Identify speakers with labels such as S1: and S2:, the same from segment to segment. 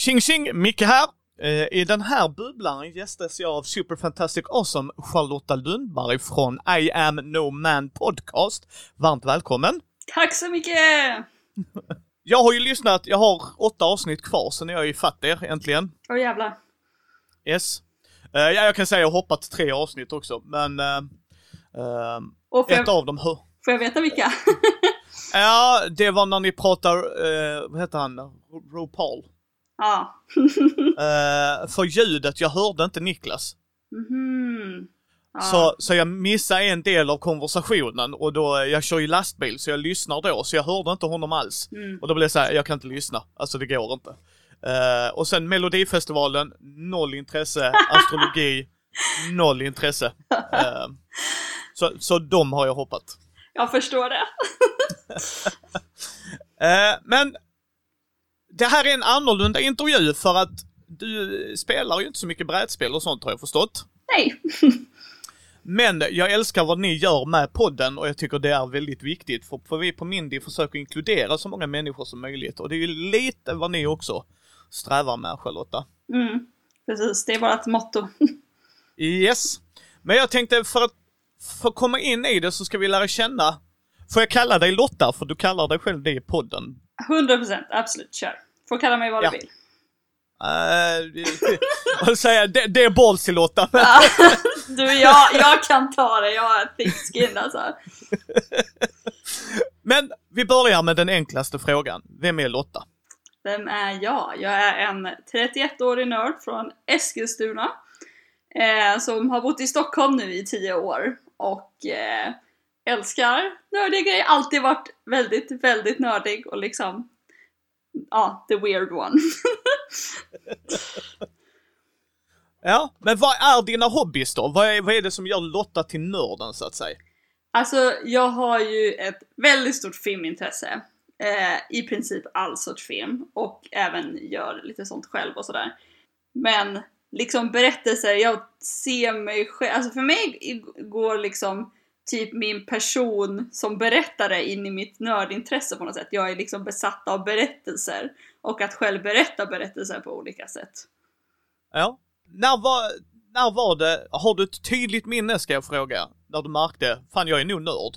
S1: Tjing tjing! Micke här! Eh, I den här bubblan gästas jag av Super Fantastic Awesome Charlotta Lundberg från I am no man podcast. Varmt välkommen!
S2: Tack så mycket!
S1: Jag har ju lyssnat, jag har åtta avsnitt kvar, så nu är jag ifatt er äntligen.
S2: Åh oh, jävlar.
S1: Yes. Uh, ja, jag kan säga jag har hoppat tre avsnitt också, men uh, uh, ett
S2: jag,
S1: av dem.
S2: Får jag veta vilka?
S1: ja, det var när ni pratar, vad heter han, RuPaul.
S2: Ja.
S1: för ljudet, jag hörde inte Niklas.
S2: Mm.
S1: Ja. Så, så jag missade en del av konversationen och då, jag kör ju lastbil så jag lyssnar då, så jag hörde inte honom alls.
S2: Mm.
S1: Och då blev det så här, jag kan inte lyssna, alltså det går inte. Uh, och sen Melodifestivalen, noll intresse, astrologi, noll intresse. Uh, så, så de har jag hoppat.
S2: Jag förstår det.
S1: uh, men det här är en annorlunda intervju för att du spelar ju inte så mycket brädspel och sånt har jag förstått.
S2: Nej.
S1: Men jag älskar vad ni gör med podden och jag tycker det är väldigt viktigt för, för vi på Mindy försöker inkludera så många människor som möjligt och det är ju lite vad ni också strävar med Charlotta.
S2: Mm, precis, det är vårt motto.
S1: yes. Men jag tänkte för att, för att komma in i det så ska vi lära känna, får jag kalla dig Lotta för du kallar dig själv det i podden?
S2: 100% absolut, kör. Får kalla mig vad
S1: Ja.
S2: du vill.
S1: Uh, säga, det, det är ballsy Lotta. men-
S2: Ja, du, jag, jag kan ta det, jag har thick skin alltså.
S1: Men vi börjar med den enklaste frågan. Vem är Lotta?
S2: Vem är jag? Jag är en 31-årig nörd från Eskilstuna. Eh, som har bott i Stockholm nu i 10 år. Och eh, älskar nördiga grejer. Alltid varit väldigt, väldigt nördig och liksom Ja, the weird one.
S1: Ja, men vad är dina hobbys då? Vad är, vad är det som gör Lotta till nörden så att säga?
S2: Alltså, jag har ju ett väldigt stort filmintresse. Eh, I princip all sorts film. Och även gör lite sånt själv och sådär. Men liksom berättelser, jag ser mig själv, alltså för mig går liksom typ min person som berättare in i mitt nördintresse på något sätt. Jag är liksom besatt av berättelser. Och att själv berätta berättelser på olika sätt.
S1: Ja. När var, när var det, har du ett tydligt minne ska jag fråga, när du märkte, fan jag är nog nörd?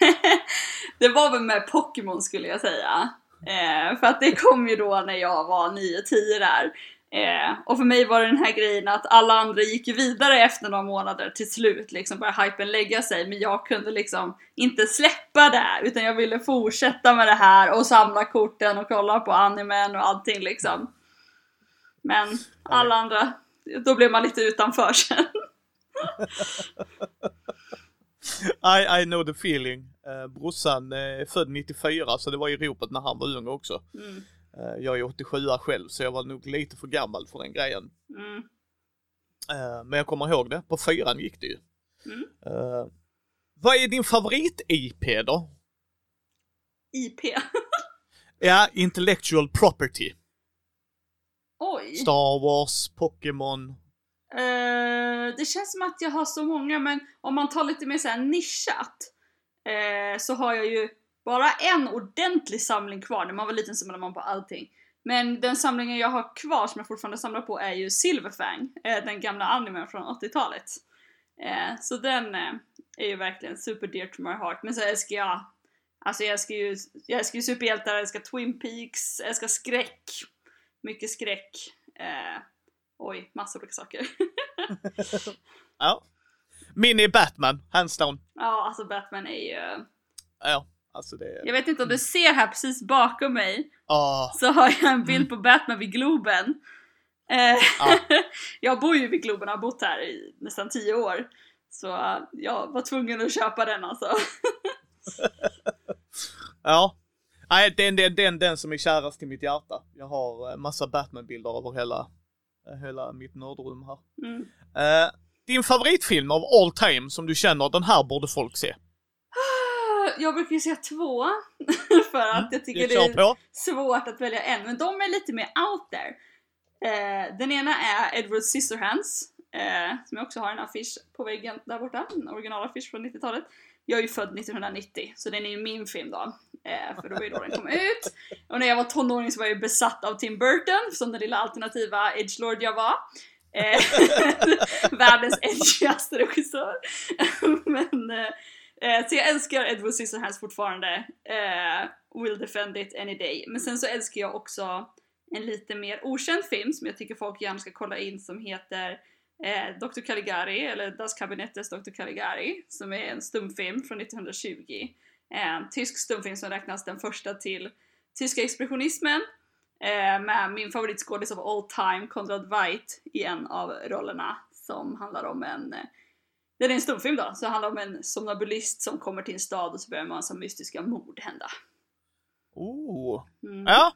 S2: det var väl med Pokémon skulle jag säga. Eh, för att det kom ju då när jag var 9-10 där. Eh, och för mig var det den här grejen att alla andra gick ju vidare efter några månader till slut, liksom började hypen lägga sig. Men jag kunde liksom inte släppa det, utan jag ville fortsätta med det här och samla korten och kolla på animen och allting liksom. Men alla andra, då blev man lite utanför sen.
S1: I, I know the feeling. Uh, brorsan eh, är född 94 så det var i ropet när han var ung också.
S2: Mm.
S1: Eh, jag är 87 själv så jag var nog lite för gammal för den grejen.
S2: Mm.
S1: Eh, men jag kommer ihåg det, på fyran gick det ju.
S2: Mm.
S1: Eh, vad är din favorit-IP då?
S2: IP.
S1: Ja, intellectual property.
S2: Oj.
S1: Star Wars, Pokémon.
S2: Eh, det känns som att jag har så många, men om man tar lite mer så här nischat eh, så har jag ju bara en ordentlig samling kvar. När man var liten samlade man på allting. Men den samlingen jag har kvar som jag fortfarande samlar på är ju Silverfang, eh, den gamla animen från 80-talet. Eh, så den eh, är ju verkligen super dear to my heart. Men så älskar jag, alltså jag älskar ju, jag älskar ju superhjältar, jag älskar Twin Peaks, jag älskar skräck. Mycket skräck. Oj, massor olika saker.
S1: Ja. Min är Batman, hands down.
S2: ja, alltså Batman är ju...
S1: Ja, alltså det...
S2: Jag vet inte om du ser här precis bakom mig
S1: Ah,
S2: så har jag en bild på Batman vid Globen. Eh,
S1: Ja.
S2: jag bor ju vid Globen och har bott här i nästan 10 år. Så jag var tvungen att köpa den alltså.
S1: ja. Nej, den, den, den, den som är kärast till mitt hjärta. Jag har eh, massa Batman-bilder över hela, eh, hela mitt nördrum här.
S2: Mm.
S1: Eh, din favoritfilm av all time som du känner, den här borde folk se?
S2: Jag brukar ju säga två, för att jag tycker det är
S1: på.
S2: svårt att välja en, men de är lite mer out there. Eh, den ena är Edward Scissorhands, eh, som jag också har en affisch på väggen där borta, en originalaffisch från 90-talet. Jag är ju född 1990, så den är ju min film då. Eh, för det var ju då den kom ut. Och när jag var tonåring så var jag besatt av Tim Burton, som den lilla alternativa edgelord jag var. Eh, världens edgigaste regissör. Men, eh, Eh, så jag älskar Edward Scissorhands fortfarande. Eh, will defend it any day. Men sen så älskar jag också en lite mer okänd film som jag tycker folk gärna ska kolla in som heter eh, Dr. Caligari, eller Das Kabinettes Dr. Caligari, som är en stumfilm från 1920. En eh, tysk stumfilm som räknas den första till tyska expressionismen eh, med min favoritskådis of all time, Konrad Veidt, i en av rollerna som handlar om en eh, det är en stumfilm då, så det handlar om en somnambulist som kommer till en stad och så börjar en massa mystiska mord hända.
S1: Oh.
S2: Mm.
S1: Ja.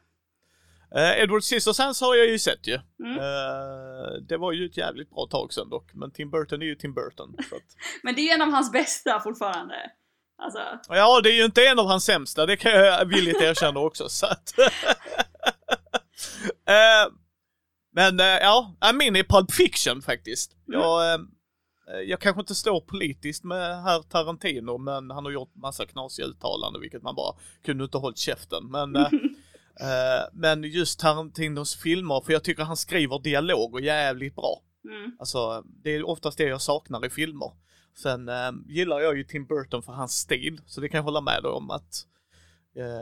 S1: Eh, Edward Scissorhands har jag ju sett ju.
S2: Mm.
S1: Eh, det var ju ett jävligt bra tag sedan dock, men Tim Burton är ju Tim Burton. Att...
S2: Men det är en av hans bästa fortfarande. Alltså,
S1: Ja, det är ju inte en av hans sämsta, det kan jag villigt erkänna också. Så att... Eh, men eh, ja, min är Pulp Fiction faktiskt.
S2: Mm.
S1: Jag, eh, jag kanske inte står politiskt med herr Tarantino, men han har gjort massa knasiga uttalanden, vilket man bara kunde inte hållit käften. Men, eh, eh, men just Tarantinos filmer, för jag tycker han skriver dialog och jävligt bra.
S2: mm.
S1: Alltså, det är oftast det jag saknar i filmer. Sen eh, gillar jag ju Tim Burton för hans stil, så det kan jag hålla med dig om att eh,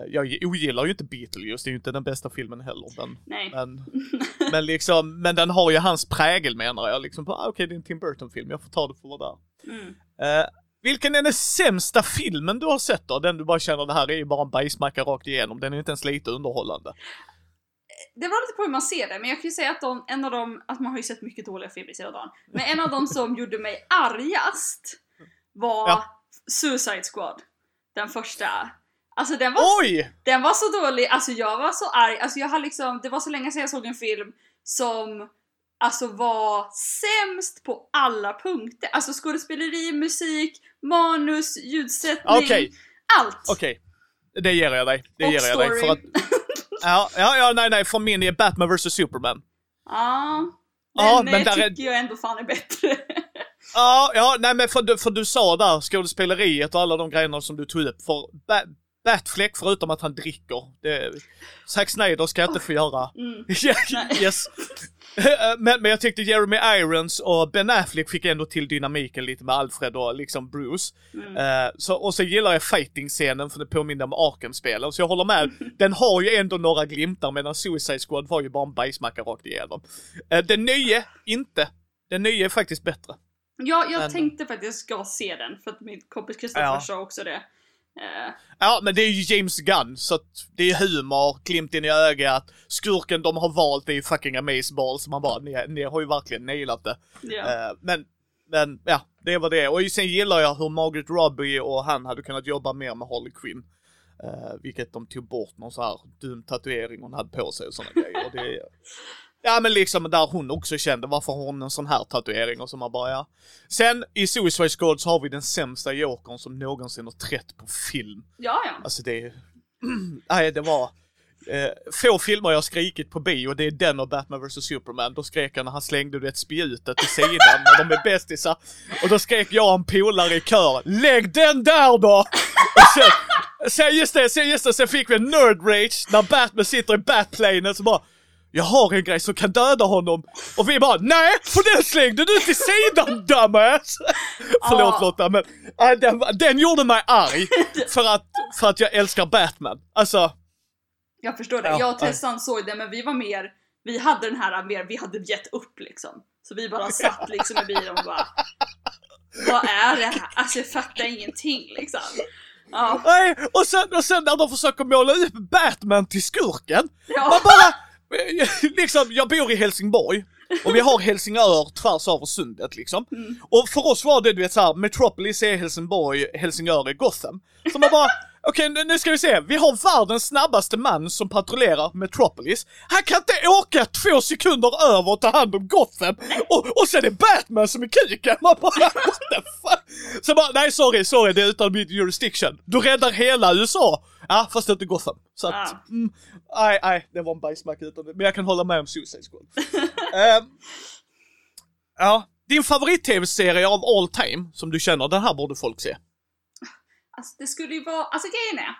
S1: jag ogillar ju inte Beetlejuice, det är ju inte den bästa filmen heller, men,
S2: Nej.
S1: men, men liksom, men den har ju hans prägel menar jag, liksom, ah, okej det är en Tim Burton-film, jag får ta det för vad det
S2: Mm.
S1: är. Eh, vilken är den sämsta filmen du har sett då? Den du bara känner, det här är ju bara en bajsmacka rakt igenom, den är inte ens lite underhållande.
S2: Det var lite på hur man ser det, men jag kan ju säga att de, en av dem, att man har ju sett mycket dåliga filmer i hela dagen. Men en av dem som gjorde mig argast var
S1: Ja.
S2: Suicide Squad. Den första. Alltså den var,
S1: Oj!
S2: den var så dålig, alltså jag var så arg, alltså jag har liksom, det var så länge sedan jag såg en film som alltså var sämst på alla punkter. Alltså skådespeleri, musik, manus, ljudsättning,
S1: Okej,
S2: allt!
S1: okej. Det ger jag dig. Det
S2: Och
S1: ger jag dig. För
S2: story.
S1: att, ja, ja, ja, nej, nej, för min är Batman vs Superman.
S2: Ja, men,
S1: Ja,
S2: men
S1: men där
S2: tycker
S1: är-
S2: jag ändå fan är bättre.
S1: Ja, ja, nej men för, du- för du sa där skådespeleriet och alla de grejerna som du tog upp. För ba Batfleck, förutom att han dricker, det, Zack Snyder ska inte få göra.
S2: Mm.
S1: Yes. men, men jag tyckte Jeremy Irons och Ben Affleck fick ändå till dynamiken lite med Alfred och liksom Bruce.
S2: Mm.
S1: Eh, så, och så gillar jag fighting-scenen för det påminner om Arkham-spelen. Så jag håller med, den har ju ändå några glimtar medan Suicide Squad var ju bara en bajsmacka rakt igenom. Uh, den nya, inte. Den nya är faktiskt bättre.
S2: Ja, jag
S1: Men-
S2: tänkte faktiskt att jag ska se den för att min kompis Kristoffer
S1: Ja.
S2: sa också det.
S1: Ja, men det är ju James Gunn, så att det är humor, glimten i ögat, skurken de har valt är ju fucking amazeball, så man bara, ni, ni har ju verkligen nailat det. Eh, men, men ja, det var det. Och sen gillar jag hur Margaret Robbie och han hade kunnat jobba mer med Harley Quinn. Uh, vilket de tog bort någon så här dum tatuering hon hade på sig och sådana grejer. Och det, ja men liksom där hon också kände varför har hon en sån här tatuering och så man bara ja. Sen i Suicide Squad så har vi den sämsta jokern som någonsin har trätt på film.
S2: ja, ja.
S1: Alltså det... Nej, det var... Eh, få filmer jag skrikit på bio, det är den och Batman vs Superman. Då skrek jag när han slängde du vet spjutet till sidan när de är bästisar. Och då skrek jag och en polare i kör, lägg den där då! Och sen, sen just det, sen just det, sen fick vi en nerd rage när Batman sitter i Batplanen så bara jag har en grej som kan döda honom. Och vi bara nej, för den slängde du till sidan dumbass! Förlåt. Lotta men äh, den, den gjorde mig arg. För att, för att jag älskar Batman. Alltså,
S2: Jag förstår det.
S1: Ja,
S2: jag och. Tessan såg det men vi var mer, vi hade den här mer, vi hade gett upp liksom. Så vi bara satt liksom i bilen och bara Vad är det här? Alltså jag fattar ingenting liksom. Ja,
S1: nej, och sen, och sen när de försöker måla upp Batman till skurken. Man
S2: ja,
S1: bara, liksom, jag bor i Helsingborg. Och vi har Helsingör tvärs över sundet liksom.
S2: Mm.
S1: Och för oss var det du vet såhär, Metropolis är Helsingborg, Helsingör är Gotham. Så man bara, okej nu- nu ska vi se, vi har världens snabbaste man som patrullerar Metropolis. Han kan inte åka två sekunder över och ta hand om Gotham. Och, och sen är Batman som är kuken. Man bara, what the fuck? Så bara, nej sorry, sorry det är utan min jurisdiction. Du räddar hela USA. Ja, fast inte Gotham. Så att,
S2: Ja.
S1: mm, nej, nej, det var en bajsmacka utan det. Men jag kan hålla med om Suicide Squad. Ehm, ja, din favorit-tv-serie av all time, som du känner, den här borde folk se
S2: alltså det skulle ju vara, alltså grejen är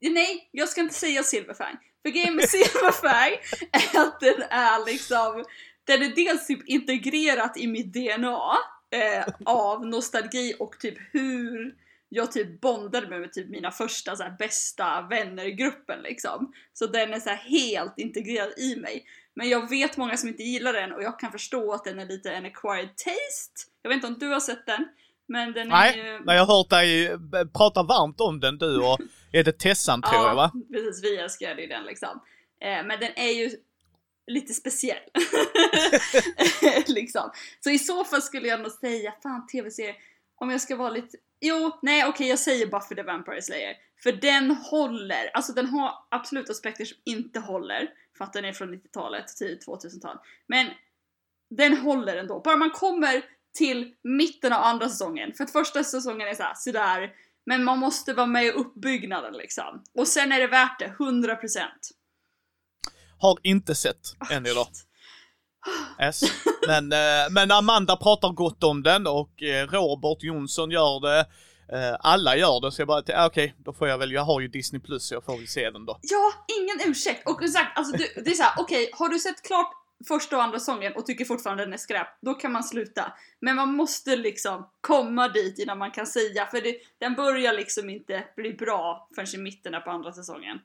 S2: Nej, jag ska inte säga Silverfang. För grejen med Silverfang är att den är liksom, den är dels typ integrerat i mitt DNA eh, av nostalgi och typ hur jag typ bondade med, med typ mina första så här, bästa vänner i gruppen liksom. Så den är så här, helt integrerad i mig. Men jag vet många som inte gillar den och jag kan förstå att den är lite en acquired taste. Jag vet inte om du har sett den? Men den
S1: Nej,
S2: är ju...
S1: men jag har hört dig eh, prata varmt om den du och är det Tessan tror jag va?
S2: precis. Vi älskade ju den liksom. Eh, men den är ju lite speciell. liksom. Så i så fall skulle jag nog säga, fan tv-serie, om jag ska vara lite... Jo, nej okej jag säger Buffy the Vampire Slayer. För den håller, alltså den har absolut aspekter som inte håller. För att den är från 90-talet till 2000-tal. Men den håller ändå. Bara man kommer till mitten av andra säsongen. För att första säsongen är såhär, sådär. Men man måste vara med i uppbyggnaden liksom. Och sen är det värt det, 100%.
S1: Har inte sett än idag. Yes. Men, eh, men Amanda pratar gott om den och eh, Robert Jonsson gör det. Eh, alla gör det så jag bara, okej, då får jag väl, jag har ju Disney plus så jag får väl se den då.
S2: Ja, ingen ursäkt! Och exakt, alltså du, det är såhär, okej, har du sett klart första och andra sången och tycker fortfarande den är skräp, då kan man sluta. Men man måste liksom komma dit innan man kan säga, för det, den börjar liksom inte bli bra förrän i mitten på andra säsongen.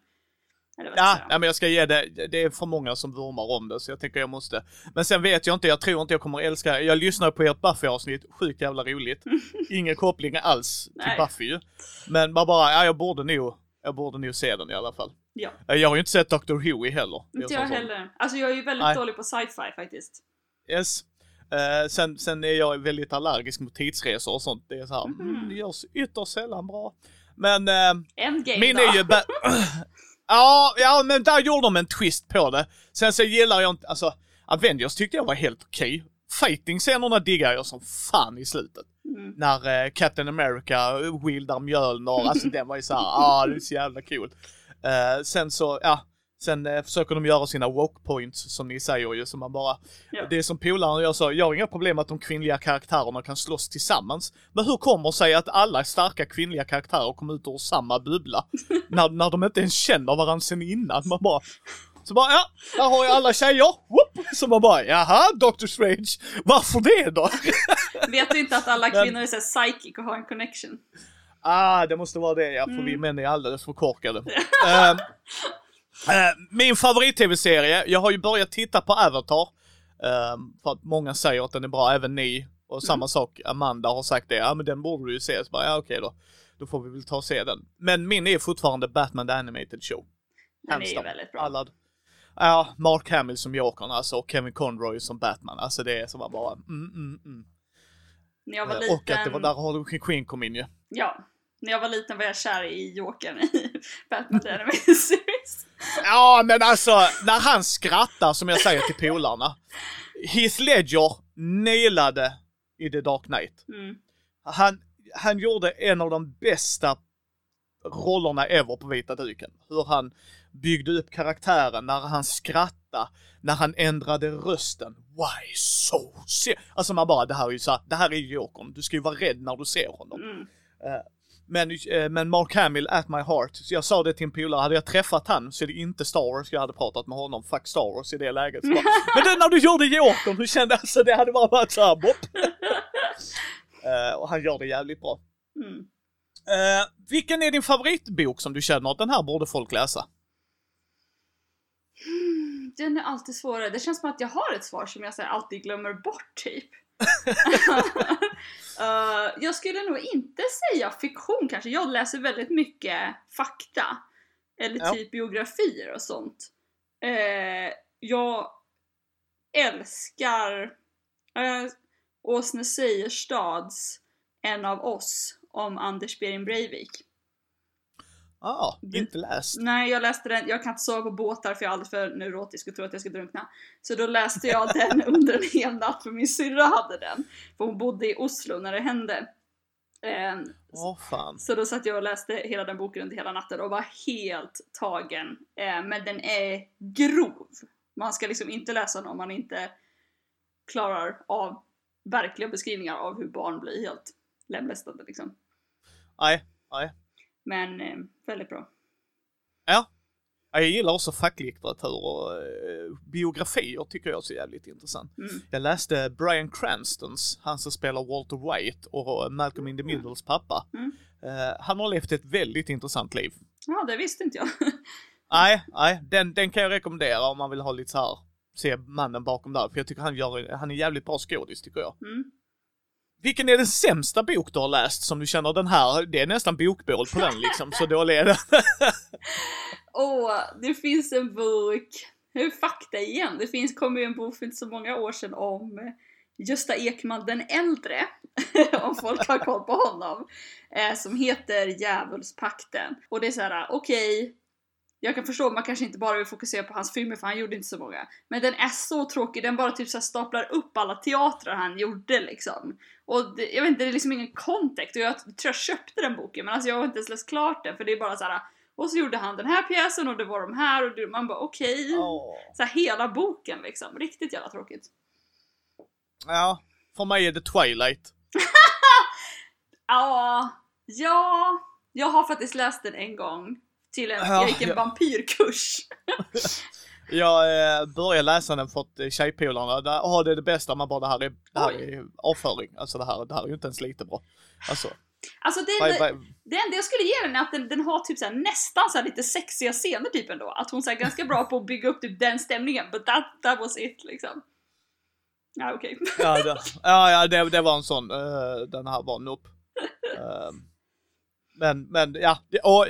S1: Ja, ja, men jag ska ge det, det är för många som vurmar om det så jag tänker jag måste. Men sen vet jag inte, jag tror inte jag kommer älska Jag lyssnar på ert Buffy-avsnitt, sjukt jävla roligt. Ingen koppling alls till
S2: Nej.
S1: Buffy ju. Men man bara, ja jag borde nog, jag borde nog se den i alla fall.
S2: Ja.
S1: Eh, Jag har ju inte sett Dr. Who heller.
S2: Inte jag heller. Alltså jag är ju väldigt
S1: Nej.
S2: dålig på sci-fi faktiskt.
S1: Yes. Eh, sen, sen är jag väldigt allergisk mot tidsresor och sånt. Det är så här,
S2: Mhm.
S1: mm, det görs ytterst sällan bra. Men eh,
S2: Endgame
S1: min
S2: då?
S1: är ju... ja, ja, men där gjorde de en twist på det. Sen så gillar jag inte, alltså Avengers tyckte jag var helt okej. Fighting-scenerna diggar jag som fan i slutet.
S2: Mm.
S1: När eh, Captain America wieldar Mjölner, alltså den var ju såhär, ah det är så jävla cool. Eh, sen så, ja, sen eh, försöker de göra sina woke points som ni säger ju, så man bara,
S2: Ja.
S1: det är som polaren jag sa, jag har inga problem att de kvinnliga karaktärerna kan slåss tillsammans. Men hur kommer det sig att alla starka kvinnliga karaktärer kommer ut ur samma bubbla? när, när de inte ens känner varandra sen innan. Man bara, så bara, ja, där har jag alla tjejer. Whoop! Så man bara, jaha, Doctor Strange, varför det då?
S2: Vet du inte att alla kvinnor är så här psychic och har en connection?
S1: Ah, det måste vara det ja, för vi
S2: Mm.
S1: män är alldeles för korkade. Ehm, eh, min favorit-tv-serie, jag har ju börjat titta på Avatar. ehm, för att många säger att den är bra, även ni. Och samma sak, Amanda har sagt det, ja men den borde du ju se. Så bara, ja okej då. Då får vi väl ta och se den. Men min är fortfarande Batman the Animated Show.
S2: Den är ju väldigt bra.
S1: Alla, ja, Mark Hamill som Jokern alltså, och Kevin Conroy som Batman. Alltså det är som man bara, mm, mm, mm.
S2: När jag var
S1: Eh,
S2: liten...
S1: Och att det var där Harley Quinn kom in ju.
S2: Ja. När jag var liten var jag kär i Jokern i Batman The Animated Series.
S1: Ja, men alltså när han skrattar som jag säger till polarna. Heath Ledger nailade i The Dark Knight.
S2: Mm.
S1: Han, han gjorde en av de bästa rollerna ever på vita duken. Hur han byggde upp karaktären, när han skrattade, när han ändrade rösten. Why so se Alltså man bara, det här är ju så här, det här är Jokern. Du ska ju vara rädd när du ser honom.
S2: Mm.
S1: Eh, Men, eh, men Mark Hamill at my heart. Så jag sa det till en polare, hade jag träffat han så är det inte Star Wars jag hade pratat med honom. Fuck Star Wars i det läget. Bara, men det när du gjorde Jokern, hur kände jag? Så det hade bara varit såhär bopp. Eh, och han gör det jävligt bra.
S2: Mm.
S1: Eh, vilken är din favoritbok som du känner att den här borde folk läsa?
S2: Den är alltid svårare. Det känns som att jag har ett svar som jag så alltid glömmer bort typ. Eh, jag skulle nog inte säga fiktion kanske. Jag läser väldigt mycket fakta. Eller
S1: Ja.
S2: typ biografier och sånt. Eh, jag älskar uh, Åsne Seierstads En av oss om Anders Behring Breivik.
S1: Ah,
S2: Det-
S1: inte läst.
S2: Nej, jag läste den, jag kan inte sova på båtar för jag är alldeles för neurotisk och tror att jag ska drunkna. Så då läste jag den under en hel natt för min syrra hade den. För hon bodde i Oslo när det hände. Ehm,
S1: Åh fan.
S2: så då satt jag och läste hela den boken under hela natten och var helt tagen. Eh, men den är grov. Man ska liksom inte läsa den om man inte klarar av verkliga beskrivningar av hur barn blir helt lemlästade liksom.
S1: Nej, nej.
S2: Men eh, väldigt bra.
S1: Ja. Ja, Jag gillar också facklitteratur och eh, biografier tycker jag är så jävligt intressant.
S2: Mm.
S1: Jag läste Brian Cranstons, han som spelar Walter White och Malcolm in the Middles pappa.
S2: Mm.
S1: Eh, han har levt ett väldigt intressant liv.
S2: Ja, det visste inte jag.
S1: Nej, nej, den, den kan jag rekommendera om man vill ha lite så här, se mannen bakom där. För jag tycker han gör, han är jävligt bra skådis tycker jag.
S2: Mm.
S1: Vilken är den sämsta bok du har läst som du känner den här, det är nästan bokbål på den liksom, så dålig är den.
S2: Åh, det finns en bok, hur fakta igen, det finns, kom ju en bok för inte så många år sedan om Gösta Ekman den äldre, om folk har koll på honom, eh, som heter Djävulspakten. Och det är så här, okej, jag kan förstå att man kanske inte bara vill fokusera på hans filmer för han gjorde inte så många. Men den är så tråkig, den bara typ så här staplar upp alla teatrar han gjorde liksom. Och det, jag vet inte, det är liksom ingen kontext och jag tror jag köpte den boken men alltså jag har inte ens läst klart den för det är bara så här. Och så gjorde han den här pjäsen och det var de här och det, man bara okej.
S1: Åh.
S2: Så här, hela boken liksom, riktigt jävla tråkigt.
S1: Ja, för mig är det Twilight.
S2: Ja, ja, jag har faktiskt läst den en gång. Till en,
S1: Ja,
S2: jag gick en
S1: ja.
S2: vampyrkurs.
S1: Jag eh, började läsa den för att eh, tjejpolarna, där, åh det är det bästa, man bara det här är, det här är avföring. Alltså det här, det här är ju inte ens lite bra. Alltså,
S2: Alltså det, det,
S1: vad,
S2: det enda jag skulle ge den är att den, den har typ så här, nästan så lite sexiga scener typ ändå. Att hon är ganska bra på att bygga upp typ den stämningen, but that, that was it liksom. Ja okej.
S1: ja, det, ja, ja det, det var en sån, eh, den här var nopp. Eh, men, men ja, och,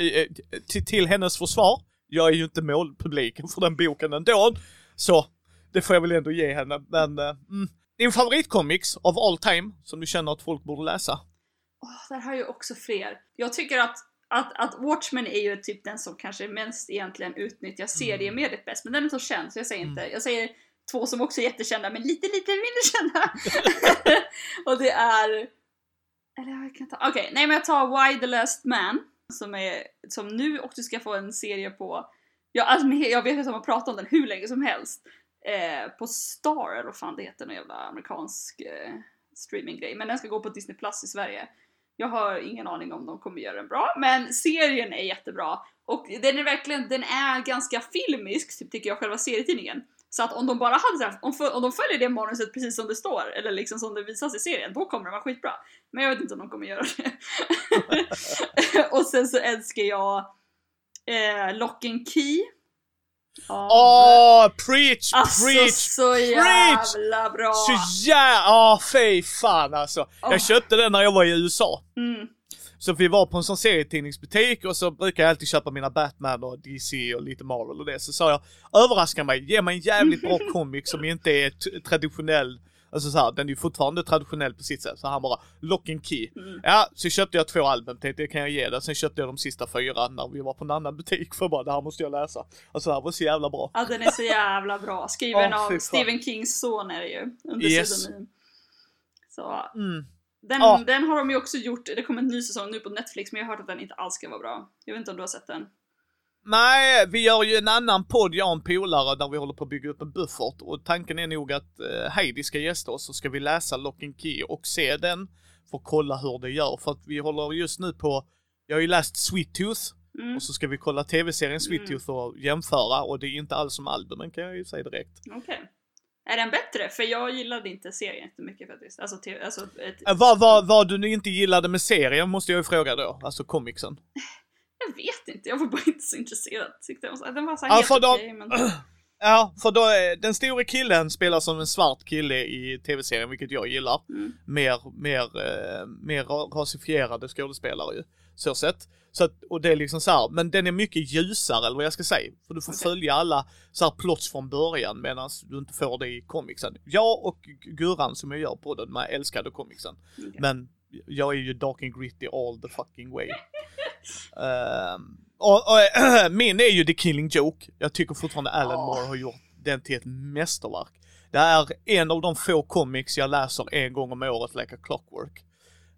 S1: till, till hennes försvar, jag är ju inte målpubliken för den boken ändå, så det får jag väl ändå ge henne. Men, eh, mm. din favoritcomics of all time, som du känner att folk borde läsa?
S2: Åh, där har jag också fler. Jag tycker att, att, att Watchmen är ju typ den som kanske mest egentligen utnyttjar seriemediet bäst, men den är så känd så jag säger inte, jag säger två som också är jättekända men lite lite mindre kända. och det är... Eller jag kan ta... Okej, nej men jag tar Why the Last Man som är som nu också ska få en serie på Ja, alltså, jag vet att de har pratat om den hur länge som helst. Eh, på Star eller vad fan det heter, någon jävla amerikansk eh, streaminggrej. Men den ska gå på Disney Plus i Sverige. Jag har ingen aning om de kommer göra den bra, men serien är jättebra. Och den är verkligen, den är ganska filmisk, typ, tycker jag, själva serietidningen. Så att om de bara hade här, om, de följer det manuset precis som det står, eller liksom som det visas i serien, då kommer det vara skitbra. Men jag vet inte om de kommer göra det. och sen så älskar jag eh, Lock and Key.
S1: Åh, preach,
S2: alltså
S1: preach!
S2: så jävla bra!
S1: Så jävla, åh fy fan alltså.
S2: Åh.
S1: Jag köpte den när jag var i USA.
S2: Mm.
S1: Så vi var på en sån serietidningsbutik och så brukar jag alltid köpa mina Batman och DC och lite Marvel och det. Så sa jag, överraska mig, ge mig en jävligt bra comic som inte är traditionell. Alltså så här, den är ju fortfarande traditionell på sitt sätt. Så han bara, Lock and Key.
S2: Mm.
S1: Ja, så köpte jag två album, tänkte det kan jag ge dig. Sen köpte jag de sista fyra när vi var på en annan butik för bara, det här måste jag läsa. Alltså det här var så jävla bra.
S2: Ja, den är så jävla bra. Skriven
S1: fy
S2: av. Stephen Kings son är det ju. Under
S1: Yes.
S2: pseudonym. Så
S1: Mm.
S2: Den,
S1: Ja.
S2: den har de ju också gjort, det kommer en ny säsong nu på Netflix men jag har hört att den inte alls ska vara bra. Jag vet inte om du har sett den?
S1: Nej, vi gör ju en annan podd, jag och en polare, där vi håller på att bygga upp en buffert. Och tanken är nog att eh, Heidi ska gästa oss, så ska vi läsa Lock and Key och se den. För att kolla hur det gör. För att vi håller just nu på, jag har ju läst Sweet Tooth.
S2: Mm.
S1: Och så ska vi kolla tv-serien Sweet
S2: Mm.
S1: Tooth och jämföra. Och det är inte alls som albumen kan jag ju säga direkt.
S2: Okej. Är den bättre? För jag gillade inte serien jättemycket faktiskt. Alltså, te- alltså ett,
S1: Eh, vad, vad, vad du inte gillade med serien måste jag ju fråga då. Alltså comicsen.
S2: jag vet inte, jag var bara inte så intresserad. Tyckte jag. Den var så här
S1: Ja,
S2: helt
S1: för de-
S2: okej men...
S1: Ja, för då är, den stora killen spelar som en svart kille i tv-serien, vilket jag gillar.
S2: Mm.
S1: Mer, mer, eh, mer ra- rasifierade skådespelare ju. Så sett. Så att, och det är liksom så här, men den är mycket ljusare eller vad jag ska säga. För du får
S2: Okej.
S1: följa alla så här plots från början medan du inte får det i comicsen. Jag och Gurran som jag gör på den, man älskade comicsen.
S2: Okej.
S1: Men jag är ju dark and gritty all the fucking way. Ehm, och, och min är ju The Killing Joke. Jag tycker fortfarande Alan
S2: Åh.
S1: Moore har gjort den till ett mästerverk. Det är en av de få comics jag läser en gång om året, like a clockwork.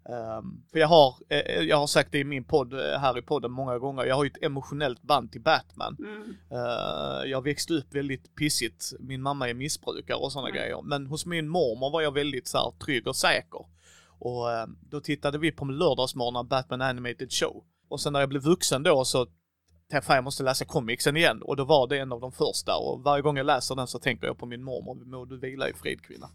S1: Ehm, för jag har, eh, jag har sagt det i min podd, eh, här i podden många gånger, jag har ju ett emotionellt band till Batman.
S2: Mm.
S1: Eh, jag växte upp väldigt pissigt, min mamma är missbrukare och sådana
S2: Mm.
S1: grejer. Men hos min mormor var jag väldigt så här, trygg och säker. Och eh, då tittade vi på lördagsmorgnar Batman Animated Show. Och sen när jag blev vuxen då så tänkte fan jag måste läsa comicsen igen och då var det en av de första och varje gång jag läser den så tänker jag på min mormor, må du vila i frid kvinna.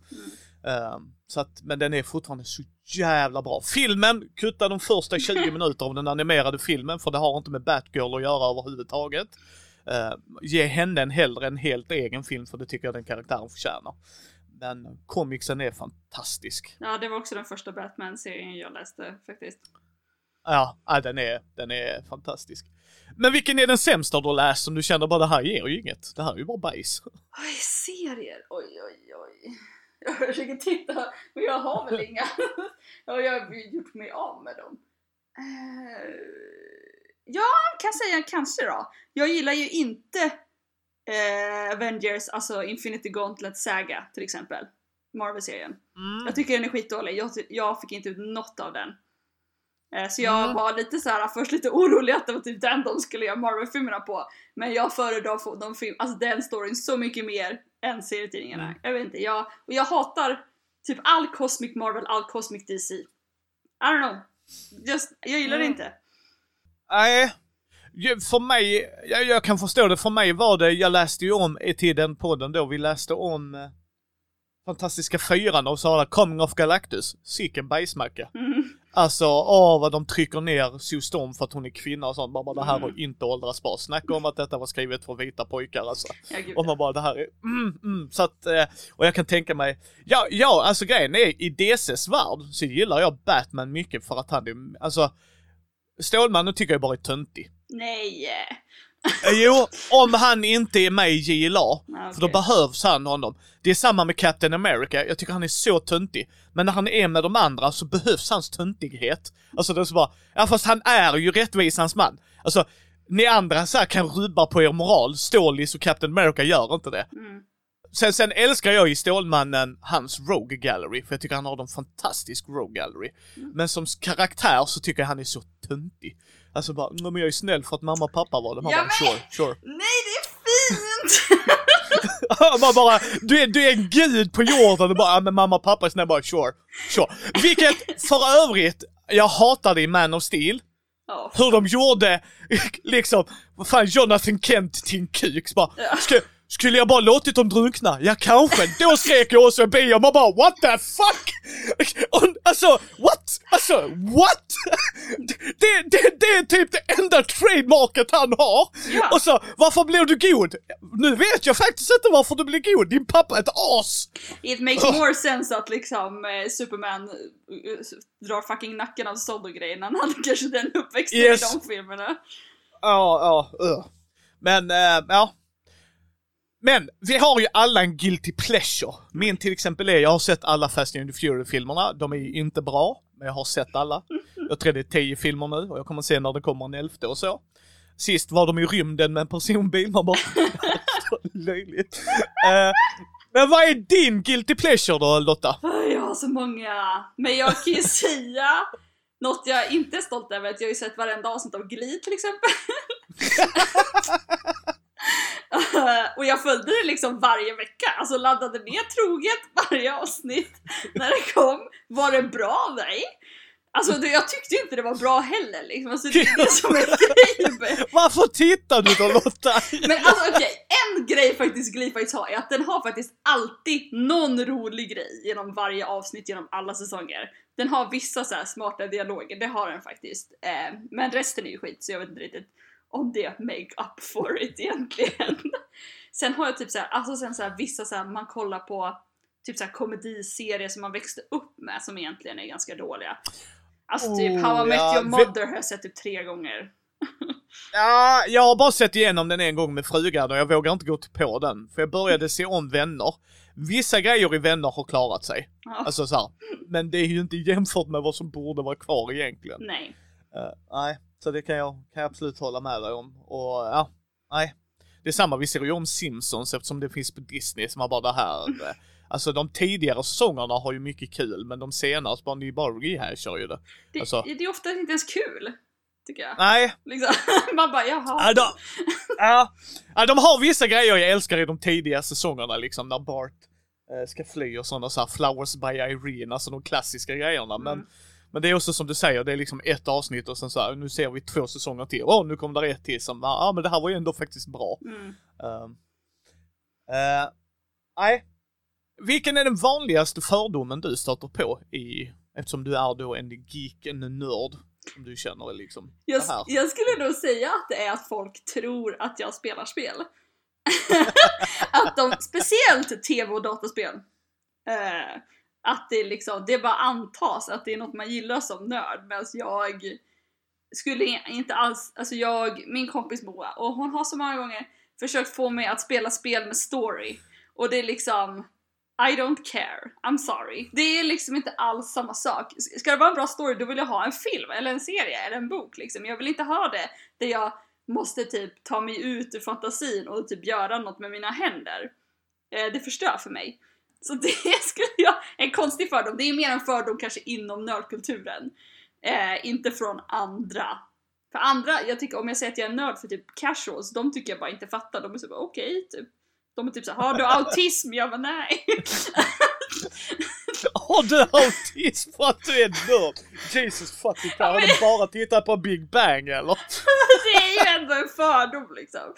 S1: Um, så att, men den är fortfarande så jävla bra. Filmen, kutta de första 20 minuter av den animerade filmen för det har inte med Batgirl att göra överhuvudtaget. Uh, ge henne en hellre en helt egen film för det tycker jag den karaktären förtjänar. Men comicsen är fantastisk.
S2: Ja, det var också den första Batman-serien jag läste faktiskt.
S1: Ja, ja den, är, den är fantastisk. Men vilken är den sämsta du har läst som du känner bara det här ger ju inget. Det här är ju bara bajs.
S2: Oj, serier. Oj, oj, oj. Jag försöker titta, men jag har väl inga. Ja, jag har gjort mig av med dem. Uh, ja, kan säga kanske då. Jag gillar ju inte uh, Avengers, alltså Infinity Gauntlet Saga till exempel. Marvel-serien.
S1: Mm.
S2: Jag tycker den är skitdålig. Jag, jag fick inte ut något av den. Eh, Så jag
S1: Mm.
S2: var lite så här först lite orolig att det var typ den de skulle göra Marvel-filmerna på. Men jag föredrar de film, alltså den storyn så mycket mer än serietidningarna.
S1: Mm.
S2: Jag vet inte, jag, och jag hatar typ all Cosmic Marvel, all Cosmic DC. I don't know. Just, jag gillar det
S1: Mm.
S2: inte.
S1: Nej, för mig, jag, jag kan förstå det, för mig var det, jag läste ju om till den podden då, vi läste om eh, Fantastiska Fyran och Sara Coming of Galactus. Sicken bajsmacka.
S2: Mm.
S1: Alltså, åh vad de trycker ner Sue Storm för att hon är kvinna och sånt. Bara, bara det här har inte åldrats bra. Snacka om att detta var skrivet för vita pojkar alltså. Och man bara det här är, mm, mm. Så att, eh, och jag kan tänka mig, ja, ja alltså grejen är i DCs värld så gillar jag Batman mycket för att han är, alltså Stålmannen tycker jag bara är töntig.
S2: Nej!
S1: Eh, Jo, om han inte är med i JLA,
S2: Ah,
S1: för då behövs han honom. Det är samma med Captain America, jag tycker han är så töntig. Men när han är med de andra så behövs hans töntighet. Alltså det är så bara, ja fast han är ju rättvisans man. Alltså, ni andra så här kan rubba på er moral, Stålis och Captain America gör inte det.
S2: Mm.
S1: Sen, sen älskar jag i Stålmannen hans Rogue Gallery, för jag tycker han har en fantastisk Rogue Gallery. Men som karaktär så tycker jag han är så töntig. Alltså bara, "Nej, men jag är snäll för att mamma och pappa var det. Man
S2: Ja,
S1: bara,
S2: men-
S1: sure, sure.
S2: Nej, det är fint!
S1: Man bara, du är, du är en gud på jorden och bara, "Ja, men mamma och pappa är snälla, bara sure, sure. Vilket för övrigt, jag hatade i Man of Steel.
S2: Ja.
S1: Hur de gjorde, liksom, vad fan, Jonathan Kent till en kuk. Bara,
S2: Ja.
S1: ska, skulle jag bara låtit dem drunkna? Ja, kanske. Då skrek jag också i bio, man bara what the fuck? Och, alltså, what? Alltså, what? Det, det, det är typ det enda trademarket han har.
S2: Ja.
S1: Och så, varför blev du god? Nu vet jag faktiskt inte varför du blev god, din pappa är ett as!
S2: It makes more sense att liksom eh, Superman eh, drar fucking nacken av Zod och grejen. Han hade kanske den uppväxten
S1: Yes.
S2: i de filmerna.
S1: Ja, ja. Men, eh, ja. Men, vi har ju alla en guilty pleasure. Min till exempel är, jag har sett alla Fast and the Fury-filmerna. De är ju inte bra, men jag har sett alla. Jag tror det är tio filmer nu och jag kommer se när det kommer en elfte och så. Sist var de i rymden med en personbil, man bara... så löjligt. Eh, men vad är din guilty pleasure då Lotta?
S2: Jag har så många. Men jag kan ju säga något jag inte är stolt över, att jag har ju sett varenda avsnitt av Glee till exempel. och jag följde det liksom varje vecka, alltså laddade ner troget varje avsnitt när det kom. Var det bra? Nej. Alltså det, jag tyckte inte det var bra heller liksom, alltså, det är som grejen med
S1: Varför tittar du då Lotta?
S2: men alltså okej, en grej faktiskt Glee faktiskt har är att den har faktiskt alltid någon rolig grej genom varje avsnitt genom alla säsonger. Den har vissa så smarta dialoger, det har den faktiskt. Eh, men resten är ju skit så jag vet inte riktigt om det make up for it egentligen. sen har jag typ så här, alltså sen så här, vissa så här, man kollar på typ så här komediserier som man växte upp med som egentligen är ganska dåliga. Alltså typ
S1: Oh,
S2: How I Met
S1: ja,
S2: Your Mother har jag sett typ tre gånger.
S1: Ja, jag har bara sett igenom den en gång med frugan och jag vågar inte gå till på den. För jag började se om Vänner. Vissa grejer i Vänner har klarat sig.
S2: Ja.
S1: Alltså så här. Men det är ju inte jämfört med vad som borde vara kvar egentligen.
S2: Nej.
S1: Eh, nej, så det kan jag, kan jag absolut hålla med dig om. Och ja, nej. Det är samma, vi ser ju om Simpsons eftersom det finns på Disney som har bara det här. Alltså de tidigare säsongerna har ju mycket kul, men de senare så bara, ni bara rehashar ju det.
S2: Det,
S1: Alltså-
S2: det är ofta inte ens kul. Tycker jag.
S1: Nej,
S2: Liksom. Man bara jaha.
S1: Ja, de, ja, ja, de har vissa grejer jag älskar i de tidiga säsongerna liksom när Bart eh, ska fly och sådana så här Flowers by Irene, alltså de klassiska grejerna.
S2: Mm.
S1: Men det är också som du säger, det är liksom ett avsnitt och sen så här, nu ser vi två säsonger till. Åh, nu kommer det ett till som, ja ah, men det här var ju ändå faktiskt bra.
S2: Mm.
S1: Ehm, eh, Nej. Vilken är den vanligaste fördomen du stöter på i, eftersom du är då en geek, en nörd, som du känner liksom
S2: Jag, jag skulle nog säga att det är att folk tror att jag spelar spel. att de, speciellt tv och dataspel. Eh, att det liksom, det bara antas att det är något man gillar som nörd medan jag skulle inte alls, alltså jag, min kompis Moa, och hon har så många gånger försökt få mig att spela spel med story. Och det är liksom, I don't care, I'm sorry. Det är liksom inte alls samma sak. Ska det vara en bra story då vill jag ha en film eller en serie eller en bok liksom. Jag vill inte ha det där jag måste typ ta mig ut ur fantasin och typ göra något med mina händer. Eh, det förstör för mig. Så det skulle jag, en konstig fördom, det är mer en fördom kanske inom nördkulturen. Eh, inte från andra. För andra, jag tycker om jag säger att jag är nörd för typ casuals, de tycker jag bara inte fattar. De är så bara okej, typ. De är typ såhär, har du autism? Jag bara nej.
S1: Har du autism för att du är nörd? Jesus fucking Christ, har du bara tittat på Big Bang eller?
S2: det är ju ändå en fördom liksom.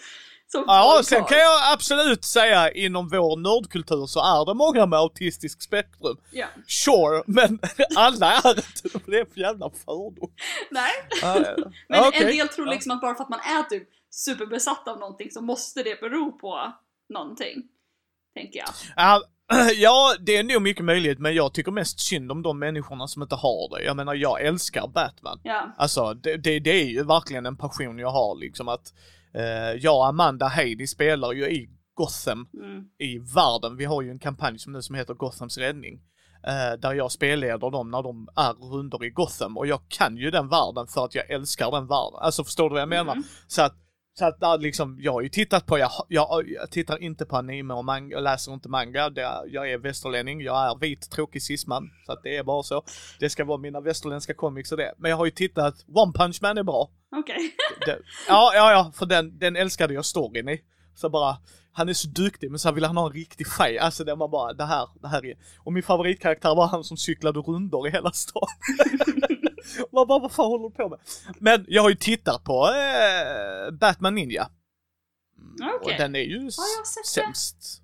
S2: Som
S1: Ja, sen
S2: har.
S1: kan jag absolut säga inom vår nördkultur så är det många med autistisk spektrum.
S2: Ja.
S1: Sure, men alla är inte det. är en jävla fördom.
S2: Nej.
S1: Ja, ja.
S2: Men
S1: okej.
S2: en del tror liksom att bara för att man är typ superbesatt av någonting så måste det bero på någonting. Tänker jag.
S1: Ja, Ja, det är nog mycket möjligt, men jag tycker mest synd om de människorna som inte har det. Jag menar, jag älskar Batman.
S2: Ja.
S1: Alltså, det, det, det är ju verkligen en passion jag har liksom att eh, jag och Amanda Heidi spelar ju i Gotham
S2: Mm.
S1: i världen. Vi har ju en kampanj som nu som heter Gothams räddning. Eh, där jag spelleder dem när de är rundor i Gotham och jag kan ju den världen för att jag älskar den världen. Alltså förstår du vad jag menar?
S2: Mm.
S1: Så att, så att där liksom, jag har ju tittat på, jag, jag, jag tittar inte på anime och manga, jag läser inte manga. Det, jag är västerlänning, jag är vit, tråkig cisman. Så att det är bara så. Det ska vara mina västerländska comics och det. Men jag har ju tittat, One Punch Man är bra.
S2: Okej.
S1: Det, ja, ja, ja, för den, den älskade jag storyn i. Så bara, han är så duktig men så vill han ha en riktig fej. Alltså det var bara, det här, det här är... Och min favoritkaraktär var han som cyklade rundor i hela stan. Man bara, vad fan håller du på med? Men jag har ju tittat på eh, Batman Ninja. Mm,
S2: Okej.
S1: Och den är ju
S2: jag sett det?
S1: sämst.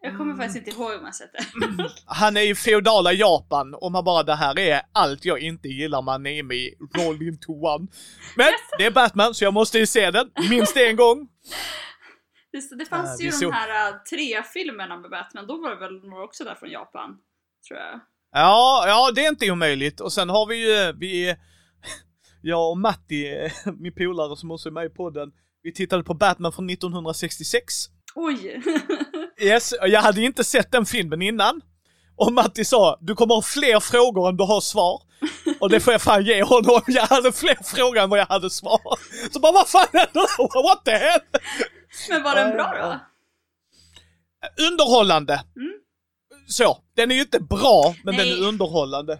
S2: Jag kommer faktiskt inte ihåg om jag sett det.
S1: Han är i feodala Japan och man bara, det här är allt jag inte gillar med anime i roll into one. Men det är Batman så jag måste ju se den, minst en gång.
S2: Det, det fanns
S1: Ja,
S2: ju de här äh, tre filmerna med Batman, då var det väl några också där från Japan. Tror jag.
S1: Ja, ja det är inte omöjligt. Och sen har vi ju, vi, jag och Matti, min polare som också är med i podden, vi tittade på Batman från 1966.
S2: Oj!
S1: Yes, jag hade inte sett den filmen innan. Och Matti sa, du kommer ha fler frågor än du har svar. Och det får jag fan ge honom. Jag hade fler frågor än vad jag hade svar. Så bara, vad fan händer? What the hell?
S2: Men var den bra då?
S1: Underhållande.
S2: Mm.
S1: Så, den är ju inte bra, men
S2: Nej.
S1: den är underhållande.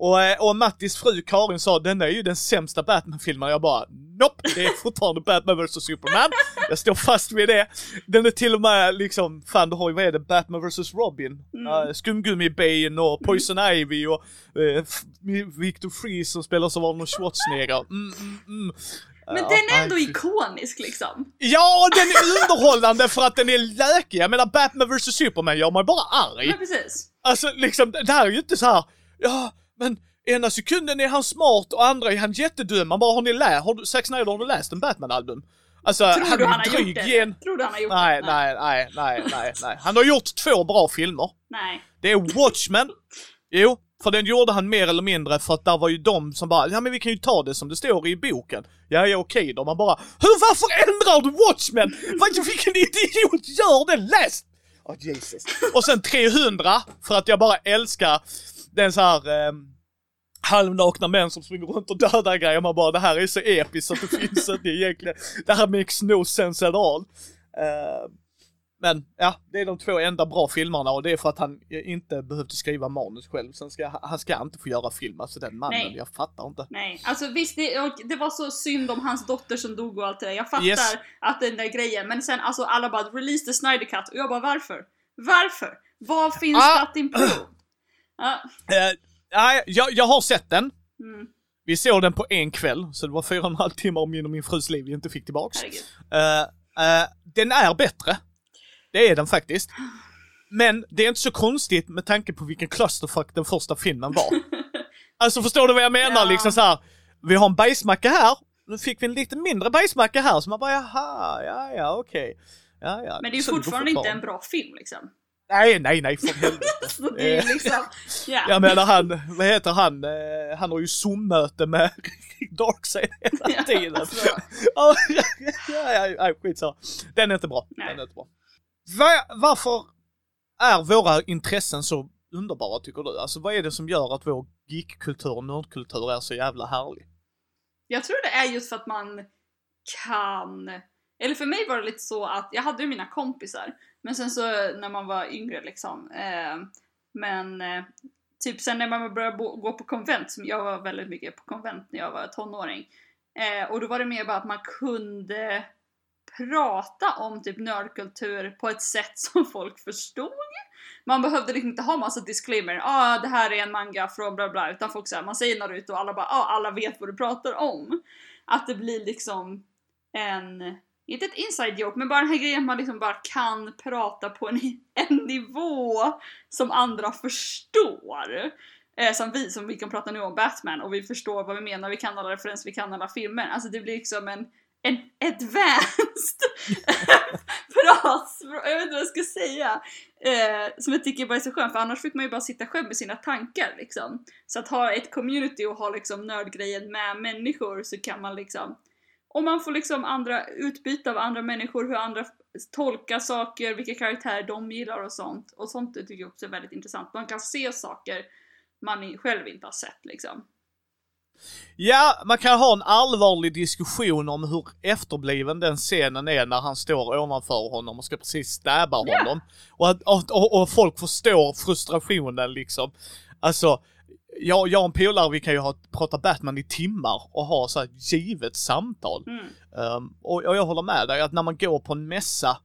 S1: Och, eh, och Mattis fru Karin sa, den är ju den sämsta Batman-filmen. Jag bara, nope, det är fortfarande Batman vs Superman. Jag står fast vid det. Den är till och med liksom, fan du har ju, vad är det, Batman vs Robin?
S2: Mm.
S1: Uh, Skumgummi-Ben och Poison Ivy och F- Victor Freeze som spelas av Arnold Schwarzenegger. Mm, mm, mm.
S2: Men
S1: Ja,
S2: den är ändå
S1: nej,
S2: ikonisk liksom.
S1: Ja, den är underhållande för att den är lökig. Jag menar Batman vs Superman gör mig bara arg.
S2: Ja, precis.
S1: Alltså liksom, det här är ju inte så här. ja, men ena sekunden är han smart och andra är han jättedum. Man bara, har ni läst, har du, Zack Snyder, har du läst en Batman-album? Alltså,
S2: Tror
S1: han
S2: du han har gjort det?
S1: gen-
S2: Tror du han har gjort
S1: Nej,
S2: det?
S1: nej, nej, nej, nej, nej. Han har gjort två bra filmer.
S2: Nej.
S1: Det är Watchmen. Jo, för den gjorde han mer eller mindre för att där var ju de som bara, ja men vi kan ju ta det som det står i boken. Ja, ja okej då. Man bara, hur, varför ändrar du Watchmen? Vad, vilken idiot gör det? Läs! Oh, Jesus. Och sen 300, för att jag bara älskar den så här eh, halvnakna män som springer runt och dödar grejer. Man bara, det här är så episkt så att det finns inte egentligen. Det här makes no sense at all. Eh, men ja, det är de två enda bra filmerna och det är för att han inte behövde skriva manus själv. Sen ska han ska inte få göra film, alltså den mannen,
S2: Nej.
S1: jag fattar inte.
S2: Nej, alltså visst det, det var så synd om hans dotter som dog och allt det där. Jag fattar
S1: Yes.
S2: att den där grejen, men sen alltså alla bara release the Snyder Cut och jag bara varför? Varför? Vad finns
S1: Ah.
S2: att improve? Ja,
S1: Eh, Nej, jag, jag har sett den.
S2: Mm.
S1: Vi såg den på en kväll, så det var fyra och en halv timme om min och min frus liv vi inte fick tillbaks. Eh, eh, den är bättre. Det är den faktiskt. Men det är inte så konstigt med tanke på vilken clusterfuck den första filmen var. alltså förstår du vad jag menar?
S2: Ja.
S1: Liksom så här. vi har en bajsmacka här, nu fick vi en lite mindre bajsmacka här, så man bara jaha, ja ja okej. Ja, ja.
S2: Men det är ju
S1: Så
S2: fortfarande inte en bra film liksom.
S1: Nej, nej, nej, för helvete.
S2: Liksom, ja.
S1: Jag menar han, vad heter han, eh, han har ju Zoom-möte med Darkseid hela tiden. Ja, ja, ja, ja, skitsamma. Den är inte bra.
S2: Nej.
S1: Den är inte bra. Varför är våra intressen så underbara tycker du? Alltså vad är det som gör att vår geekkultur och nördkultur är så jävla härlig?
S2: Jag tror det är just för att man kan, eller för mig var det lite så att jag hade ju mina kompisar, men sen så när man var yngre liksom, eh, men eh, typ sen när man började bo- gå på konvent, som jag var väldigt mycket på konvent när jag var tonåring, eh, och då var det mer bara att man kunde prata om typ nördkultur på ett sätt som folk förstod. Man behövde liksom inte ha massa disclaimer, ah det här är en manga från bla bla, utan folk säger man säger Naruto och alla bara ah alla vet vad du pratar om. Att det blir liksom en, inte ett inside joke, men bara den här grejen att man liksom bara kan prata på en, en nivå som andra förstår. Eh, som vi, som vi kan prata nu om Batman och vi förstår vad vi menar, vi kan alla referenser, vi kan alla filmer. Alltså det blir liksom en, en advanced fras, jag vet inte vad jag ska säga. Eh, som jag tycker bara är så skönt, för annars fick man ju bara sitta själv med sina tankar liksom. Så att ha ett community och ha liksom nördgrejen med människor så kan man liksom om man får liksom andra utbyte av andra människor, hur andra tolkar saker, vilka karaktärer de gillar och sånt. Och sånt tycker jag också är väldigt intressant. Man kan se saker man själv inte har sett liksom.
S1: Ja, man kan ha en allvarlig diskussion om hur efterbliven den scenen är när han står ovanför honom och ska precis stäba
S2: Ja.
S1: honom. Och, att- och, och, och folk förstår frustrationen liksom. Alltså, jag, jag och en polare vi kan ju ha, prata Batman i timmar och ha så här givet samtal.
S2: Mm.
S1: Um, och, och jag håller med dig att när man går på en mässa,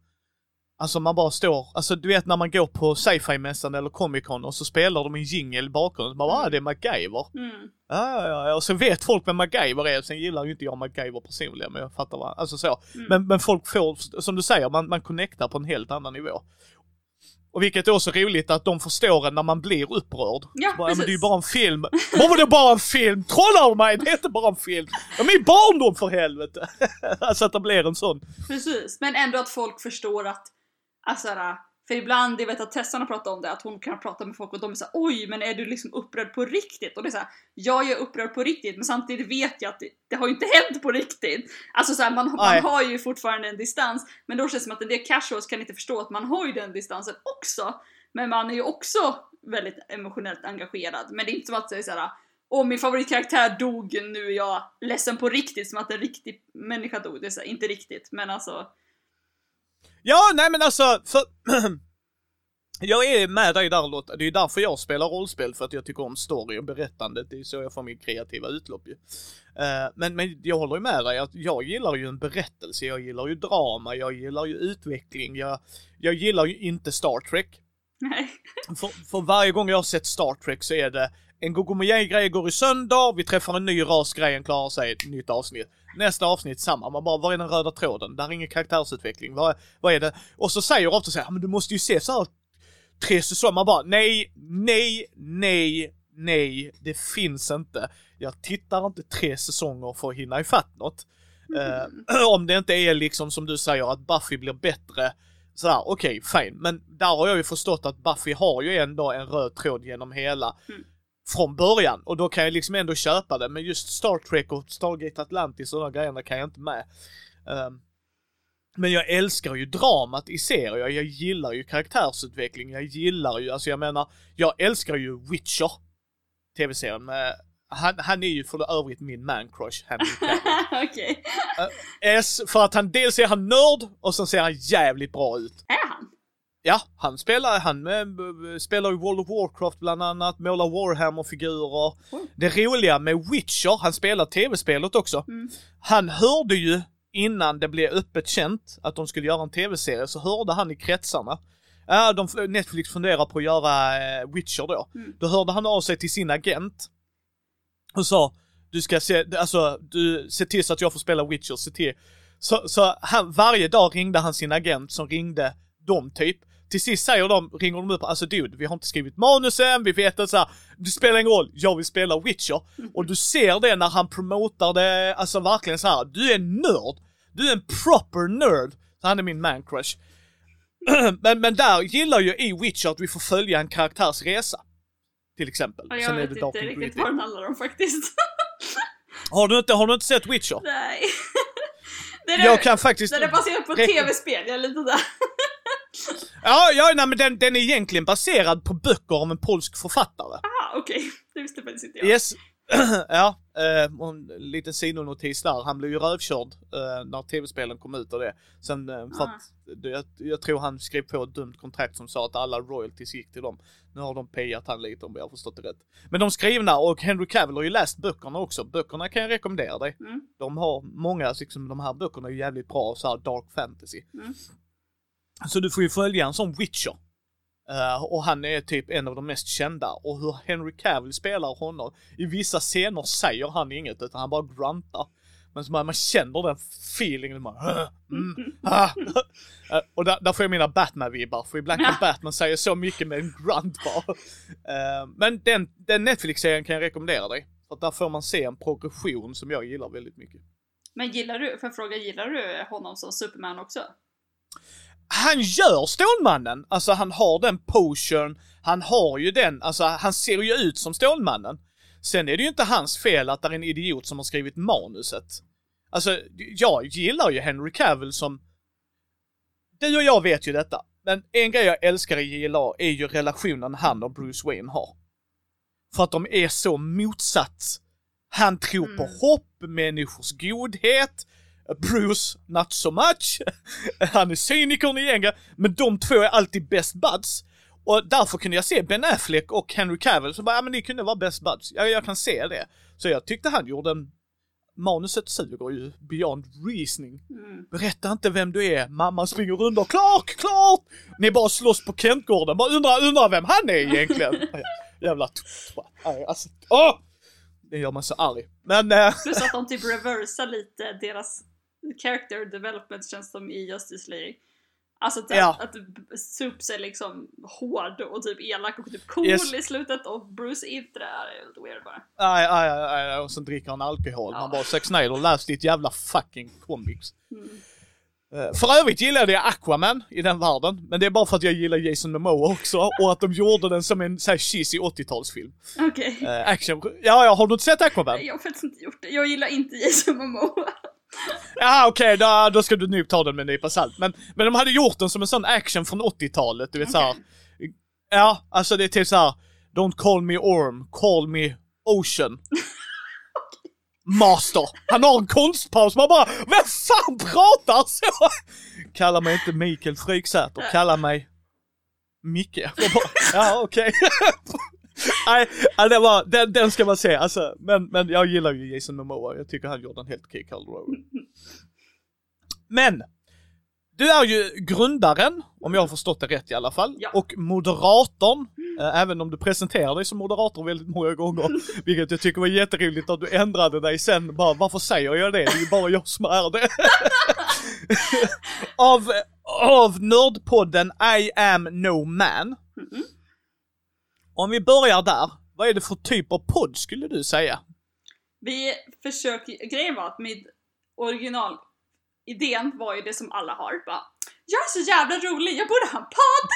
S1: alltså man bara står, alltså du vet när man går på sci-fi-mässan eller Comic Con och så spelar de en jingle i bakgrunden, man bara ah, det är MacGyver.
S2: Mm.
S1: Ja, ja, ja, och så vet folk vem MacGyver är, sen gillar ju inte jag MacGyver personligen, men jag fattar vad, alltså så.
S2: Mm.
S1: Men, men folk får, som du säger, man, man connectar på en helt annan nivå. Och vilket är också roligt att de förstår en när man blir upprörd.
S2: Ja,
S1: bara, men det är ju
S2: precis.
S1: bara en film. Vad var det bara en film? Trollar du mig? Det är inte bara en film. Det är min barndom för helvete. alltså att det blir en sån.
S2: Precis, men ändå att folk förstår att, alltså såhär, för ibland, jag vet att Tessan har pratat om det, att hon kan prata med folk och de är såhär oj men är du liksom upprörd på riktigt? Och det är såhär, jag är upprörd på riktigt men samtidigt vet jag att det, det har ju inte hänt på riktigt. Alltså såhär, man, man har ju fortfarande en distans, men då känns det som att en del casuals kan inte förstå att man har ju den distansen också. Men man är ju också väldigt emotionellt engagerad. Men det är inte som att säga såhär Åh min favoritkaraktär dog, nu är jag ledsen på riktigt som att en riktig människa dog. Det är så här, inte riktigt men alltså
S1: Ja, nej men alltså, för... jag är med dig där Lotta. Det är därför jag spelar rollspel, för att jag tycker om story och berättandet. Det är så jag får min kreativa utlopp ju. Eh, men, men jag håller ju med dig att jag gillar ju en berättelse, jag gillar ju drama, jag gillar ju utveckling, jag, jag gillar ju inte Star Trek.
S2: nej.
S1: För, för varje gång jag har sett Star Trek så är det en Gogomojay-grej går i sönder, vi träffar en ny ras, grejen klarar sig, ett nytt avsnitt. Nästa avsnitt samma, man bara, var är den röda tråden? Där är ingen karaktärsutveckling, vad, vad är det? Och så säger ofta så här, men du måste ju se så här tre säsonger, man bara, nej, nej, nej, nej, det finns inte. Jag tittar inte tre säsonger för att hinna ifatt något. Eh, om det inte är liksom som du säger att Buffy blir bättre sådär, okej, fine. Men där har jag ju förstått att Buffy har ju ändå en röd tråd genom hela
S2: Mm
S1: från början. Och då kan jag liksom ändå köpa det. Men just Star Trek och Stargate Atlantis och de grejerna kan jag inte med. Ehm, men jag älskar ju dramat i serier. Jag gillar ju karaktärsutveckling. Jag gillar ju, alltså jag menar, jag älskar ju Witcher. Tv-serien med, han, han är ju för övrigt min man crush, Henry.
S2: Okej.
S1: S, för att han, dels är han nörd och sen ser han jävligt bra ut.
S2: Är han?
S1: Ja, han spelar, han eh, spelar i World of Warcraft bland annat, målar Warhammer-figurer.
S2: Mm.
S1: Det roliga med Witcher, han spelar tv-spelet också.
S2: Mm.
S1: Han hörde ju innan det blev öppet känt att de skulle göra en tv-serie, så hörde han i kretsarna. Ja, de, Netflix funderar på att göra eh, Witcher då.
S2: Mm.
S1: Då hörde han av sig till sin agent. och sa du ska se, alltså du, se till så att jag får spela Witcher, se till. Så, så han, varje dag ringde han sin agent som ringde dem typ. Till sist säger de, ringer de upp, alltså dude, vi har inte skrivit manusen, vi vet att så här, det spelar ingen roll, jag vill spela Witcher. Och du ser det när han promotar det, alltså verkligen så här, du är en nörd. Du är en proper nörd. Så han är min man crush. men, men där gillar ju i Witcher att vi får följa en karaktärs resa. Till exempel.
S2: Ja, jag
S1: Sen är
S2: vet
S1: det
S2: inte riktigt vad den handlar om faktiskt.
S1: Har du inte, har du inte sett Witcher?
S2: Nej. Det är,
S1: Jag kan faktiskt...
S2: Den är baserad på tv-spel, jag är lite där.
S1: Ja, ja, nej men den, den är egentligen baserad på böcker om en polsk författare.
S2: Aha, okej. Det visste faktiskt inte jag.
S1: Yes. ja, eh, och en liten sidonotis där. Han blev ju rövkörd eh, när tv-spelen kom ut och det. Sen eh, för
S2: Ah.
S1: att, jag, jag tror han skrev på ett dumt kontrakt som sa att alla royalties gick till dem. Nu har de payat han lite om jag har förstått det rätt. Men de skrivna och Henry Cavill har ju läst böckerna också. Böckerna kan jag rekommendera dig.
S2: Mm.
S1: De har många, liksom de här böckerna är jävligt bra så här dark fantasy.
S2: Mm.
S1: Så du får ju följa en sån Witcher. Eh, och han är typ en av de mest kända. Och hur Henry Cavill spelar honom. I vissa scener säger han inget utan han bara gruntar. Men man, man känner den feelingen. Man, "Åh, mm, ah." Eh, och där, där får jag mina Batman-vibbar. För ibland kan Batman säga så mycket med en grunt bara. Eh, men den, den Netflix-serien kan jag rekommendera dig. För där får man se en progression som jag gillar väldigt mycket.
S2: Men gillar du, för jag fråga, gillar du honom som Superman också?
S1: Han gör Stålmannen. Alltså han har den potion, han har ju den, alltså han ser ju ut som Stålmannen. Sen är det ju inte hans fel att det är en idiot som har skrivit manuset. Alltså, jag gillar ju Henry Cavill som... Du och jag vet ju detta. Men en grej jag älskar i JLA är ju relationen han och Bruce Wayne har. För att de är så motsatt. Han tror på
S2: Mm.
S1: hopp, människors godhet. Bruce, not so much. Han är cynikern i gänget, men de två är alltid best buds. Och därför kunde jag se Ben Affleck och Henry Cavill, så bara, ja men ni kunde vara best buds. Ja, jag kan se det. Så jag tyckte han gjorde en... Manuset suger ju beyond reasoning.
S2: Mm.
S1: Berätta inte vem du är, mamma springer runt och klart, klart! Ni bara slåss på Kentgården, bara undrar, undrar vem han är egentligen. Jävla. Nej, Alltså, åh! Det gör mig så arg. Men, eh,
S2: Plus att de typ reversar lite deras character development känns som i Justice League. Alltså att,
S1: Ja.
S2: att Supes är liksom hård och typ elak och typ cool
S1: Yes.
S2: i slutet och Bruce inte det. Är lite weird bara.
S1: aj, aj, aj, och sen dricker han alkohol.
S2: Ja.
S1: Man bara, Zack Snyder, läs ditt jävla fucking comics.
S2: Mm.
S1: Eh, För övrigt gillade jag Aquaman i den världen, men det är bara för att jag gillar Jason Momoa också och att de gjorde den som en såhär cheesy 80-talsfilm.
S2: Okej.
S1: Uh, action, ja, ja, har du inte sett Aquaman?
S2: Jag har faktiskt inte gjort det. Jag gillar inte Jason Momoa.
S1: Ja okej, då, då ska du nu ta den med en nypa salt. Men, men de hade gjort den som en sån action från 80-talet, du vet såhär.
S2: Okej.
S1: Ja, alltså det är typ såhär, Don't call me Orm, call me Ocean. Master. Han har en konstpaus, man bara Vem fan pratar så? Kalla mig inte Mikael Fryksäter, kalla mig Micke. Bara, ja okej. Nej, det var, den, den ska man se alltså. Men, men jag gillar ju Jason Momoa, jag tycker han gjorde en helt okej Khal Drogo. Men! Du är ju grundaren, om jag har förstått det rätt i alla fall,
S2: Ja.
S1: och moderatorn, eh, även om du presenterar dig som moderator väldigt många gånger, vilket jag tycker var jätteroligt att du ändrade dig sen, bara varför säger jag det? Det är ju bara jag som är det. av, av nördpodden I am no man.
S2: Mhm.
S1: Om vi börjar där, vad är det för typ av podd skulle du säga?
S2: Vi försöker, grejen var att min originalidén var ju det som alla har. Bara, jag är så jävla rolig, jag borde ha en podd!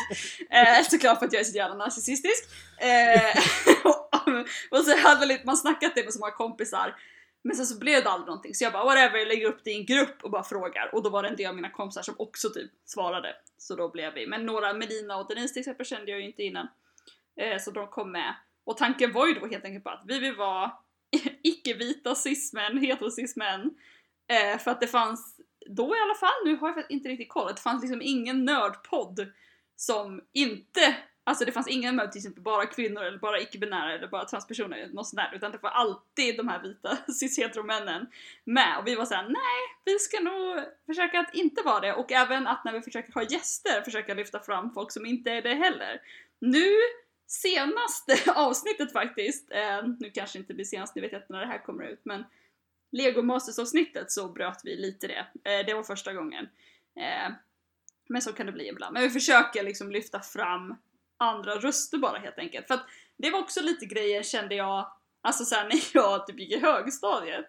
S2: eh, såklart för att jag är så jävla narcissistisk. Eh, och så hade väl man snackat det med så många kompisar. Men sen så blev det aldrig någonting så jag bara whatever, jag lägger upp det i en grupp och bara frågar. Och då var det en del av mina kompisar som också typ svarade. Så då blev vi. Men några, Melina och Denise till exempel kände jag ju inte innan. Eh, så de kom med. Och tanken var ju då helt enkelt på att vi vill vara icke-vita cis-män, hetero-cis-män. Eh, för att det fanns, då i alla fall, nu har jag faktiskt inte riktigt koll, det fanns liksom ingen nördpodd som inte, alltså det fanns ingen med till exempel bara kvinnor eller bara icke-binära eller bara transpersoner eller något sånt där, utan det var alltid de här vita cis-hetero-männen med. Och vi var såhär, nej, vi ska nog försöka att inte vara det. Och även att när vi försöker ha gäster försöka lyfta fram folk som inte är det heller. Nu senaste avsnittet faktiskt, eh, nu kanske inte blir senast, nu vet jag inte när det här kommer ut, men Lego Masters avsnittet så bröt vi lite det. Eh, det var första gången. Eh, men så kan det bli ibland. Men vi försöker liksom lyfta fram andra röster bara helt enkelt. För att det var också lite grejer kände jag, alltså såhär när jag typ gick i högstadiet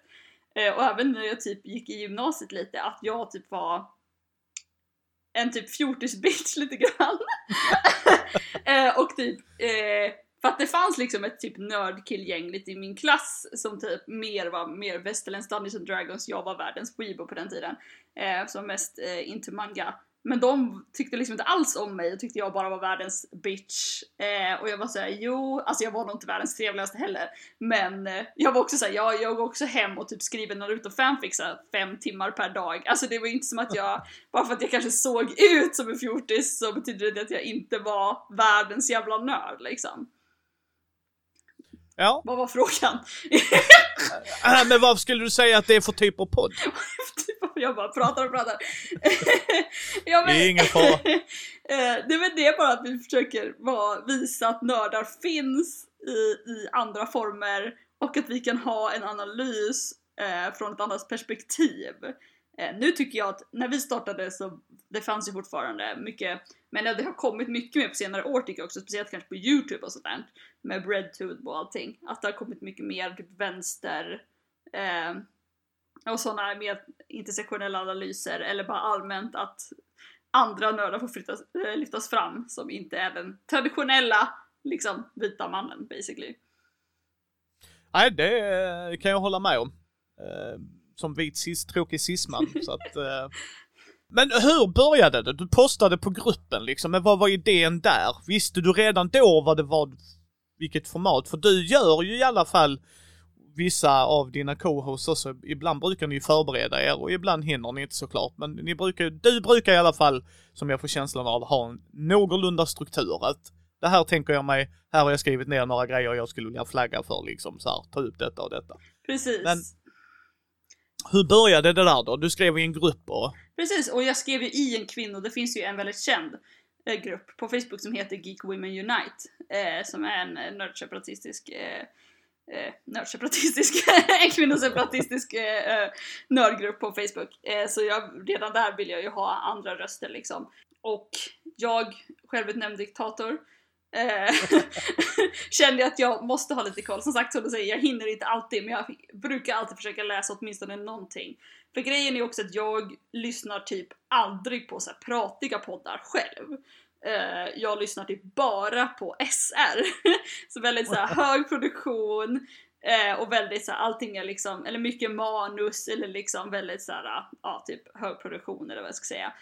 S2: eh, och även när jag typ gick i gymnasiet lite, att jag typ var en typ fjortis-bitch lite grann. eh, och typ, eh, för att det fanns liksom ett typ nördkillgäng lite i min klass som typ mer var mer västerländskt Dungeons and Dragons, jag var världens weebo på den tiden. Eh, som mest eh, into manga. Men de tyckte liksom inte alls om mig och tyckte jag bara var världens bitch. Eh, och jag var såhär, jo, alltså jag var nog inte världens trevligaste heller. Men eh, jag var också såhär, jag, jag går också hem och typ skriver Naruto fanfics fem timmar per dag. Alltså det var inte som att jag, bara för att jag kanske såg ut som en fjortis så betyder det att jag inte var världens jävla nörd liksom.
S1: Ja.
S2: Vad var frågan?
S1: Äh, men vad skulle du säga att det är för typ av podd?
S2: jag bara pratar och pratar. ja,
S1: men, det är ingen fara.
S2: Eh, det är väl det bara att vi försöker vara, visa att nördar finns i, i andra former och att vi kan ha en analys eh, från ett annat perspektiv. Eh, nu tycker jag att när vi startade så det fanns ju fortfarande mycket, men det har kommit mycket mer på senare år tycker jag också, speciellt kanske på Youtube och sånt där med breadtube och allting. Att det har kommit mycket mer typ vänster eh, och sådana mer intersektionella analyser eller bara allmänt att andra nördar får flyttas, eh, lyftas fram som inte är den traditionella liksom vita mannen basically.
S1: Nej, det kan jag hålla med om. Uh som vit cis, tråkig cisman. så att, eh. Men hur började det? Du postade på gruppen liksom, men vad var idén där? Visste du redan då vad det var, vilket format? För du gör ju i alla fall vissa av dina co-hosts också, ibland brukar ni förbereda er och ibland hinner ni inte såklart. Men ni brukar, du brukar i alla fall, som jag får känslan av, ha en någorlunda struktur. Att det här tänker jag mig, här har jag skrivit ner några grejer jag skulle vilja flagga för liksom så här, ta upp detta och detta.
S2: Precis.
S1: Men hur började det där då? Du skrev i en grupp och...
S2: Precis, och jag skrev ju i en kvinno, det finns ju en väldigt känd eh, grupp på Facebook som heter Geek Women Unite, eh, som är en eh, nördseparatistisk eh, eh, nördseparatistisk, en kvinnoseparatistisk eh, eh, nördgrupp på Facebook. Eh, så jag, redan där vill jag ju ha andra röster liksom. Och jag, självutnämnd diktator, eh, kände att jag måste ha lite koll. Som sagt, som du säger, jag hinner inte alltid men jag brukar alltid försöka läsa åtminstone någonting. För grejen är också att jag lyssnar typ aldrig på så här pratiga poddar själv. Uh, jag lyssnar typ bara på SR. så väldigt så här, hög produktion uh, och väldigt så här, allting är liksom, eller mycket manus eller liksom väldigt så här, ja typ hög produktion eller vad jag ska säga.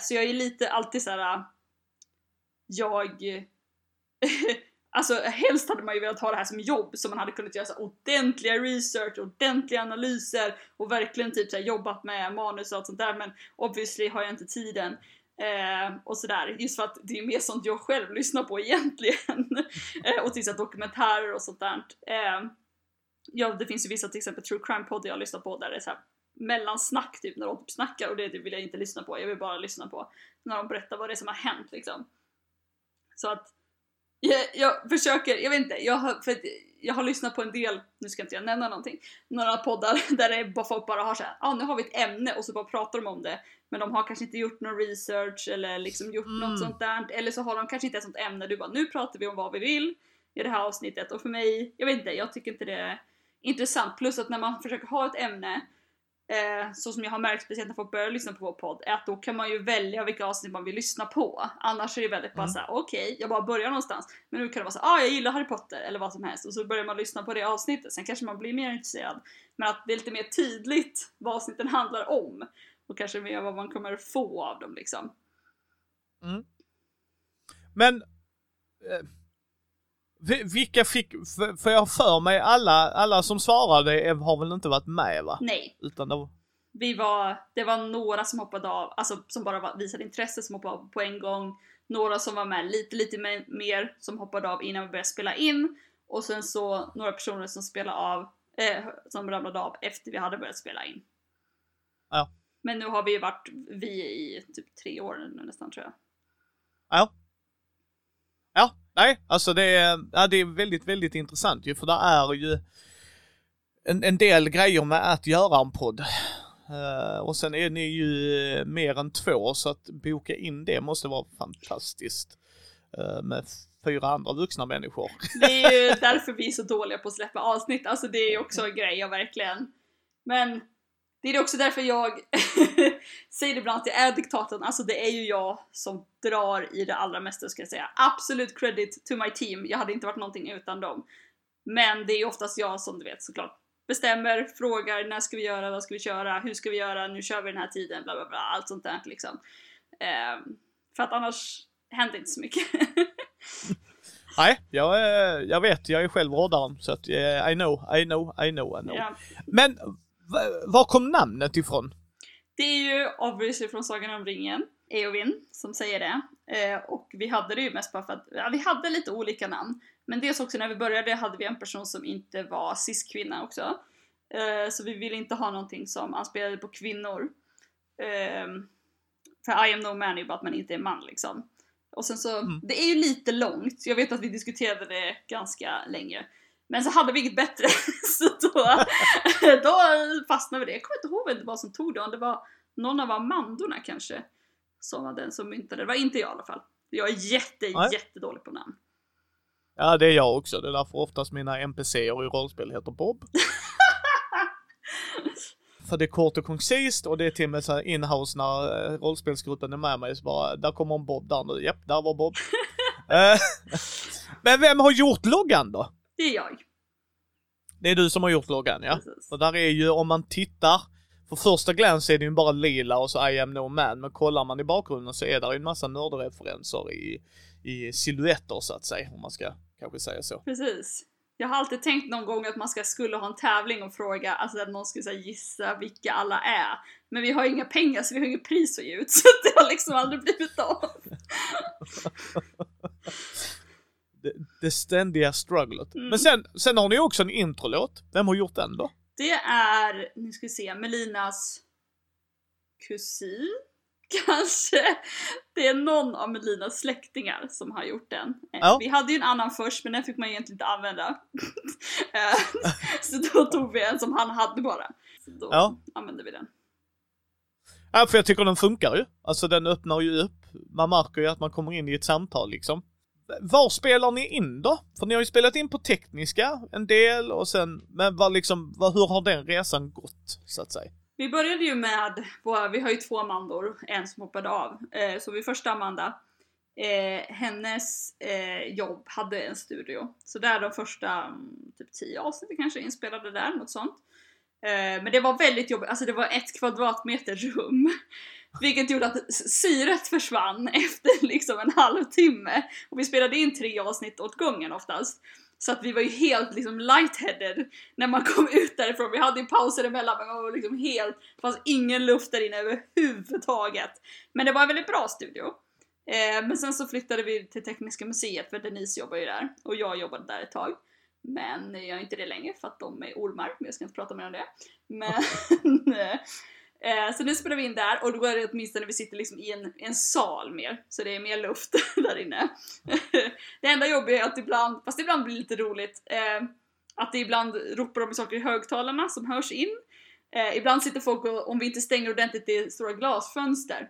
S2: Så jag är lite alltid så här. jag Alltså helst hade man ju velat ha det här som jobb så man hade kunnat göra så ordentliga research, ordentliga analyser och verkligen typ så jobbat med manus och allt sånt där men obviously har jag inte tiden. Eh, och sådär, just för att det är mer sånt jag själv lyssnar på egentligen. eh, och till exempel dokumentärer och sånt där. Eh, ja, det finns ju vissa till exempel true crime-poddar jag lyssnar på där det är såhär mellansnack typ när de typ snackar och det vill jag inte lyssna på, jag vill bara lyssna på när de berättar vad det är som har hänt liksom. Så att jag, jag försöker, jag vet inte, jag har, för jag har lyssnat på en del, nu ska inte jag nämna någonting, några poddar där det bara folk bara har såhär, ja ah, nu har vi ett ämne och så bara pratar de om det. Men de har kanske inte gjort någon research eller liksom gjort mm. något sånt där. Eller så har de kanske inte ett sånt ämne, du bara nu pratar vi om vad vi vill i det här avsnittet. Och för mig, jag vet inte, jag tycker inte det är intressant. Plus att när man försöker ha ett ämne eh, så som jag har märkt speciellt när folk börjar lyssna på vår podd, är att då kan man ju välja vilka avsnitt man vill lyssna på. Annars är det väldigt bara mm. såhär, okej, okay, jag bara börjar någonstans. Men nu kan det vara såhär, ah jag gillar Harry Potter eller vad som helst och så börjar man lyssna på det avsnittet. Sen kanske man blir mer intresserad. Men att det är lite mer tydligt vad avsnitten handlar om. Och kanske mer vad man kommer få av dem liksom.
S1: Mm. Men eh vilka fick, för jag har för mig alla, alla som svarade har väl inte varit med va?
S2: Nej.
S1: Utan det var...
S2: Vi var, det var några som hoppade av, alltså som bara visade intresse som hoppade av på en gång. Några som var med lite, lite mer som hoppade av innan vi började spela in. Och sen så några personer som spelade av, eh, som ramlade av efter vi hade börjat spela in.
S1: Ja.
S2: Men nu har vi varit vi i typ tre år nu nästan tror jag.
S1: Ja. Ja, Nej, alltså det är, ja, det är väldigt, väldigt intressant ju, för det är ju en, en del grejer med att göra en podd. Uh, och sen är ni ju mer än två, så att boka in det måste vara fantastiskt. Uh, med fyra andra vuxna människor.
S2: Det är ju därför vi är så dåliga på att släppa avsnitt, alltså det är ju också en grej, jag verkligen. Men det är också därför jag säger ibland att jag är diktatorn, alltså det är ju jag som drar i det allra mesta ska jag säga. Absolut credit to my team, jag hade inte varit någonting utan dem. Men det är ju oftast jag som du vet såklart bestämmer, frågar när ska vi göra, vad ska vi köra, hur ska vi göra, nu kör vi den här tiden, bla bla bla, allt sånt där liksom. Um, för att annars händer inte så mycket.
S1: Nej, jag, jag vet, jag är själv råddaren så att I know, I know, I know, I know. Ja. Men var kom namnet ifrån?
S2: Det är ju obviously från Sagan om ringen, Eowyn, som säger det. Eh, och vi hade det ju mest bara för att, ja, vi hade lite olika namn. Men dels också när vi började hade vi en person som inte var cis-kvinna också. Eh, så vi ville inte ha någonting som anspelade på kvinnor. Eh, för I am no man är ju bara att man inte är man liksom. Och sen så, mm. det är ju lite långt, jag vet att vi diskuterade det ganska länge. Men så hade vi inget bättre, så då, då fastnade vi det. Jag kommer inte ihåg vem det var som tog det, om det var någon av Amandorna kanske. Som var den som myntade det, var inte jag i alla fall. Jag är jätte, Nej. jättedålig på namn.
S1: Ja, det är jag också. Det är därför oftast mina NPCer i rollspel heter Bob. För det är kort och koncist och det är till och med så inhouse när eh, rollspelsgruppen är med mig så bara, där kommer en Bob där nu. Japp, där var Bob. Eh, men vem har gjort loggan då?
S2: Det är jag.
S1: Det är du som har gjort loggan ja. Precis. Och där är ju, om man tittar, för första glans är det ju bara lila och så I am no man, men kollar man i bakgrunden så är det ju en massa nördreferenser i, i silhuetter så att säga, om man ska kanske säga så.
S2: Precis. Jag har alltid tänkt någon gång att man ska, skulle ha en tävling och fråga, alltså att någon skulle säga gissa vilka alla är. Men vi har inga pengar så vi har inget pris att ge ut så det har liksom aldrig blivit av.
S1: det, det ständiga strugglet. Mm. Men sen, sen har ni också en introlåt. Vem har gjort den då?
S2: Det är, nu ska vi se, Melinas kusin? Kanske. Det är någon av Melinas släktingar som har gjort den. Eh, ja. Vi hade ju en annan först men den fick man egentligen inte använda. Eh, så då tog vi en som han hade bara. Så då ja. använde vi den.
S1: Ja, för jag tycker den funkar ju. Alltså den öppnar ju upp. Man märker ju att man kommer in i ett samtal liksom. Var spelar ni in då? För ni har ju spelat in på tekniska en del och sen, men vad liksom, vad, hur har den resan gått så att säga?
S2: Vi började ju med, vi har ju två Amandor, en som hoppade av. Eh, så vi första Amanda, eh, hennes eh, jobb hade en studio. Så där de första mm, typ tio avsnitten kanske inspelade där, något sånt. Eh, men det var väldigt jobbigt, alltså det var ett kvadratmeter rum. Vilket gjorde att syret försvann efter liksom en halvtimme. Och vi spelade in tre avsnitt åt gången oftast. Så att vi var ju helt liksom lightheaded när man kom ut därifrån. Vi hade ju pauser emellan men man var liksom helt, det fanns ingen luft där inne överhuvudtaget. Men det var en väldigt bra studio. Eh, men sen så flyttade vi till Tekniska museet för Denise jobbar ju där och jag jobbade där ett tag. Men jag gör inte det längre för att de är ormar, men jag ska inte prata mer om det. Men Eh, så nu spelar vi in där och då är det åtminstone vi sitter liksom i en, en sal mer, så det är mer luft där inne. det enda jobbiga är att ibland, fast ibland blir det lite roligt, eh, att det ibland ropar de saker i högtalarna som hörs in. Eh, ibland sitter folk och, om vi inte stänger ordentligt i stora glasfönster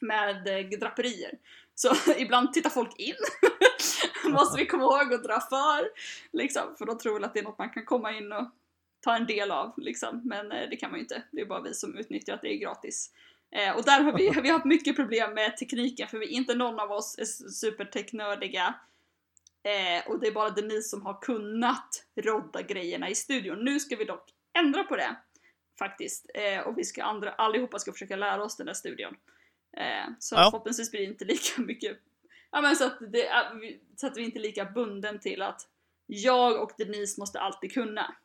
S2: med eh, draperier. Så ibland tittar folk in. Måste vi komma ihåg att dra för. Liksom, för de tror väl att det är något man kan komma in och ta en del av liksom. Men eh, det kan man ju inte. Det är bara vi som utnyttjar att det är gratis. Eh, och där har vi, vi har haft mycket problem med tekniken för vi, inte någon av oss är superteknördiga. Eh, och det är bara Denise som har kunnat rodda grejerna i studion. Nu ska vi dock ändra på det. Faktiskt. Eh, och vi ska andra, allihopa ska försöka lära oss den där studion. Eh, så ja. förhoppningsvis blir det inte lika mycket Ja men så att, det, så att vi inte är lika bunden till att jag och Denise måste alltid kunna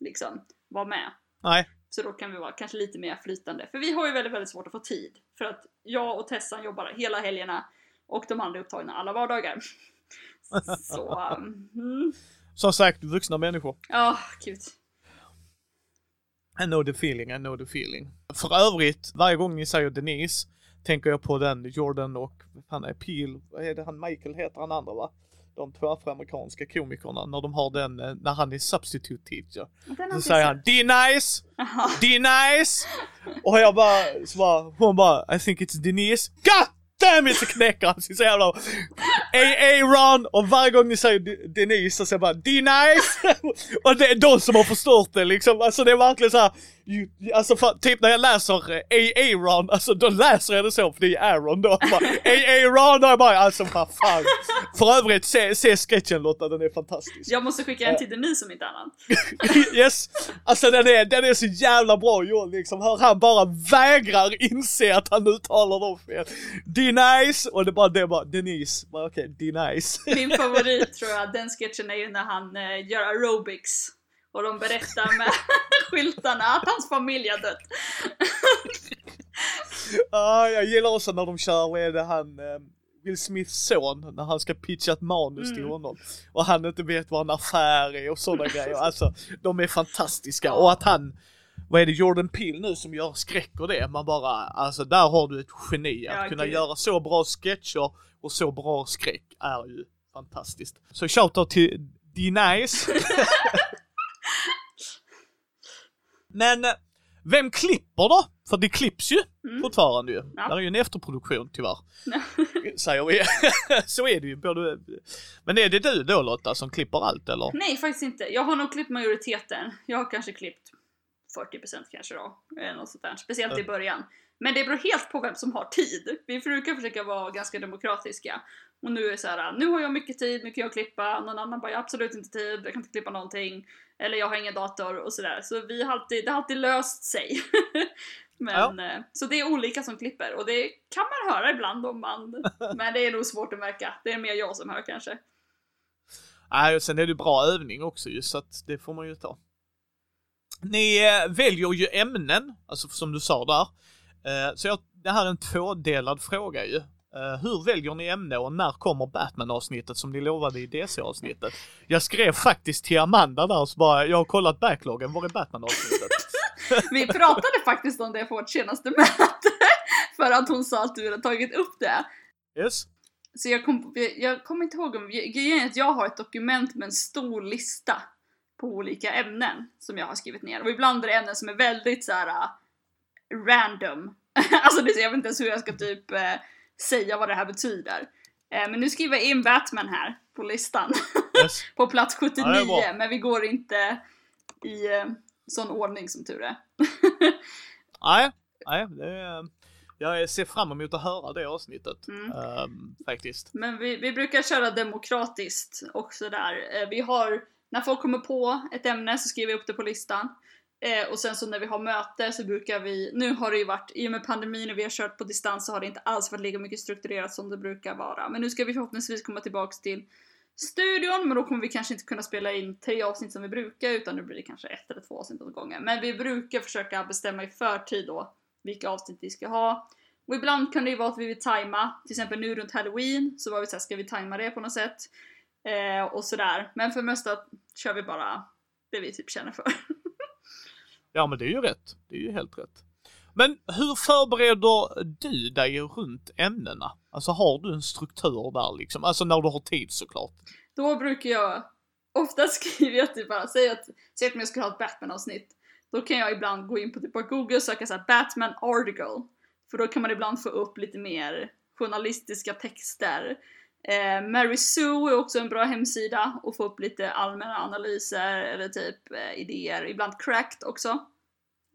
S2: liksom vara med.
S1: Nej.
S2: Så då kan vi vara kanske lite mer flytande. För vi har ju väldigt, väldigt svårt att få tid. För att jag och Tessan jobbar hela helgerna och de andra är upptagna alla vardagar. Så...
S1: Mm. Som sagt, vuxna människor.
S2: Ja, oh, gud.
S1: I know the feeling, I know the feeling. För övrigt, varje gång ni säger Denise, tänker jag på den Jordan och, han är Peel, vad är det han, Michael heter han andra va? De två afroamerikanska komikerna, när de har den, eh, när han är substitute teacher. Så säger han D-nice,
S2: Jaha.
S1: D-nice! Och jag bara, så bara, hon bara, I think it's Denise. God damn it! Så knäcker han sig så jävla A-A-Ron och varje gång ni säger D- Denise så säger jag bara D-nice! och det är de som har förstört det liksom. Alltså det är verkligen så här, ju, alltså för, typ när jag läser eh, A-A-Ron, alltså då läser jag det så för det är Aaron då. A-A-Ron och jag bara, alltså vad fan. För övrigt, se, se sketchen Lotta, den är fantastisk.
S2: Jag måste skicka en till Denise om inte annat.
S1: yes, alltså den är, den är så jävla bra gjord liksom. Hör han bara vägrar inse att han uttalar dem fel. D-nice och det bara, det bara Denise. Bara okej, D-nice.
S2: Min favorit tror jag, den sketchen är ju när han eh, gör aerobics. Och de berättar med skyltarna att hans familj har dött.
S1: ah, jag gillar också när de kör, vad är det han, eh, Will Smiths son, när han ska pitcha ett manus till
S2: Mm.
S1: honom. Och han inte vet vad en affär är och sådana grejer. Alltså, de är fantastiska. Och att han, vad är det, Jordan Peele nu som gör skräck och det. Man bara, alltså där har du ett geni. Att
S2: Ja,
S1: kunna
S2: gud.
S1: göra så bra sketcher och så bra skräck är ju fantastiskt. Så shoutout till D-Nice. Men eh, vem klipper då? För det klipps ju
S2: Mm.
S1: fortfarande ju.
S2: Ja.
S1: Det är ju en efterproduktion tyvärr. Säger vi. så är det ju. Både... Men är det du då Lotta som klipper allt eller?
S2: Nej, faktiskt inte. Jag har nog klippt majoriteten. Jag har kanske klippt 40% kanske då. Något sånt där. Speciellt i
S1: Ja.
S2: början. Men det beror helt på vem som har tid. Vi brukar försöka vara ganska demokratiska. Och nu är det så här, nu har jag mycket tid, nu kan jag klippa. Någon annan bara, jag har absolut inte tid, jag kan inte klippa någonting. Eller jag har ingen dator och sådär. Så vi har alltid, det har alltid löst sig. Men, eh, Så det är olika som klipper och det kan man höra ibland om man... Men det är nog svårt att märka. Det är mer jag som hör kanske.
S1: Nej, och sen är det bra övning också ju, så att det får man ju ta. Ni eh, väljer ju ämnen, alltså som du sa där. Eh, så jag, det här är en tvådelad fråga ju. Eh, hur väljer ni ämne och när kommer Batman-avsnittet som ni lovade i DC-avsnittet? Jag skrev faktiskt till Amanda där så bara, jag har kollat backloggen, var är Batman-avsnittet?
S2: Vi pratade faktiskt om det på vårt senaste möte. För att hon sa att du hade tagit upp det.
S1: Yes?
S2: Så jag kom, kommer inte ihåg om, grejen är att jag har ett dokument med en stor lista på olika ämnen som jag har skrivit ner. Och ibland är det ämnen som är väldigt så här random. alltså det, jag vet inte ens hur jag ska typ eh, säga vad det här betyder. Eh, men nu skriver jag in Batman här på listan.
S1: Yes?
S2: på plats 79,
S1: Ja,
S2: men vi går inte i eh, sån ordning som tur är.
S1: Nej, nej, det är, jag ser fram emot att höra det avsnittet.
S2: Mm.
S1: ehm, faktiskt.
S2: Men vi, vi brukar köra demokratiskt också där. Eh, Vi har, när folk kommer på ett ämne så skriver vi upp det på listan. Eh, och sen så när vi har möte så brukar vi, nu har det ju varit, i och med pandemin och vi har kört på distans så har det inte alls varit lika mycket strukturerat som det brukar vara. Men nu ska vi förhoppningsvis komma tillbaks till studion, men då kommer vi kanske inte kunna spela in tre avsnitt som vi brukar utan nu blir det kanske ett eller två avsnitt åt gången. Men vi brukar försöka bestämma i förtid då vilka avsnitt vi ska ha. Och ibland kan det ju vara att vi vill tajma, till exempel nu runt halloween så var vi såhär, ska vi tajma det på något sätt? Eh, och sådär. Men för det mesta kör vi bara det vi typ känner för.
S1: Ja men det är ju rätt. Det är ju helt rätt. Men hur förbereder du dig runt ämnena? Alltså har du en struktur där liksom? Alltså när du har tid såklart.
S2: Då brukar jag, ofta skriver jag typ bara, säg att, säg att jag ska ha ett Batman-avsnitt. Då kan jag ibland gå in på typ bara Google och söka såhär Batman article. För då kan man ibland få upp lite mer journalistiska texter. Eh, Mary Sue är också en bra hemsida och få upp lite allmänna analyser eller typ eh, idéer. Ibland cracked också.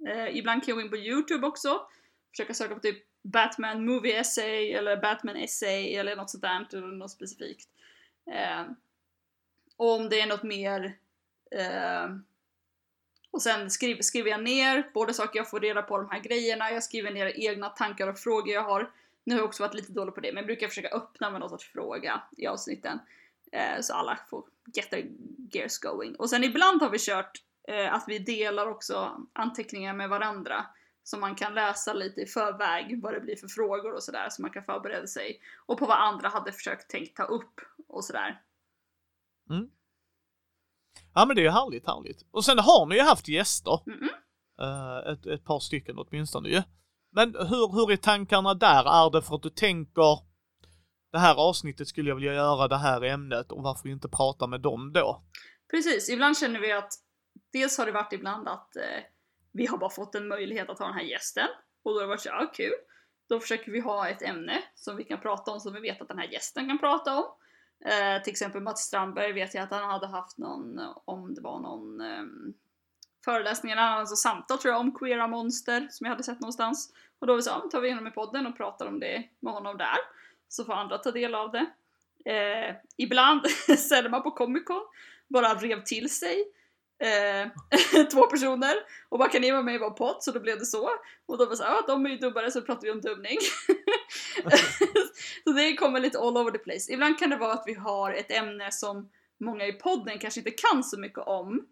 S2: Eh, ibland kan jag gå in på YouTube också. Försöka söka på typ Batman movie essay eller Batman essay eller något sånt där, eller något specifikt. Eh, och om det är något mer eh, och sen skriver, skriver jag ner både saker jag får reda på de här grejerna, jag skriver ner egna tankar och frågor jag har. Nu har jag också varit lite dålig på det, men jag brukar försöka öppna med någon sorts fråga i avsnitten. Eh, så alla får get their gears going. Och sen ibland har vi kört eh, att vi delar också anteckningar med varandra. Så man kan läsa lite i förväg vad det blir för frågor och sådär, så man kan förbereda sig. Och på vad andra hade försökt tänkt ta upp och sådär.
S1: Ja men det är ju härligt, härligt. Och sen har ni ju haft gäster.
S2: Mm-mm.
S1: Eh, ett, ett par stycken åtminstone ju. Men hur, hur är tankarna där? Är det för att du tänker det här avsnittet skulle jag vilja göra det här ämnet och varför inte prata med dem då?
S2: Precis, ibland känner vi att dels har det varit ibland att eh, vi har bara fått en möjlighet att ha den här gästen och då har det varit så ja kul. Då försöker vi ha ett ämne som vi kan prata om som vi vet att den här gästen kan prata om. Eh, till exempel Mats Strandberg vet jag att han hade haft någon, om det var någon eh, föreläsningarna, alltså samtal tror jag om queera monster som jag hade sett någonstans. Och då vi sa, tar vi in honom i podden och pratar om det med honom där. Så får andra ta del av det. Eh, ibland sänder man på Comic Con, bara rev till sig eh, två personer och bara kan ni vara med i vår podd? Så då blev det så. Och då var det så “ja de är ju dubbare så pratar vi om dubbning. så det kommer lite all over the place. Ibland kan det vara att vi har ett ämne som många i podden kanske inte kan så mycket om.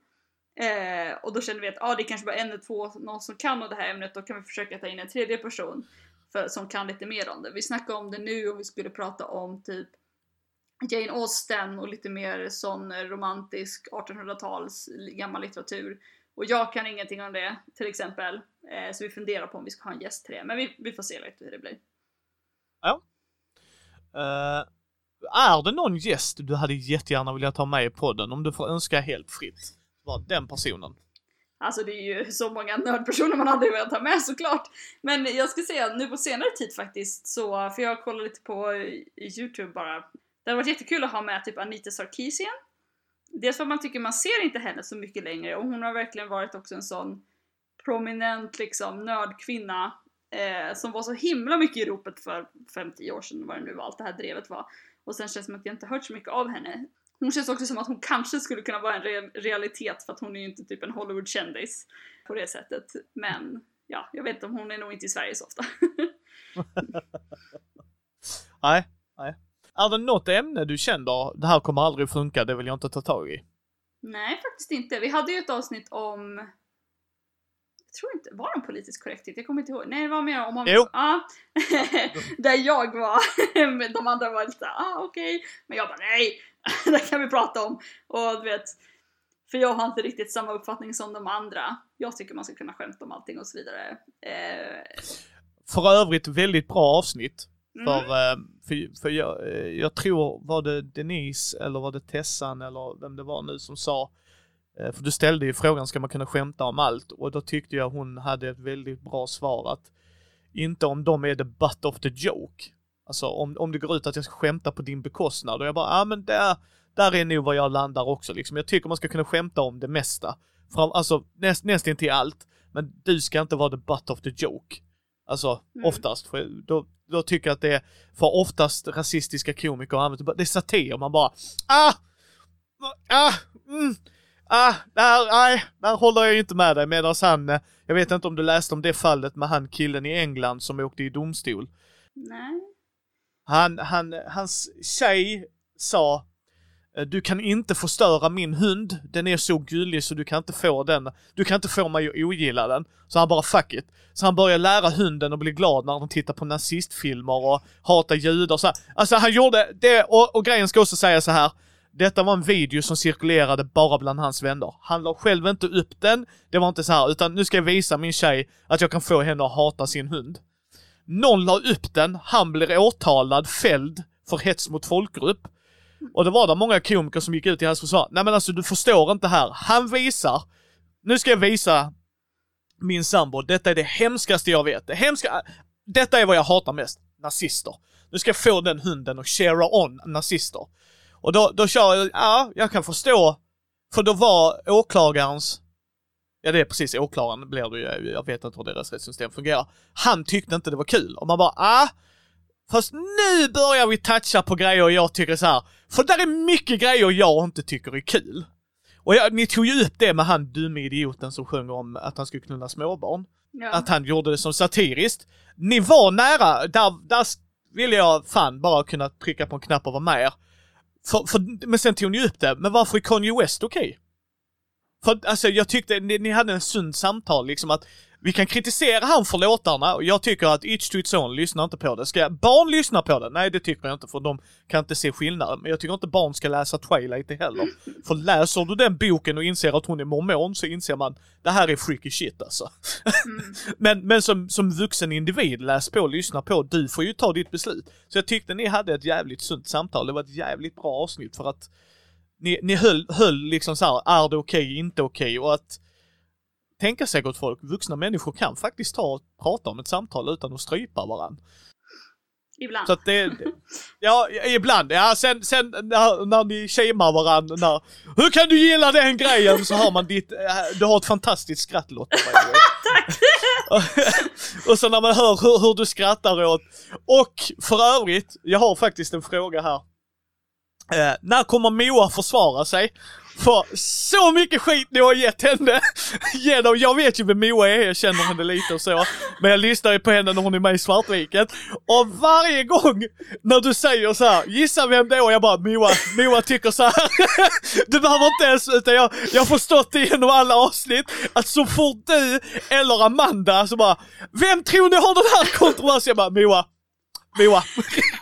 S2: Eh, och då känner vi att ah, det är kanske bara en eller två någon som kan om det här ämnet, då kan vi försöka ta in en tredje person för, som kan lite mer om det. Vi snackade om det nu och vi skulle prata om typ Jane Austen och lite mer sån romantisk 1800-tals gammal litteratur. Och jag kan ingenting om det till exempel. Eh, så vi funderar på om vi ska ha en gäst till det. Men vi, vi får se lite hur det blir.
S1: Ja. Uh, är det någon gäst du hade jättegärna velat ha med i podden om du får önska helt fritt? Bara den personen?
S2: Alltså det är ju så många nördpersoner man hade velat ha med såklart. Men jag ska säga nu på senare tid faktiskt så, för jag kollar lite på eh, Youtube bara det hade varit jättekul att ha med typ Anita Sarkeesian. Dels för att man tycker man ser inte henne så mycket längre och hon har verkligen varit också en sån prominent liksom nördkvinna eh, som var så himla mycket i ropet för 5-10 år sedan vad det nu var, allt det här drevet var. Och sen känns det som att jag inte hört så mycket av henne. Hon känns också som att hon kanske skulle kunna vara en re realitet för att hon är ju inte typ en Hollywood-kändis på det sättet. Men ja, jag vet inte om hon är nog inte i Sverige så ofta.
S1: nej, nej. Är det något ämne du känner, det här kommer aldrig funka, det vill jag inte ta tag i?
S2: Nej, faktiskt inte. Vi hade ju ett avsnitt om jag tror inte, var det om politisk korrekthet? Jag kommer inte ihåg. Nej, det var mer om... om
S1: jo!
S2: Ja. där jag var, de andra var lite ah okej. Okay. Men jag bara nej, det kan vi prata om. Och du vet, för jag har inte riktigt samma uppfattning som de andra. Jag tycker man ska kunna skämta om allting och så vidare. Eh...
S1: För övrigt väldigt bra avsnitt. Mm. För, eh, för, för jag, eh, jag tror, var det Denise eller var det Tessan eller vem det var nu som sa, för du ställde ju frågan, ska man kunna skämta om allt? Och då tyckte jag hon hade ett väldigt bra svar att inte om de är the butt of the joke. Alltså om, om det går ut att jag ska skämta på din bekostnad och jag bara, ja ah, men där, där är nog var jag landar också liksom. Jag tycker man ska kunna skämta om det mesta. Fram, alltså näst, nästan till allt. Men du ska inte vara the butt of the joke. Alltså mm. oftast, för då, då tycker jag att det är för oftast rasistiska komiker använder det är satir, man bara ah, ah, mm, ah, där, nej, där håller jag inte med dig medan han, eh, jag vet inte om du läste om det fallet med han killen i England som åkte i domstol.
S2: Nej.
S1: Han, han, hans tjej sa Eh, du kan inte förstöra min hund, den är så gullig så du kan inte få den, du kan inte få mig att ogilla den. Så han bara fuck it. Så han börjar lära hunden att bli glad när de tittar på nazistfilmer och hatar judar och så här. Alltså han gjorde det, och, och grejen ska också säga så här. Detta var en video som cirkulerade bara bland hans vänner. Han la själv inte upp den, det var inte så här, utan nu ska jag visa min tjej att jag kan få henne att hata sin hund. Någon la upp den, han blir åtalad, fälld för hets mot folkgrupp. Och det var det många komiker som gick ut i hans försvar. Nej men alltså du förstår inte här. Han visar, nu ska jag visa min sambo, detta är det hemskaste jag vet. Det hemska, detta är vad jag hatar mest. Nazister. Nu ska jag få den hunden och share on nazister. Och då, då kör jag, ja, jag kan förstå. För då var åklagarens, ja det är precis åklagaren blir det ju, jag vet inte hur deras rättssystem fungerar. Han tyckte inte det var kul. Och man bara, ah, Fast nu börjar vi toucha på grejer jag tycker så här. För där är mycket grejer jag inte tycker är kul. Och jag, ni tog ju upp det med han dumme idioten som sjöng om att han skulle knulla småbarn. Ja. Att han gjorde det som satiriskt. Ni var nära, där, där ville jag fan bara kunna trycka på en knapp och vara med för, för, men sen tog ni upp det, men varför är Kanye West okej? Okay? För alltså jag tyckte, ni, ni hade en sund samtal liksom att vi kan kritisera han för låtarna och jag tycker att Itch to its own, lyssna inte på det. Ska barn lyssna på det? Nej, det tycker jag inte för de kan inte se skillnaden. Men jag tycker inte barn ska läsa Twilight heller. För läser du den boken och inser att hon är mormon så inser man, det här är freaky shit alltså. men men som, som vuxen individ, läs på, lyssna på, du får ju ta ditt beslut. Så jag tyckte ni hade ett jävligt sunt samtal, det var ett jävligt bra avsnitt för att ni, ni höll, höll liksom så här, är det okej, okay, inte okej okay, och att tänka sig gott folk, vuxna människor kan faktiskt ta och prata om ett samtal utan att strypa varandra.
S2: Ibland.
S1: Så att det, ja, ibland. Ja, sen, sen när, när ni shamear varandra, när, hur kan du gilla den grejen? Så har man ditt, du har ett fantastiskt skratt Lotta.
S2: Tack!
S1: och, och så när man hör hur, hur du skrattar åt. Och för övrigt, jag har faktiskt en fråga här. Eh, när kommer Moa försvara sig? För så mycket skit ni har gett henne genom, jag vet ju vem Moa är, jag känner henne lite och så. Men jag lyssnar ju på henne när hon är med i Svartviken. Och varje gång när du säger så här, gissa vem det är? Och jag bara Moa, Moa tycker så här. Du behöver inte ens, utan jag, jag har förstått det genom alla avsnitt, att så fort du eller Amanda så bara, vem tror ni har den här kontroversen? Jag bara Moa, Moa.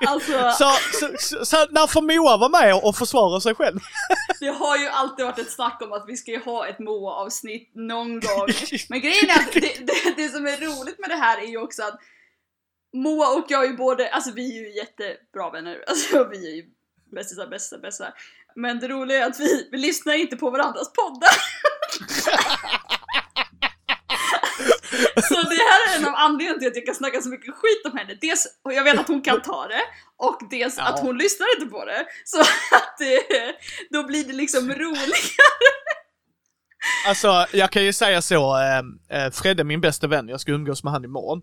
S2: Alltså...
S1: så, så, så, så när får Moa vara med och försvara sig själv?
S2: det har ju alltid varit ett snack om att vi ska ju ha ett Moa-avsnitt någon gång. Men grejen är att det, det, det, som är roligt med det här är ju också att Moa och jag är ju både, alltså vi är ju jättebra vänner, alltså vi är ju bästisar, bästisar, bästisar. Men det roliga är att vi, vi lyssnar inte på varandras poddar. Så det här är en av anledningarna till att jag kan snacka så mycket skit om henne. Dels, och jag vet att hon kan ta det, och dels ja. att hon lyssnar inte på det. Så att det, då blir det liksom roligare.
S1: Alltså, jag kan ju säga så, eh, eh Fredde är min bästa vän, jag ska umgås med han imorgon.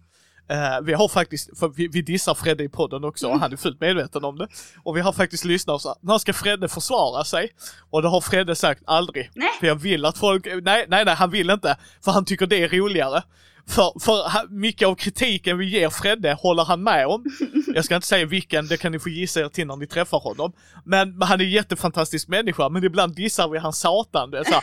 S1: Uh, vi har faktiskt, för vi, vi dissar Fredde i podden också och han är fullt medveten om det. Och vi har faktiskt lyssnat och så när ska Fredde försvara sig? Och det har Fredde sagt aldrig.
S2: Nej.
S1: För jag vill att folk, nej, nej, nej, han vill inte. För han tycker det är roligare. För, för mycket av kritiken vi ger Fredde håller han med om. Jag ska inte säga vilken, det kan ni få gissa er till när ni träffar honom. Men, han är en jättefantastisk människa, men ibland dissar vi hans satan. Det är så här,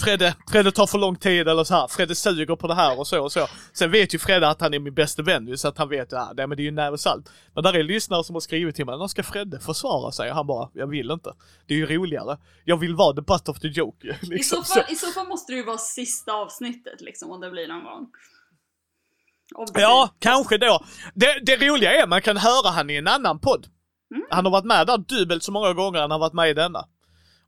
S1: Fredde, Fredde tar för lång tid eller så här, Fredde suger på det här och så och så. Sen vet ju Fredde att han är min bästa vän så att han vet, ja, det, men det är ju nära salt. Men där är lyssnare som har skrivit till mig, när ska Fredde försvara sig? Och han bara, jag vill inte. Det är ju roligare. Jag vill vara the butt of the joke. Liksom.
S2: I, så fall, I så fall måste det ju vara sista avsnittet liksom, om det blir någon gång.
S1: Ja, kanske då. Det, det roliga är, man kan höra han i en annan podd. Mm. Han har varit med där dubbelt så många gånger han har varit med i denna.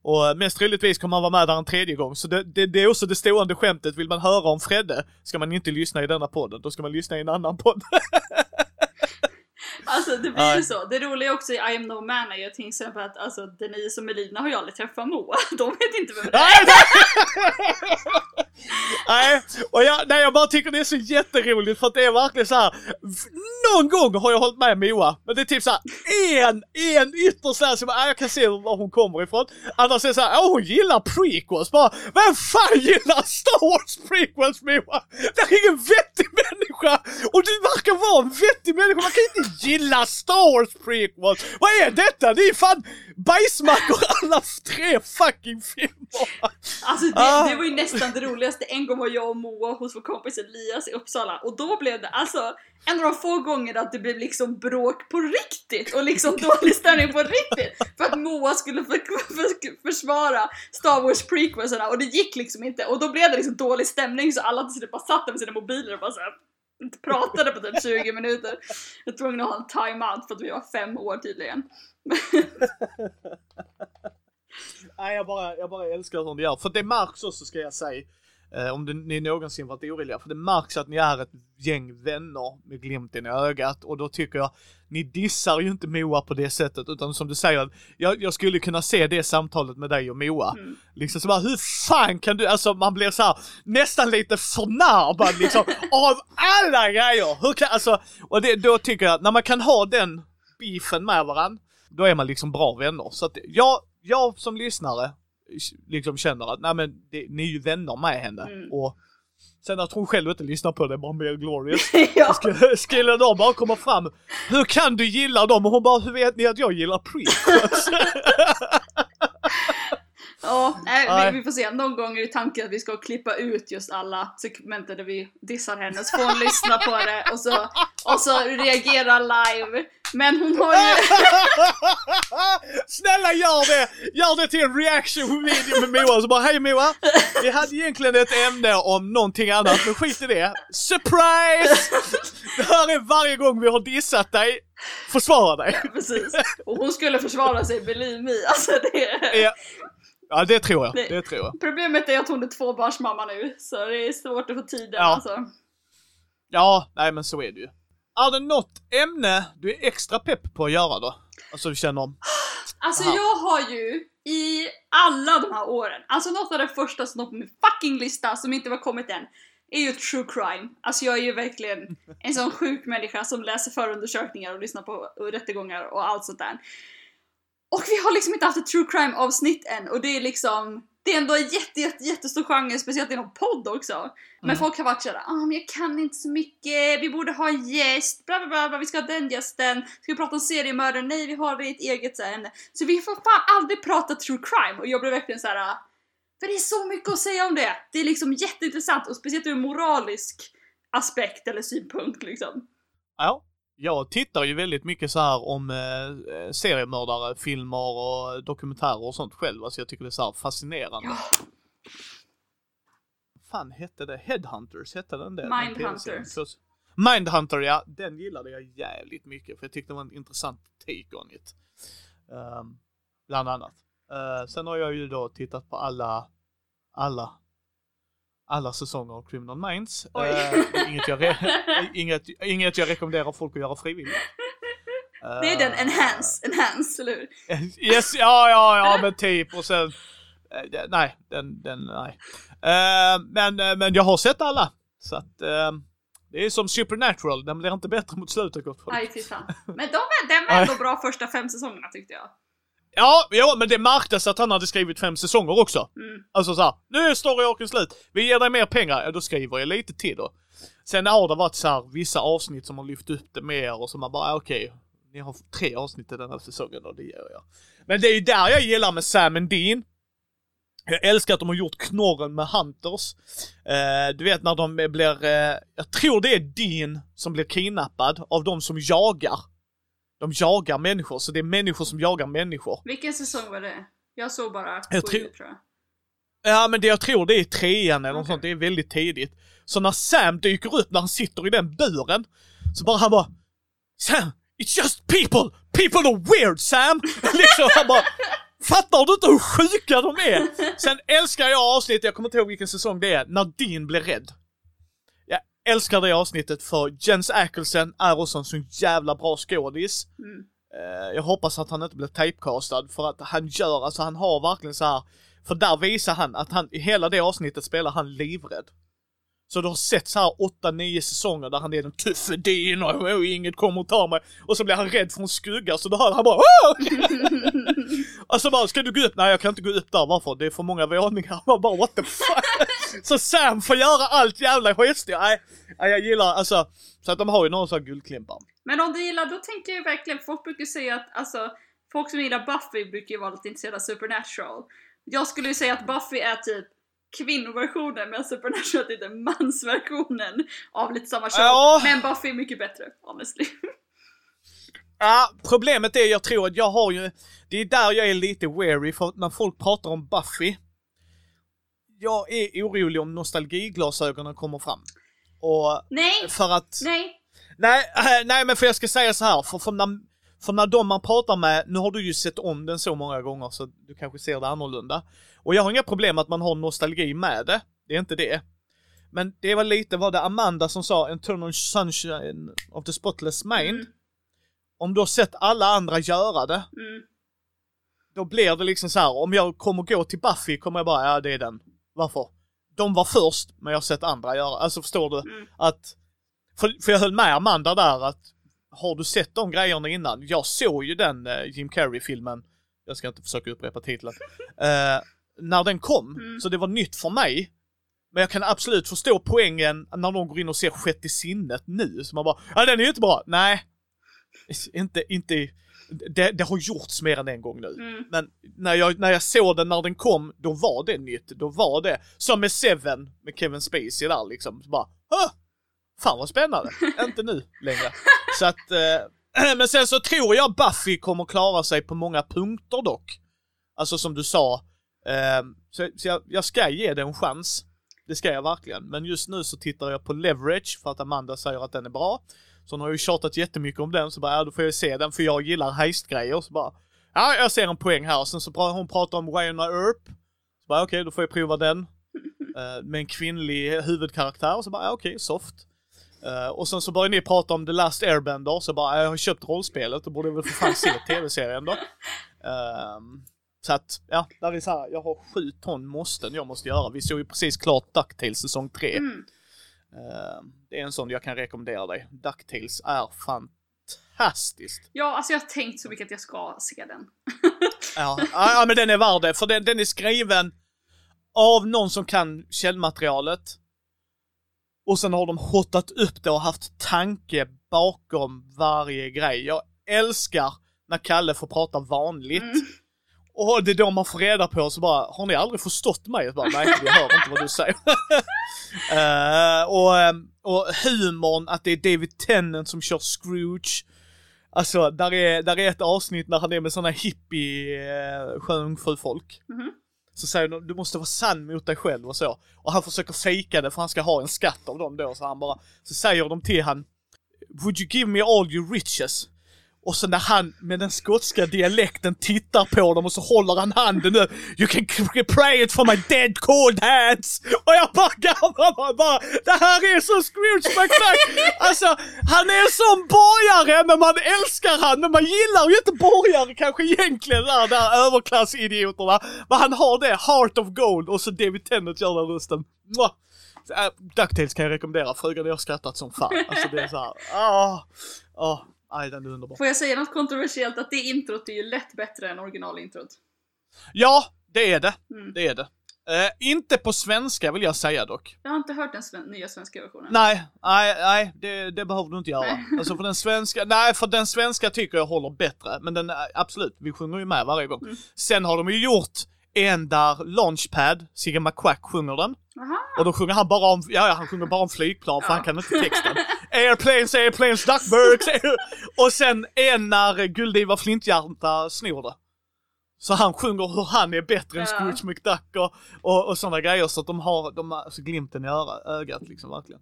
S1: Och mest troligtvis kommer han vara med där en tredje gång. Så det, det, det, är också det stående skämtet. Vill man höra om Fredde ska man inte lyssna i denna podden. Då ska man lyssna i en annan podd.
S2: Alltså det blir ju så. Det roliga också i I am no man är ju till exempel att alltså Denise och Melina har ju aldrig träffat Moa. De vet inte vem det är.
S1: nej, och jag, nej, jag bara tycker det är så jätteroligt för att det är verkligen så här. Någon gång har jag hållit med Moa, men det är typ så här, en, en ytterst där som jag kan se var hon kommer ifrån. Annars är det så här, hon gillar prequels. Bara, vem fan gillar Star Wars prequels Moa? Det är ingen vettig människa! Och du verkar vara en vettig människa, man kan inte gilla Star Wars prequels! Vad är detta? Det är fan bajsmackor alla tre fucking filmer!
S2: Alltså det, ah. det var ju nästan det roligaste. En gång var jag och Moa hos vår kompis Elias i Uppsala och då blev det alltså en av de få gånger att det blev liksom bråk på riktigt och liksom dålig stämning på riktigt för att Moa skulle för, för, försvara Star Wars prequelserna och det gick liksom inte och då blev det liksom dålig stämning så alla till slut bara satt med sina mobiler och bara såhär inte pratade på typ 20 minuter. Jag var tvungen att ha en time-out för att vi var fem år tydligen.
S1: Nej, jag bara, jag bara älskar hur ni gör. För det märks också ska jag säga. Eh, om det, ni någonsin varit oroliga. För det märks att ni är ett gäng vänner med glimten i ögat. Och då tycker jag, ni dissar ju inte Moa på det sättet. Utan som du säger, jag, jag skulle kunna se det samtalet med dig och Moa. Mm. Liksom så bara, hur fan kan du, alltså man blir så här, nästan lite förnärmad liksom. av alla grejer! Hur kan, alltså, och det, då tycker jag, när man kan ha den beefen med varandra, då är man liksom bra vänner. Så att jag, jag som lyssnare liksom känner att nej men det, ni är ju vänner med henne. Mm. Och sen att hon själv inte lyssnar på det bara mer glorious. ja. skulle, skulle de bara komma fram, hur kan du gilla dem? Och hon bara, hur vet ni att jag gillar prequels?
S2: Ja, nej, vi, vi får se. Någon gång är det tanken att vi ska klippa ut just alla segmenten där vi dissar henne, så får hon lyssna på det och så, och så reagera live. Men hon har ju...
S1: Snälla gör det! Gör det till en reaction video med Moa, så bara hej Moa! Vi hade egentligen ett ämne om någonting annat, men skit i det. Surprise! Det här är varje gång vi har dissat dig, försvara dig.
S2: Precis. Och hon skulle försvara sig, believe me. Alltså det...
S1: Ja, ja det tror jag.
S2: Det-
S1: Det tror jag.
S2: Problemet är att hon är tvåbarnsmamma nu, så det är svårt att få tiden
S1: Ja.
S2: alltså.
S1: Ja, nej men så är det ju. Är det något ämne du är extra pepp på att göra då? Alltså du känner om...
S2: Alltså
S1: Aha.
S2: jag har ju i alla de här åren, alltså något av det första som står på min fucking lista som inte var kommit än, är ju true crime. Alltså jag är ju verkligen en sån sjuk människa som läser förundersökningar och lyssnar på rättegångar och allt sånt där. Och vi har liksom inte haft ett true crime avsnitt än och det är liksom det är ändå en jätte, jätte, jättestor genre, speciellt inom podd också. Men
S1: Mm.
S2: folk har varit såhär, ah, men jag kan inte så mycket, vi borde ha en gäst, bla bla bla, bla vi ska ha den gästen, ska vi prata om seriemördare? Nej, vi har ett eget så ämne. Så vi får fan aldrig prata true crime och jag blev verkligen så här. för det är så mycket att säga om det. Det är liksom jätteintressant och speciellt ur moralisk aspekt eller synpunkt liksom.
S1: Ja. Jag tittar ju väldigt mycket så här om eh, seriemördare, filmer och dokumentärer och sånt själv. Alltså jag tycker det är så här fascinerande.
S2: Ja.
S1: fan hette det? Headhunters hette den det?
S2: Mindhunters.
S1: Mindhunter ja, den gillade jag jävligt mycket för jag tyckte det var en intressant take on it. Ehm, bland annat. Eh, sen har jag ju då tittat på alla, alla, alla säsonger av Criminal Minds. Eh, inget, jag inget, inget jag rekommenderar folk att göra frivilligt.
S2: Det är den
S1: Eh,
S2: enhance, enhance, eller hur?
S1: Yes, ja, ja, ja, men typ och sen... det- nej, den, den, nej. Men, men jag har sett alla. Så att det är som Supernatural, den blir inte bättre mot slutet gott folk.
S2: Nej, fy fan. Men de den var ändå bra första fem säsongerna tyckte jag.
S1: Ja, ja, men det märktes att han hade skrivit fem säsonger också.
S2: Mm.
S1: Alltså såhär, nu är story slut, vi ger dig mer pengar, ja då skriver jag lite till då. Sen har det varit så här vissa avsnitt som har lyft upp det mer och som man bara, ah, okej, ni har tre avsnitt i den här säsongen och det gör jag. Men det är ju där jag gillar med Sam and Dean. Jag älskar att de har gjort knorren med Hunters. Eh, du vet när de blir, eh, jag tror det är Dean som blir kidnappad av de som jagar. De jagar människor, så det är människor som jagar människor.
S2: Vilken säsong var det? Jag såg bara
S1: Jag tror-
S2: tror jag.
S1: Ja men det jag tror det är trean eller något
S2: Okej.
S1: sånt, det är väldigt tidigt. Så när Sam dyker upp när han sitter i den buren, så bara han bara Sam, it's just people! People are weird Sam! liksom han bara Fattar du inte hur sjuka de är? Sen älskar jag avsnittet, jag kommer inte ihåg vilken säsong det är, när Dean blir rädd. Älskar det avsnittet för Jens Akelsen är också en så jävla bra skådis.
S2: Mm.
S1: Eh, jag hoppas att han inte blir typecastad för att han gör, alltså han har verkligen så här. För där visar han att han, i hela det avsnittet spelar han livrädd. Så du har sett så här 8-9 säsonger där han är den tuffe Dean och "Åh, inget kommer att ta mig. Och så blir han rädd från skugga så då hör han bara Åh! Och så bara, ska du gå upp? Nej jag kan inte gå upp där, varför? Det är för många våningar. Man bara what the fuck? så Sam får göra allt jävla skitstyr. Nej, nej, jag gillar alltså, så att de har ju några sådana guldklimpar.
S2: Men om du gillar, då tänker jag verkligen, folk brukar säga att alltså, folk som gillar Buffy brukar ju vara lite intresserade av Supernatural. Jag skulle ju säga att Buffy är typ kvinnoversionen medan Supernatural är lite mansversionen av lite samma show.
S1: Ja.
S2: Men Buffy är mycket bättre, honestly.
S1: Ja, problemet är jag tror att jag har ju, det är där jag är lite wary för när folk pratar om Buffy, jag är orolig om nostalgiglasögonen kommer fram. Och
S2: Nej,
S1: för att,
S2: nej.
S1: nej, äh, nej men för jag ska säga så här, för, för, när, för när de man pratar med, nu har du ju sett om den så många gånger så du kanske ser det annorlunda. Och jag har inga problem att man har nostalgi med det, det är inte det. Men det var lite vad det Amanda som sa, Eternal Sunshine of the Spotless Mind.
S2: Mm.
S1: Om du har sett alla andra göra det,
S2: Mm.
S1: då blir det liksom så här. om jag kommer gå till Buffy kommer jag bara, ja det är den. Varför? De var först, men jag har sett andra göra. Alltså förstår du?
S2: Mm.
S1: Att, för, för jag höll med Amanda där att, har du sett de grejerna innan? Jag såg ju den eh, Jim Carrey-filmen, jag ska inte försöka upprepa titeln, eh, när den kom.
S2: Mm.
S1: Så det var nytt för mig. Men jag kan absolut förstå poängen när någon går in och ser Sjätte sinnet nu. Så man bara, ja den är ju inte bra. Nej. Inte, inte, det, det har gjorts mer än en gång nu.
S2: Mm.
S1: Men när jag, när jag såg den när den kom, då var det nytt. Då var det, som med Seven, med Kevin Spacey där liksom. Så bara, Hö! Fan vad spännande. Inte nu längre. Så att, eh, men sen så tror jag Buffy kommer klara sig på många punkter dock. Alltså som du sa, eh, så, så jag, jag ska ge det en chans. Det ska jag verkligen. Men just nu så tittar jag på Leverage för att Amanda säger att den är bra. Så hon har ju tjatat jättemycket om den, så bara, ja då får jag se den för jag gillar heistgrejer. Så bara, ja jag ser en poäng här. Och sen så hon pratar om Wayne Earp. Så bara, okej då får jag prova den. Eh, med en kvinnlig huvudkaraktär. Så bara, ja okej, soft. Eh, och sen så börjar ni prata om The Last Airbender, så bara, jag har köpt rollspelet, då borde jag väl för fan se tv-serien då. Ehm, så att, ja, där är så här, jag har sju ton måsten jag måste göra. Vi såg ju precis klart DuckTales säsong 3.
S2: Mm.
S1: Ehm, det är en sån jag kan rekommendera dig. DuckTales är fantastiskt.
S2: Ja, alltså jag har tänkt så mycket att jag ska se den.
S1: Ja, ja ja, men den är värd det, för den, den är skriven av någon som kan källmaterialet. Och sen har de hotat upp det och haft tanke bakom varje grej. Jag älskar när Kalle får prata vanligt.
S2: Mm.
S1: Och det är då man får reda på så bara, har ni aldrig förstått mig? Jag bara, nej, vi hör inte vad du säger. Eh, och, ehm, och humorn, att det är David Tennant som kör Scrooge. Alltså, där är, där är ett avsnitt när han är med såna hippie uh, sjöjungfrufolk.
S2: Mhm.
S1: Så säger de, du måste vara sann mot dig själv och så. Och han försöker fejka det för han ska ha en skatt av dem då, så han bara, så säger de till han, Would you give me all your riches? Och så när han med den skotska dialekten tittar på dem och så håller han handen nu. You can pray it for my dead cold hands. Och jag bara garvar bara, det här är så Scrooge McDuck. Alltså, han är som borgare men man älskar han. Men man gillar ju inte borgare kanske egentligen där, där överklassidioterna. Men han har det, heart of gold. Och så David Tennant gör den rösten. Mwah. Äh, kan jag rekommendera, frugan och jag har skrattat som fan. Alltså det är såhär, ah, ah, aj den är underbar.
S2: Får jag säga något kontroversiellt? Att det introt är ju lätt bättre än originalintrot.
S1: Ja, det är det.
S2: Mm.
S1: Det är det. Eh, inte på svenska vill jag säga dock.
S2: Jag har inte hört den sven- nya svenska versionen.
S1: Nej, nej, nej, det, det behöver du inte göra.
S2: Nej.
S1: Alltså för den svenska, nej för den svenska tycker jag håller bättre. Men den, eh, absolut, vi sjunger ju med varje gång.
S2: Mm.
S1: Sen har de ju gjort en där Launchpad, Sigge McQuack sjunger den.
S2: Aha.
S1: Och då sjunger han bara om, ja, ja han sjunger bara om flygplan för
S2: Ja.
S1: han kan inte texten. Airplanes, airplanes, duckburgs. air- Och sen en när Guldiva Flinthjärta snor det. Så han sjunger hur han är bättre än
S2: Ja.
S1: Scrooge McDuck och, och, och sådana grejer så att de har, de har alltså, glimten i öra, ögat liksom verkligen.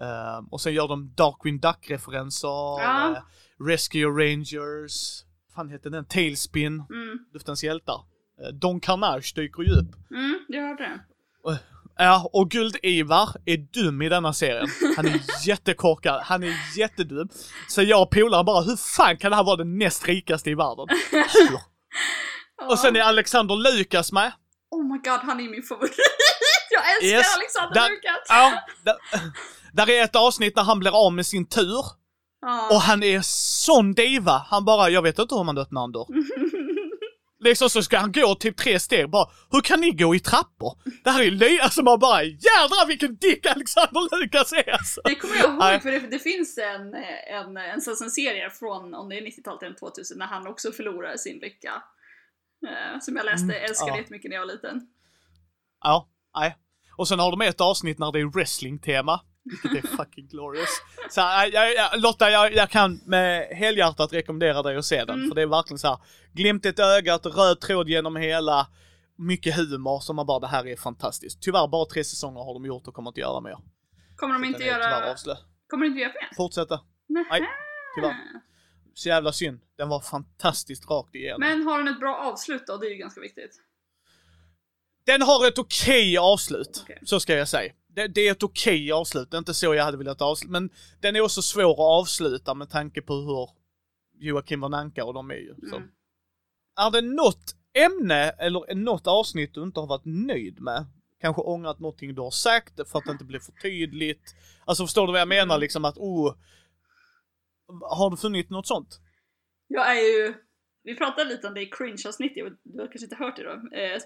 S1: Ehm, och sen gör de Darkwing Duck-referenser,
S2: Ja.
S1: eh, Rescue Rangers, fan heter den? Tailspin,
S2: Mm.
S1: Luftens hjältar. Eh, Don Carnage dyker ju upp.
S2: Mm, jag hörde det.
S1: Ja, och Guld-Ivar är dum i denna serien. Han är jättekorkad, han är jättedum. Så jag och polare bara, hur fan kan det här vara den näst rikaste i världen? Hur? Och sen är Alexander Lukas med.
S2: Oh my god, han är min favorit. jag älskar
S1: Yes.
S2: Alexander
S1: Där-
S2: Lukas!
S1: Ja, där, där är ett avsnitt när han blir av med sin tur.
S2: Ja.
S1: Och han är sån diva. Han bara, jag vet inte hur man öppnar en dörr. Liksom så ska han gå typ tre steg bara, hur kan ni gå i trappor? Det här är ju löj, alltså man bara, jädrar vilken dick Alexander Lukas är alltså.
S2: Det kommer jag ihåg för det, det finns en, en, en, en serie från om det är 90-talet eller 2000 när han också förlorar sin lycka. Eh, som jag läste,
S1: Mm,
S2: älskade
S1: ja.
S2: jättemycket när jag var liten.
S1: Ja, nej. Och sen har de ett avsnitt när det är wrestling-tema. Vilket är fucking glorious. Så jag, jag, jag, Lotta, jag, jag kan med helhjärtat rekommendera dig att se den.
S2: Mm.
S1: För det är verkligen så här, glimtet i ögat, röd tråd genom hela, mycket humor som man bara, det här är fantastiskt. Tyvärr bara tre säsonger har de gjort och kommer inte göra mer.
S2: Kommer de inte göra...
S1: avslö.
S2: Kommer de inte göra fler?
S1: Fortsätta.
S2: Nähä.
S1: Nej, tyvärr. Så jävla synd. Den var fantastiskt rakt igenom.
S2: Men har den ett bra avslut då? Det är ju ganska viktigt.
S1: Den har ett okej avslut,
S2: Okej.
S1: så ska jag säga. Det, det är ett okej avslut, det är inte så jag hade velat avsluta, men den är också svår att avsluta med tanke på hur Joakim von Anka och de är ju. Så.
S2: Mm.
S1: Är det något ämne eller något avsnitt du inte har varit nöjd med? Kanske ångrat någonting du har sagt för att det inte blev för tydligt? Alltså förstår du vad jag menar
S2: Mm.
S1: liksom att oh, har du funnit något sånt?
S2: Jag är ju... Vi pratade lite om det i cringe-avsnittet, du har kanske inte hört det då? Eh,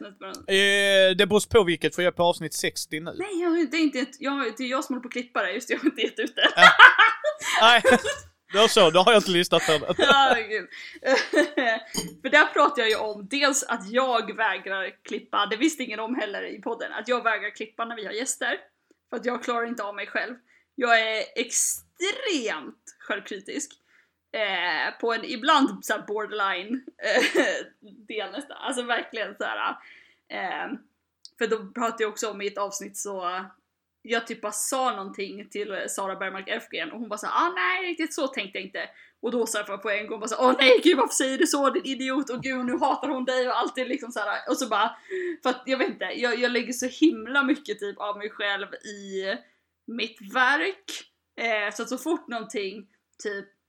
S1: Eh, det beror på vilket, för jag är på avsnitt 60 nu.
S2: Nej, jag, det är inte jag, det är jag som håller på att klippa det, just det, jag har inte gett ut det.
S1: Nej. Då så, då har jag inte lyssnat på den.
S2: Herregud. För där pratar jag ju om dels att jag vägrar klippa, det visste ingen om heller i podden, att jag vägrar klippa när vi har gäster. För att jag klarar inte av mig själv. Jag är extremt självkritisk. Eh, på en ibland så här borderline eh, del nästan. Alltså verkligen så här. Eh, för då pratade jag också om i ett avsnitt så jag typ bara sa någonting till Sara Bergmark Elfgren och hon bara sa ah nej riktigt så tänkte jag inte. Och då sa jag på en gång bara såhär åh ah, nej gud varför säger du så din idiot och gud nu hatar hon dig och allt är liksom såhär och så bara för att jag vet inte, jag, jag lägger så himla mycket typ av mig själv i mitt verk. Eh, så att så fort någonting typ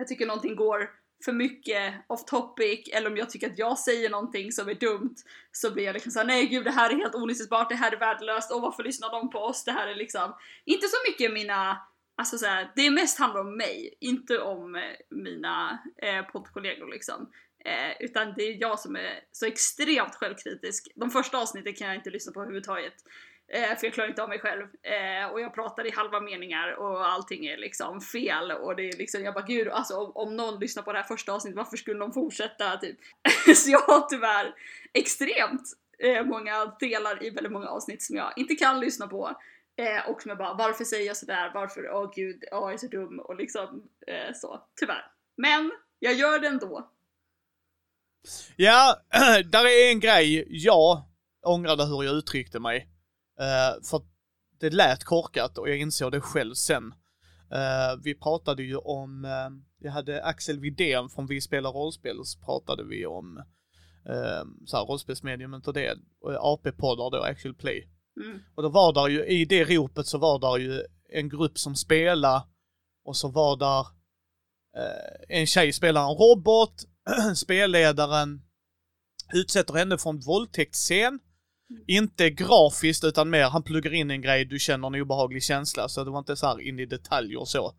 S2: jag tycker någonting går för mycket off topic eller om jag tycker att jag säger någonting som är dumt så blir jag liksom såhär nej gud det här är helt olyssningsbart, det här är värdelöst och varför lyssnar de på oss? Det här är liksom inte så mycket mina Alltså såhär, det mest handlar om mig, inte om eh, mina eh, poddkollegor liksom. Eh, utan det är jag som är så extremt självkritisk. De första avsnitten kan jag inte lyssna på överhuvudtaget. Eh, för jag klarar inte av mig själv. Eh, och jag pratar i halva meningar och allting är liksom fel. Och det är liksom, jag bara gud, alltså om, om någon lyssnar på det här första avsnittet, varför skulle de fortsätta? Typ. så jag har tyvärr extremt eh, många delar i väldigt många avsnitt som jag inte kan lyssna på. Eh, och som jag bara, varför säger jag sådär? Varför? Åh oh, gud, oh, jag är så dum och liksom eh, så. Tyvärr. Men jag gör det ändå.
S1: Ja, där är en grej jag ångrade hur jag uttryckte mig. Uh, för det lät korkat och jag insåg det själv sen. Uh, vi pratade ju om, uh, jag hade Axel Widén från Vi spelar rollspel, så pratade vi om uh, så här, rollspelsmediumet och det, AP-poddar då, Actual Play. Mm. Och då var där ju, i det ropet så var där ju en grupp som spelade och så var där en tjej spelar en robot, spelledaren utsätter henne för en våldtäktsscen inte grafiskt utan mer, han pluggar in en grej, du känner en obehaglig känsla. Så det var inte så här in i detaljer och så.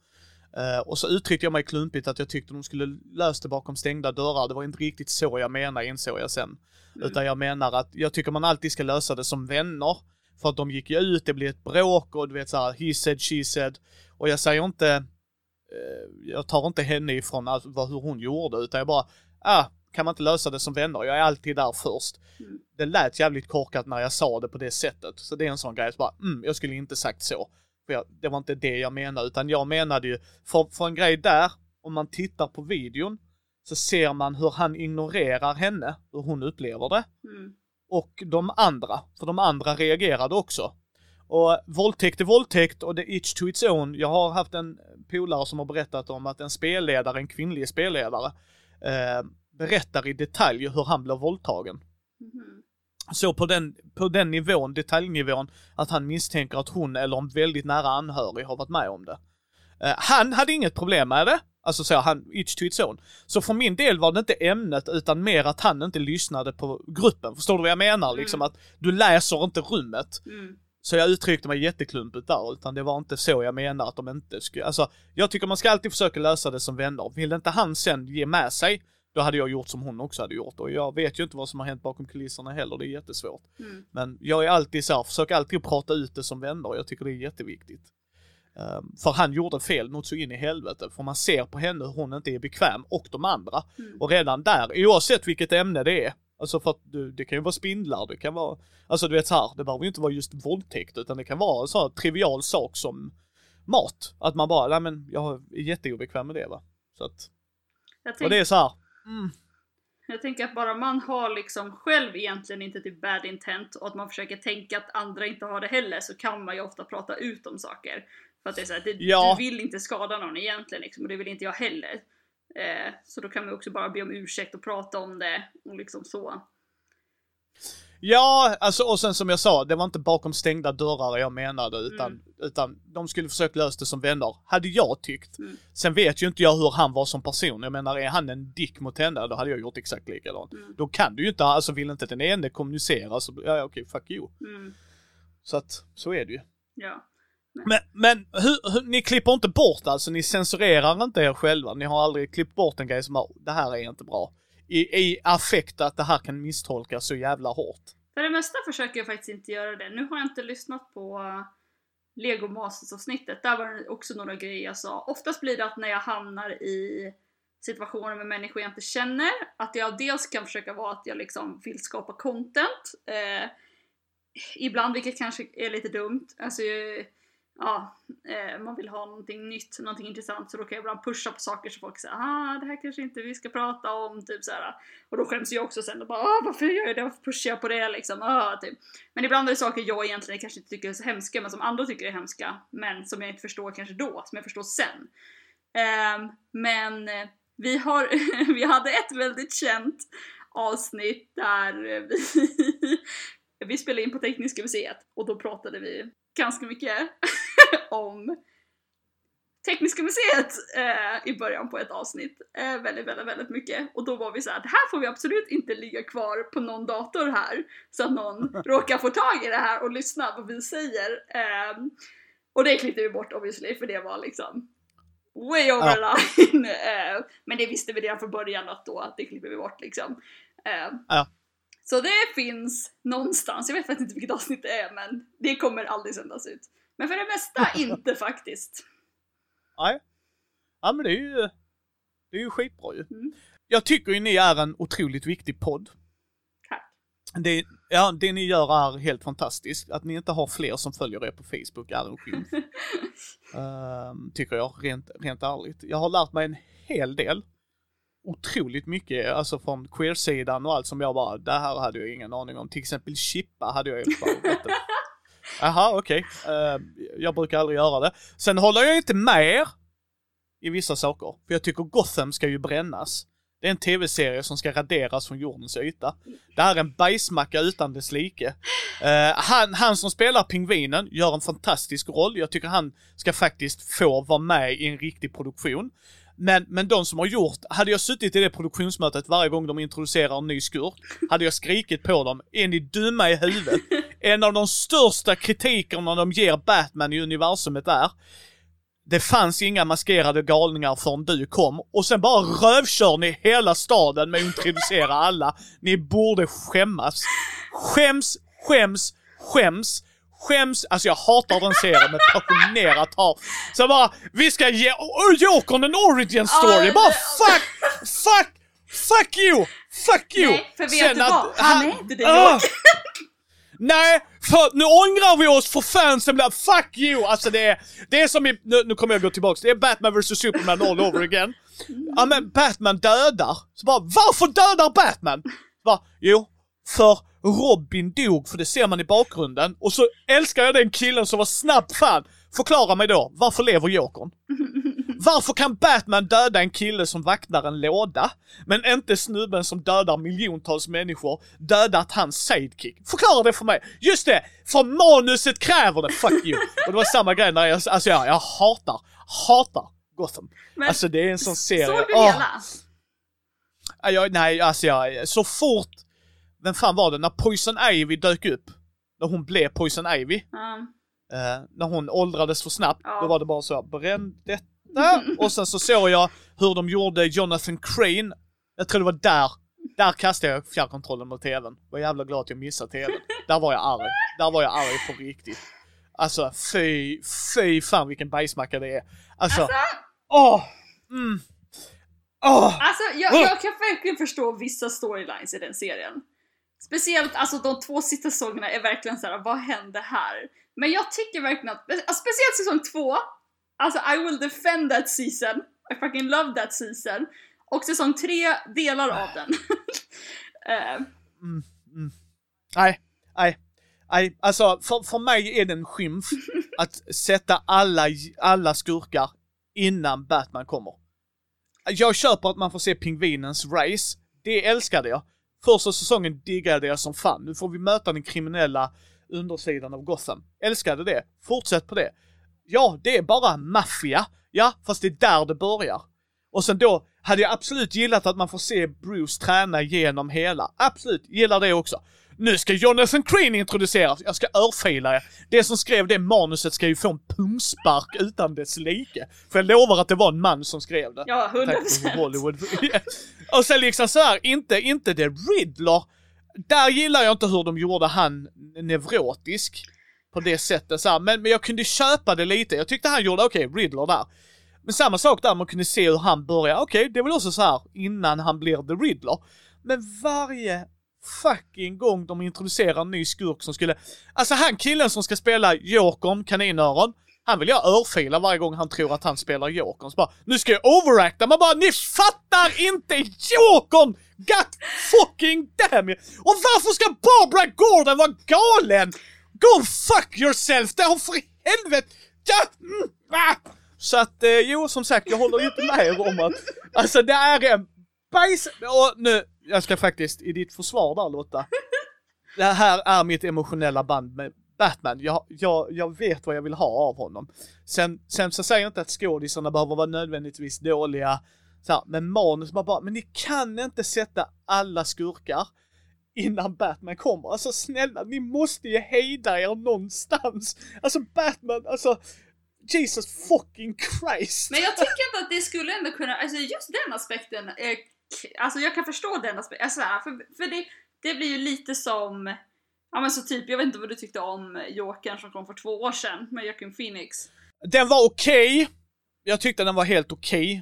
S1: Uh, och så uttryckte jag mig klumpigt att jag tyckte de skulle lösa det bakom stängda dörrar. Det var inte riktigt så jag menar insåg jag sen. Mm. Utan jag menar att jag tycker man alltid ska lösa det som vänner. För att de gick ju ut, det blev ett bråk och du vet såhär, he said, she said. Och jag säger inte, uh, jag tar inte henne ifrån alltså, hur hon gjorde utan jag bara, ah, kan man inte lösa det som vänner? Jag är alltid där först. Mm. Det lät jävligt korkat när jag sa det på det sättet. Så det är en sån grej, så bara, mm, jag skulle inte sagt så. För jag, det var inte det jag menade, utan jag menade ju, för, för en grej där, om man tittar på videon, så ser man hur han ignorerar henne, hur hon upplever det. Mm. Och de andra, för de andra reagerade också. Och våldtäkt är våldtäkt och det är each to its own. Jag har haft en polare som har berättat om att en spelledare, en kvinnlig spelledare, eh, berättar i detalj hur han blir våldtagen. Mm. Så på den, på den nivån, detaljnivån, att han misstänker att hon eller en väldigt nära anhörig har varit med om det. Uh, han hade inget problem med det. Alltså så han, each to its own. Så för min del var det inte ämnet utan mer att han inte lyssnade på gruppen. Förstår du vad jag menar? Mm. Liksom att du läser inte rummet. Mm. Så jag uttryckte mig jätteklumpigt där, utan det var inte så jag menar att de inte skulle, alltså jag tycker man ska alltid försöka lösa det som vänner. Vill inte han sen ge med sig, då hade jag gjort som hon också hade gjort och jag vet ju inte vad som har hänt bakom kulisserna heller, det är jättesvårt. Mm. Men jag är alltid så här, försöker alltid prata ut det som vänner, jag tycker det är jätteviktigt. Um, för han gjorde fel något så in i helvete, för man ser på henne hur hon inte är bekväm och de andra. Mm. Och redan där, oavsett vilket ämne det är, alltså för att du, det kan ju vara spindlar, det kan vara, alltså du vet så här, det behöver ju inte vara just våldtäkt utan det kan vara en sån här trivial sak som mat. Att man bara, nej men jag är jätteobekväm med det va. Så att, och det är så här, Mm.
S2: Jag tänker att bara man har liksom själv egentligen inte typ bad intent och att man försöker tänka att andra inte har det heller så kan man ju ofta prata ut om saker. För att det är så här, det, ja. du vill inte skada någon egentligen liksom, och det vill inte jag heller. Eh, så då kan man också bara be om ursäkt och prata om det och liksom så.
S1: Ja, alltså och sen som jag sa, det var inte bakom stängda dörrar jag menade utan, mm. utan de skulle försöka lösa det som vänner, hade jag tyckt. Mm. Sen vet ju inte jag hur han var som person, jag menar är han en dick mot henne, då hade jag gjort exakt likadant. Mm. Då kan du ju inte, alltså vill inte den ene kommunicera så, ja okej, fuck you. Mm. Så att, så är det ju.
S2: Ja.
S1: Men, men hur, hur, ni klipper inte bort alltså, ni censurerar inte er själva, ni har aldrig klippt bort en grej som det här är inte bra i, i affekt att det här kan misstolkas så jävla hårt.
S2: För det mesta försöker jag faktiskt inte göra det. Nu har jag inte lyssnat på Lego Masters avsnittet, där var det också några grejer jag sa. Oftast blir det att när jag hamnar i situationer med människor jag inte känner, att jag dels kan försöka vara att jag liksom vill skapa content. Eh, ibland, vilket kanske är lite dumt, alltså eh, ja, eh, man vill ha någonting nytt, någonting intressant så då kan jag ibland pusha på saker som folk säger ah det här kanske inte vi ska prata om, typ såhär. Och då skäms jag också sen och bara ah, varför gör jag det, varför pushar jag på det liksom, ah, typ. Men ibland är det saker jag egentligen kanske inte tycker är så hemska men som andra tycker är hemska men som jag inte förstår kanske då, som jag förstår sen. Um, men eh, vi, har, vi hade ett väldigt känt avsnitt där vi, vi spelade in på Tekniska museet och då pratade vi ganska mycket om Tekniska museet eh, i början på ett avsnitt. Eh, väldigt, väldigt, väldigt mycket. Och då var vi såhär, det här får vi absolut inte ligga kvar på någon dator här så att någon råkar få tag i det här och lyssna på vad vi säger. Eh, och det klippte vi bort obviously för det var liksom way over ja. line. Eh, men det visste vi redan från början att då att det klipper vi bort liksom. Eh,
S1: ja.
S2: Så det finns någonstans, jag vet faktiskt inte vilket avsnitt det är men det kommer aldrig sändas ut. Men för det mesta inte faktiskt.
S1: Nej. Ja men det är ju, det är ju skitbra ju. Mm. Jag tycker ju ni är en otroligt viktig podd.
S2: Tack.
S1: Det, ja, det ni gör är helt fantastiskt. Att ni inte har fler som följer er på Facebook är en skymf. uh, tycker jag, rent, rent ärligt. Jag har lärt mig en hel del otroligt mycket, alltså från queer-sidan och allt som jag bara, det här hade jag ingen aning om. Till exempel chippa hade jag ju bara, Jaha, okej. Okay. Uh, jag brukar aldrig göra det. Sen håller jag inte med er i vissa saker. För jag tycker Gotham ska ju brännas. Det är en tv-serie som ska raderas från jordens yta. Det här är en bajsmacka utan dess like. Uh, han, han som spelar pingvinen gör en fantastisk roll. Jag tycker han ska faktiskt få vara med i en riktig produktion. Men, men de som har gjort, hade jag suttit i det produktionsmötet varje gång de introducerar en ny skurk, hade jag skrikit på dem, är ni dumma i huvudet? En av de största kritikerna de ger Batman i universumet är, det fanns inga maskerade galningar förrän du kom och sen bara rövkör ni hela staden med att introducera alla. Ni borde skämmas. Skäms, skäms, skäms skäms, alltså jag hatar den serien med passionerat hat. Så bara, vi ska ge oh, Jokern en origin story, bara fuck, fuck, fuck you, fuck you!
S2: Nej, för vet Sen du vad? Han är inte det uh,
S1: Nej, för nu ångrar vi oss för fansen blir fuck you! Alltså det är, det är som i, nu, nu kommer jag gå tillbaks, det är Batman vs Superman all over again. Ja men Batman dödar, så bara varför dödar Batman? Bara, jo, för Robin dog, för det ser man i bakgrunden. Och så älskar jag den killen som var snabb fan. Förklara mig då, varför lever Jokern? Varför kan Batman döda en kille som vaktar en låda, men inte snubben som dödar miljontals människor dödat hans sidekick? Förklara det för mig! Just det! För manuset kräver det, fuck you! Och det var samma grej när jag, alltså jag, jag hatar, hatar Gotham. Men, alltså det är en sån serie. Såg
S2: du hela?
S1: Oh. Jag, nej, alltså jag, så fort vem fan var det, när Poison Ivy dök upp? När hon blev Poison Ivy.
S2: Mm.
S1: Uh, när hon åldrades för snabbt, ja. då var det bara så, bränn detta. Och sen så såg jag hur de gjorde Jonathan Crane. Jag tror det var där, där kastade jag fjärrkontrollen mot tvn. Var jävla glad att jag missade tvn. Där var jag arg. Där var jag arg på riktigt. Alltså fy, fy fan vilken bajsmacka det är. Alltså, alltså åh! Mm.
S2: Oh, alltså jag, jag kan verkligen förstå vissa storylines i den serien. Speciellt alltså de två sista säsongerna är verkligen så här: vad hände här? Men jag tycker verkligen att, alltså, speciellt säsong två, alltså I will defend that season, I fucking love that season. Och säsong tre, delar av den. uh.
S1: mm, mm. Nej, nej. Nej, alltså för, för mig är det en skymf att sätta alla, alla skurkar innan Batman kommer. Jag köper att man får se pingvinens race, det älskade jag. Första säsongen diggade jag som fan. Nu får vi möta den kriminella undersidan av Gotham. Älskade det. Fortsätt på det. Ja, det är bara maffia. Ja, fast det är där det börjar. Och sen då hade jag absolut gillat att man får se Bruce träna genom hela. Absolut, gillar det också. Nu ska Jonathan Crane introduceras, jag ska örfila er. Det som skrev det manuset ska ju få en pumspark utan dess like. För jag lovar att det var en man som skrev det.
S2: Ja, 100%.
S1: Hollywood. Och sen liksom så här, inte, inte det Riddler. Där gillar jag inte hur de gjorde han neurotisk på det sättet så här. Men, men jag kunde köpa det lite. Jag tyckte han gjorde, okej, okay, Riddler där. Men samma sak där, man kunde se hur han börjar. Okej, okay, det är väl också så här innan han blir The Riddler. Men varje fucking gång de introducerar en ny skurk som skulle... Alltså han killen som ska spela Jokern, kaninöron, han vill jag örfila varje gång han tror att han spelar Jokern. Så bara, nu ska jag overacta. Man bara, ni fattar inte Jokern! God fucking damn you! Och varför ska Barbara Gordon vara galen? Go fuck yourself! Det har för helvete... Ja, mm, ah. Så att, eh, jo som sagt, jag håller ju inte med er om att, alltså det är en bajs... Och nu, jag ska faktiskt, i ditt försvar där Lotta. Det här är mitt emotionella band med Batman. Jag, jag, jag vet vad jag vill ha av honom. Sen, sen så säger jag inte att skådisarna behöver vara nödvändigtvis dåliga, så här, men manus man bara, men ni kan inte sätta alla skurkar innan Batman kommer. Alltså snälla, ni måste ju hejda er någonstans. Alltså Batman, alltså Jesus fucking Christ!
S2: Men jag tycker ändå att det skulle ändå kunna, alltså just den aspekten, eh, alltså jag kan förstå den aspekten, alltså, för, för det, det blir ju lite som, ja men så typ, jag vet inte vad du tyckte om Jokern som kom för två år sedan med Joaquin Phoenix.
S1: Den var okej. Okay. Jag tyckte den var helt okej. Okay.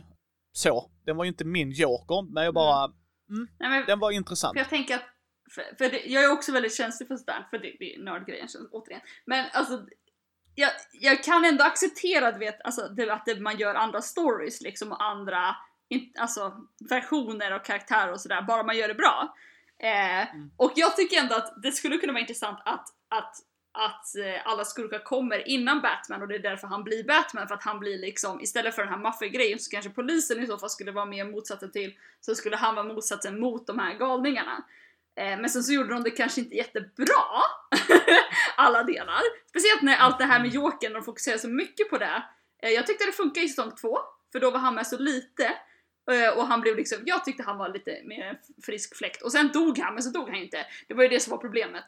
S1: Så. Den var ju inte min Joker, men jag bara, mm. Mm, Nej, men, den var intressant.
S2: För jag tänker att, för, för det, jag är också väldigt känslig för sådär, för det, det är nördgrejen återigen. Men alltså jag, jag kan ändå acceptera du vet, alltså, det, att det, man gör andra stories liksom och andra in, alltså, versioner och karaktärer och sådär, bara man gör det bra. Eh, mm. Och jag tycker ändå att det skulle kunna vara intressant att, att, att eh, alla skurkar kommer innan Batman och det är därför han blir Batman, för att han blir liksom, istället för den här maffiagrejen så kanske polisen i så fall skulle vara mer motsatsen till, så skulle han vara motsatsen mot de här galningarna. Eh, men sen så gjorde de det kanske inte jättebra, alla delar. Speciellt när allt det här med Jokern, de fokuserar så mycket på det. Eh, jag tyckte det funkade i säsong två, för då var han med så lite. Eh, och han blev liksom, jag tyckte han var lite mer frisk fläkt. Och sen dog han, men så dog han inte. Det var ju det som var problemet.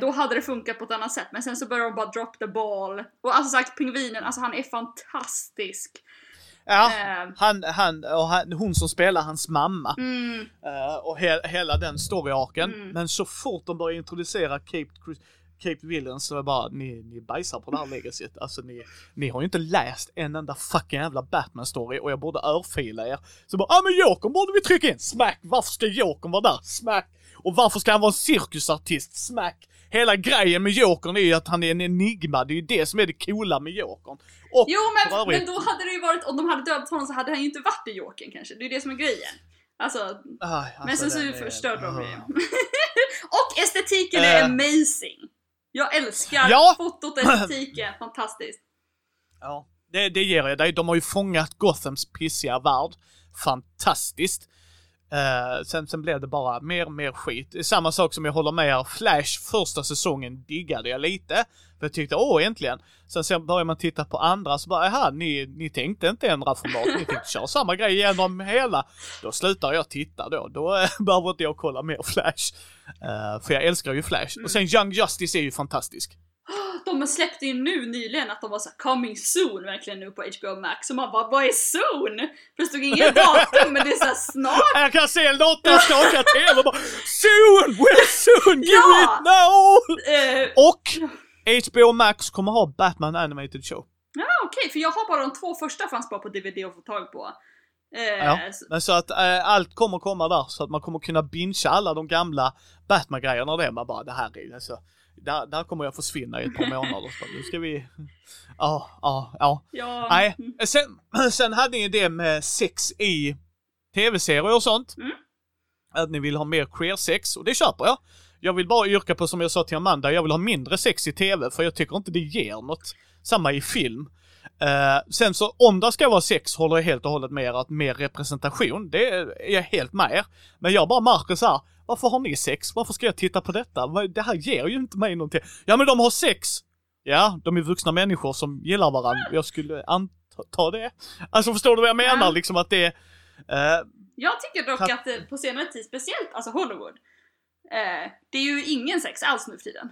S2: då hade det funkat på ett annat sätt, men sen så började de bara drop the ball. Och alltså sagt, pingvinen, alltså han är fantastisk.
S1: Ja, uh, han, han och han, hon som spelar hans mamma. Mm. Uh, och he, hela den story-arken. Mm. Men så fort de börjar introducera Cape, Cape Villains så är det bara, ni, ni bajsar på det här legacyt. Alltså ni, ni har ju inte läst en enda fucking jävla Batman-story och jag borde örfila er. Så bara, ja ah, men Jokern borde vi trycka in. Smack! Varför ska Jokern vara där? Smack! Och varför ska han vara en cirkusartist? Smack! Hela grejen med Jokern är ju att han är en enigma, det är ju det som är det coola med Jokern.
S2: Och jo men, övrigt... men då hade det ju varit, om de hade dödat honom så hade han ju inte varit i Jokern kanske, det är ju det som är grejen. Alltså, ah, alltså men sen så är... förstörde de det Och estetiken är uh... amazing! Jag älskar ja. fotot och estetiken, fantastiskt.
S1: Ja, det, det ger jag dig. De har ju fångat Gothams pissiga värld. Fantastiskt. Uh, sen, sen blev det bara mer och mer skit. Samma sak som jag håller med er, Flash första säsongen diggade jag lite. För jag tyckte, åh äntligen. Sen, sen börjar man titta på andra så bara, jaha, ni, ni tänkte inte ändra format, ni tänkte köra samma grej genom hela. Då slutar jag titta då, då äh, behöver inte jag kolla mer Flash. Uh, för jag älskar ju Flash. Och sen Young Justice är ju fantastisk
S2: de släppte ju nu nyligen att de var så coming soon verkligen nu på HBO Max och man bara vad är soon? För det stod inget datum men det är såhär snart.
S1: Jag kan se Lotta skaka till och bara soon, we're soon, give ja! it now! Uh, och HBO Max kommer ha Batman Animated Show.
S2: Ja okej, okay, för jag har bara de två första fanns bara på DVD att få tag på.
S1: Uh, ja, men så att uh, allt kommer komma där så att man kommer kunna bingea alla de gamla Batman-grejerna och det. Man bara, det här är alltså där, där kommer jag försvinna i ett par månader. Så nu ska vi... Ja, ja, ja. Nej, sen, sen hade ni det med sex i tv-serier och sånt. Mm. Att ni vill ha mer queer sex och det köper jag. Jag vill bara yrka på som jag sa till Amanda, jag vill ha mindre sex i tv för jag tycker inte det ger något. Samma i film. Uh, sen så om det ska vara sex håller jag helt och hållet med er att mer representation, det är jag helt med er. Men jag bara märker så här, varför har ni sex? Varför ska jag titta på detta? Det här ger ju inte mig någonting. Ja men de har sex! Ja, de är vuxna människor som gillar varandra. Jag skulle anta det. Alltså förstår du vad jag menar? Ja. Liksom att det. Uh,
S2: jag tycker dock att, på senare tid, speciellt alltså Hollywood, uh, det är ju ingen sex alls nu för tiden.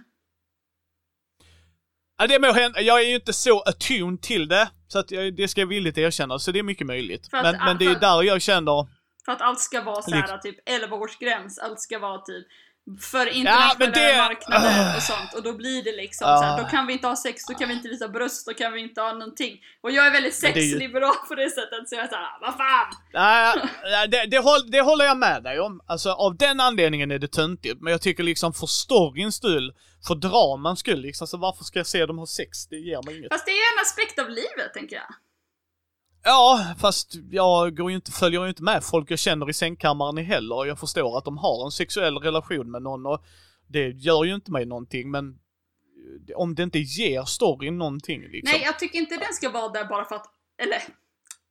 S1: Ja, det må hända. Jag är ju inte så attuned till det. Så att jag, det ska jag villigt erkänna, så det är mycket möjligt. Att, men, men det är där jag känner...
S2: För att allt ska vara såhär liksom. typ 11 års gräns, allt ska vara typ för internationella
S1: det-
S2: marknader och sånt och då blir det liksom
S1: Ja.
S2: så här, då kan vi inte ha sex, då kan vi inte visa bröst, då kan vi inte ha någonting. Och jag är väldigt
S1: är ju-
S2: sexliberal på det sättet så jag är såhär, vad fan!
S1: Nej, det, det, håll, det håller jag med dig om. Alltså av den anledningen är det töntigt. Men jag tycker liksom för storyns skull, för dramans skull liksom, så varför ska jag se dem ha sex? Det ger mig inget.
S2: Fast det är en aspekt av livet tänker jag.
S1: Ja, fast jag går ju inte, följer ju inte med folk jag känner i sängkammaren heller. Jag förstår att de har en sexuell relation med någon och det gör ju inte mig någonting men eh, om det inte ger storyn någonting liksom.
S2: Nej, jag tycker inte den ska vara där bara för att, eller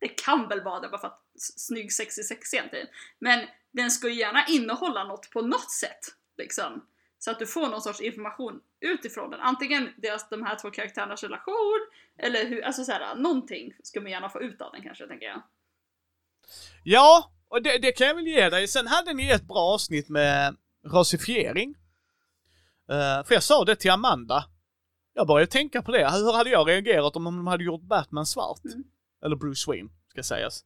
S2: det kan väl vara där bara för att snygg sexig sex egentligen. Men den ska ju gärna innehålla något på något sätt. Liksom. Så att du får någon sorts information utifrån den. Antingen deras, de här två karaktärernas relation, eller hur, alltså såhär, någonting ska man gärna få ut av den kanske, tänker jag.
S1: Ja, och det, det kan jag väl ge dig. Sen hade ni ett bra avsnitt med rasifiering. Eh, för jag sa det till Amanda. Jag började tänka på det. Hur hade jag reagerat om de hade gjort Batman svart?
S2: Mm.
S1: Eller Bruce Wayne, ska sägas.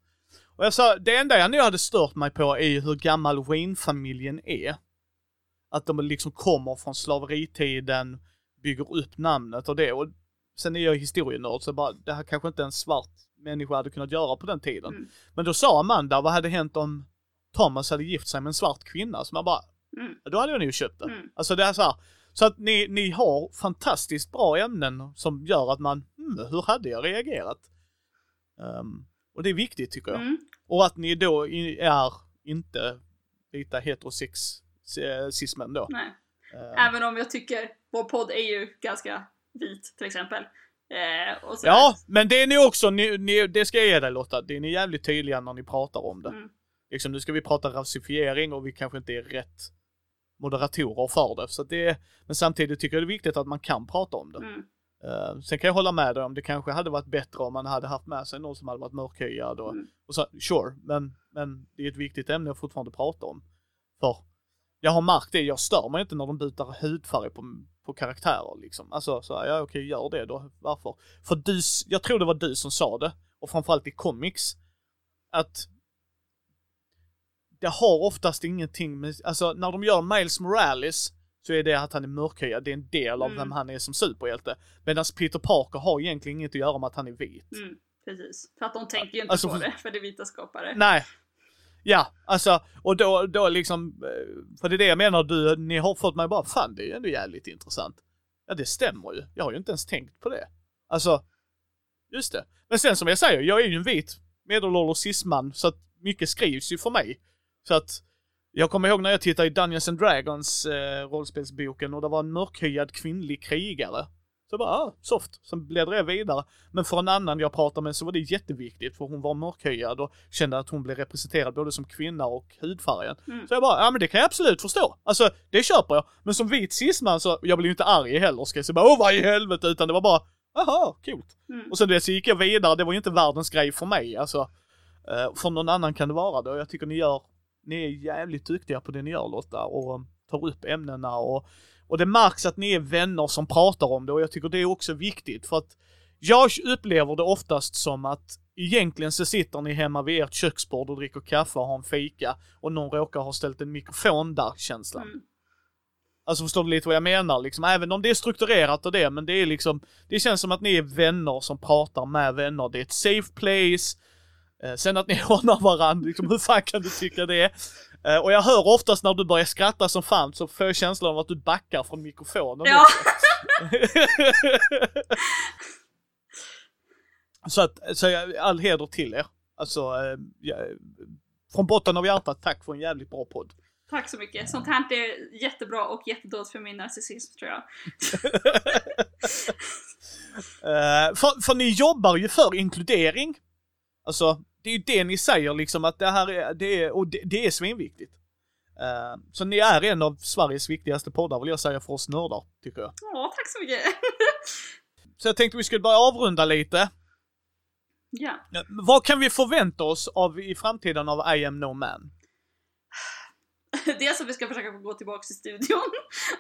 S1: Och jag sa, det enda jag nu hade stört mig på är ju hur gammal Wayne-familjen är. Att de liksom kommer från slaveritiden, bygger upp namnet och det. Och sen är jag historienörd så bara, det här kanske inte en svart människa hade kunnat göra på den tiden.
S2: Mm.
S1: Men då sa Amanda, vad hade hänt om Thomas hade gift sig med en svart kvinna? Så man bara,
S2: Mm.
S1: då hade jag nog köpt det.
S2: Mm.
S1: Alltså det är så här, så att ni, ni har fantastiskt bra ämnen som gör att man, hmm, hur hade jag reagerat? Ehm, och det är viktigt tycker jag.
S2: Mm.
S1: Och att ni då är inte vita heterosexismen då.
S2: Nej.
S1: Ehm,
S2: Även om jag tycker vår podd är ju ganska vit till exempel. Eh,
S1: ja, men det är ni också, ni, ni, det ska jag ge dig Lotta, det är ni jävligt tydliga när ni pratar om det.
S2: Mm.
S1: Liksom, nu ska vi prata rasifiering och vi kanske inte är rätt moderatorer för det. Så det är, men samtidigt tycker jag det är viktigt att man kan prata om det.
S2: Mm.
S1: Eh, sen kan jag hålla med dig om det kanske hade varit bättre om man hade haft med sig någon som hade varit mörkhyad och,
S2: Mm.
S1: och så, sure, men, men det är ett viktigt ämne att fortfarande prata om. För jag har märkt det, jag stör mig inte när de byter hudfärg på, på karaktärer liksom. Alltså så här, ja okej, gör det då. Varför? För du, jag tror det var du som sa det, och framförallt i comics, att det har oftast ingenting med, alltså när de gör Miles Morales så är det att han är mörkhyad, det är en del av
S2: Mm.
S1: vem han är som superhjälte. Medan Peter Parker har egentligen inget att göra med att han är vit.
S2: Mm. Precis. För att de tänker ju inte
S1: Alltså,
S2: på det, för det är vita skapare.
S1: Nej. Ja, alltså, och då, då liksom, eh, för det är det jag menar, du, ni har fått mig bara, fan det är ju ändå jävligt intressant. Ja det stämmer ju, jag har ju inte ens tänkt på det. Alltså, just det. Men sen som jag säger, jag är ju en vit medelålders cisman, så att mycket skrivs ju för mig. Så att, jag kommer ihåg när jag tittade i Dungeons and Dragons eh, rollspelsboken och det var en mörkhyad kvinnlig krigare. Så bara, ah, soft. Sen bläddrade jag vidare. Men för en annan jag pratade med så var det jätteviktigt för hon var mörkhyad och kände att hon blev representerad både som kvinna och hudfärgen.
S2: Mm.
S1: Så jag bara, ja men det kan jag absolut förstå. Alltså, det köper jag. Men som vit cisman så, jag blev ju inte arg heller ska jag säga åh vad i helvete, utan det var bara, aha, coolt.
S2: Mm.
S1: Och sen det så gick jag vidare, det var ju inte världens grej för mig alltså. Eh, för någon annan kan det vara det och jag tycker ni gör, ni är jävligt duktiga på det ni gör Lotta och tar upp ämnena och, och det märks att ni är vänner som pratar om det och jag tycker det är också viktigt för att jag upplever det oftast som att egentligen så sitter ni hemma vid ert köksbord och dricker kaffe och har en fika och någon råkar ha ställt en mikrofon där känslan.
S2: Mm.
S1: Alltså förstår du lite vad jag menar liksom? Även om det är strukturerat och det, men det är liksom, det känns som att ni är vänner som pratar med vänner. Det är ett safe place. Eh, sen att ni hånar varandra, liksom, hur fan kan du tycka det? Eh, och jag hör oftast när du börjar skratta som fan så får jag känslan av att du backar från mikrofonen.
S2: Ja.
S1: så att, så jag, all heder till er. Alltså, eh, jag, från botten av hjärtat, tack för en jävligt bra podd.
S2: Tack så mycket. Sånt här är jättebra och jättedåligt för min narcissism tror jag.
S1: Eh, för, för ni jobbar ju för inkludering. Alltså, det är ju det ni säger liksom att det här är, det är, och det, det är svinviktigt. Eh, så ni är en av Sveriges viktigaste poddar vill jag säga för oss nördar, tycker jag.
S2: Ja, tack så mycket.
S1: Så jag tänkte vi skulle börja avrunda lite.
S2: ja.
S1: Vad kan vi förvänta oss av i framtiden av I am no man?
S2: Dels att vi ska försöka gå tillbaka till studion.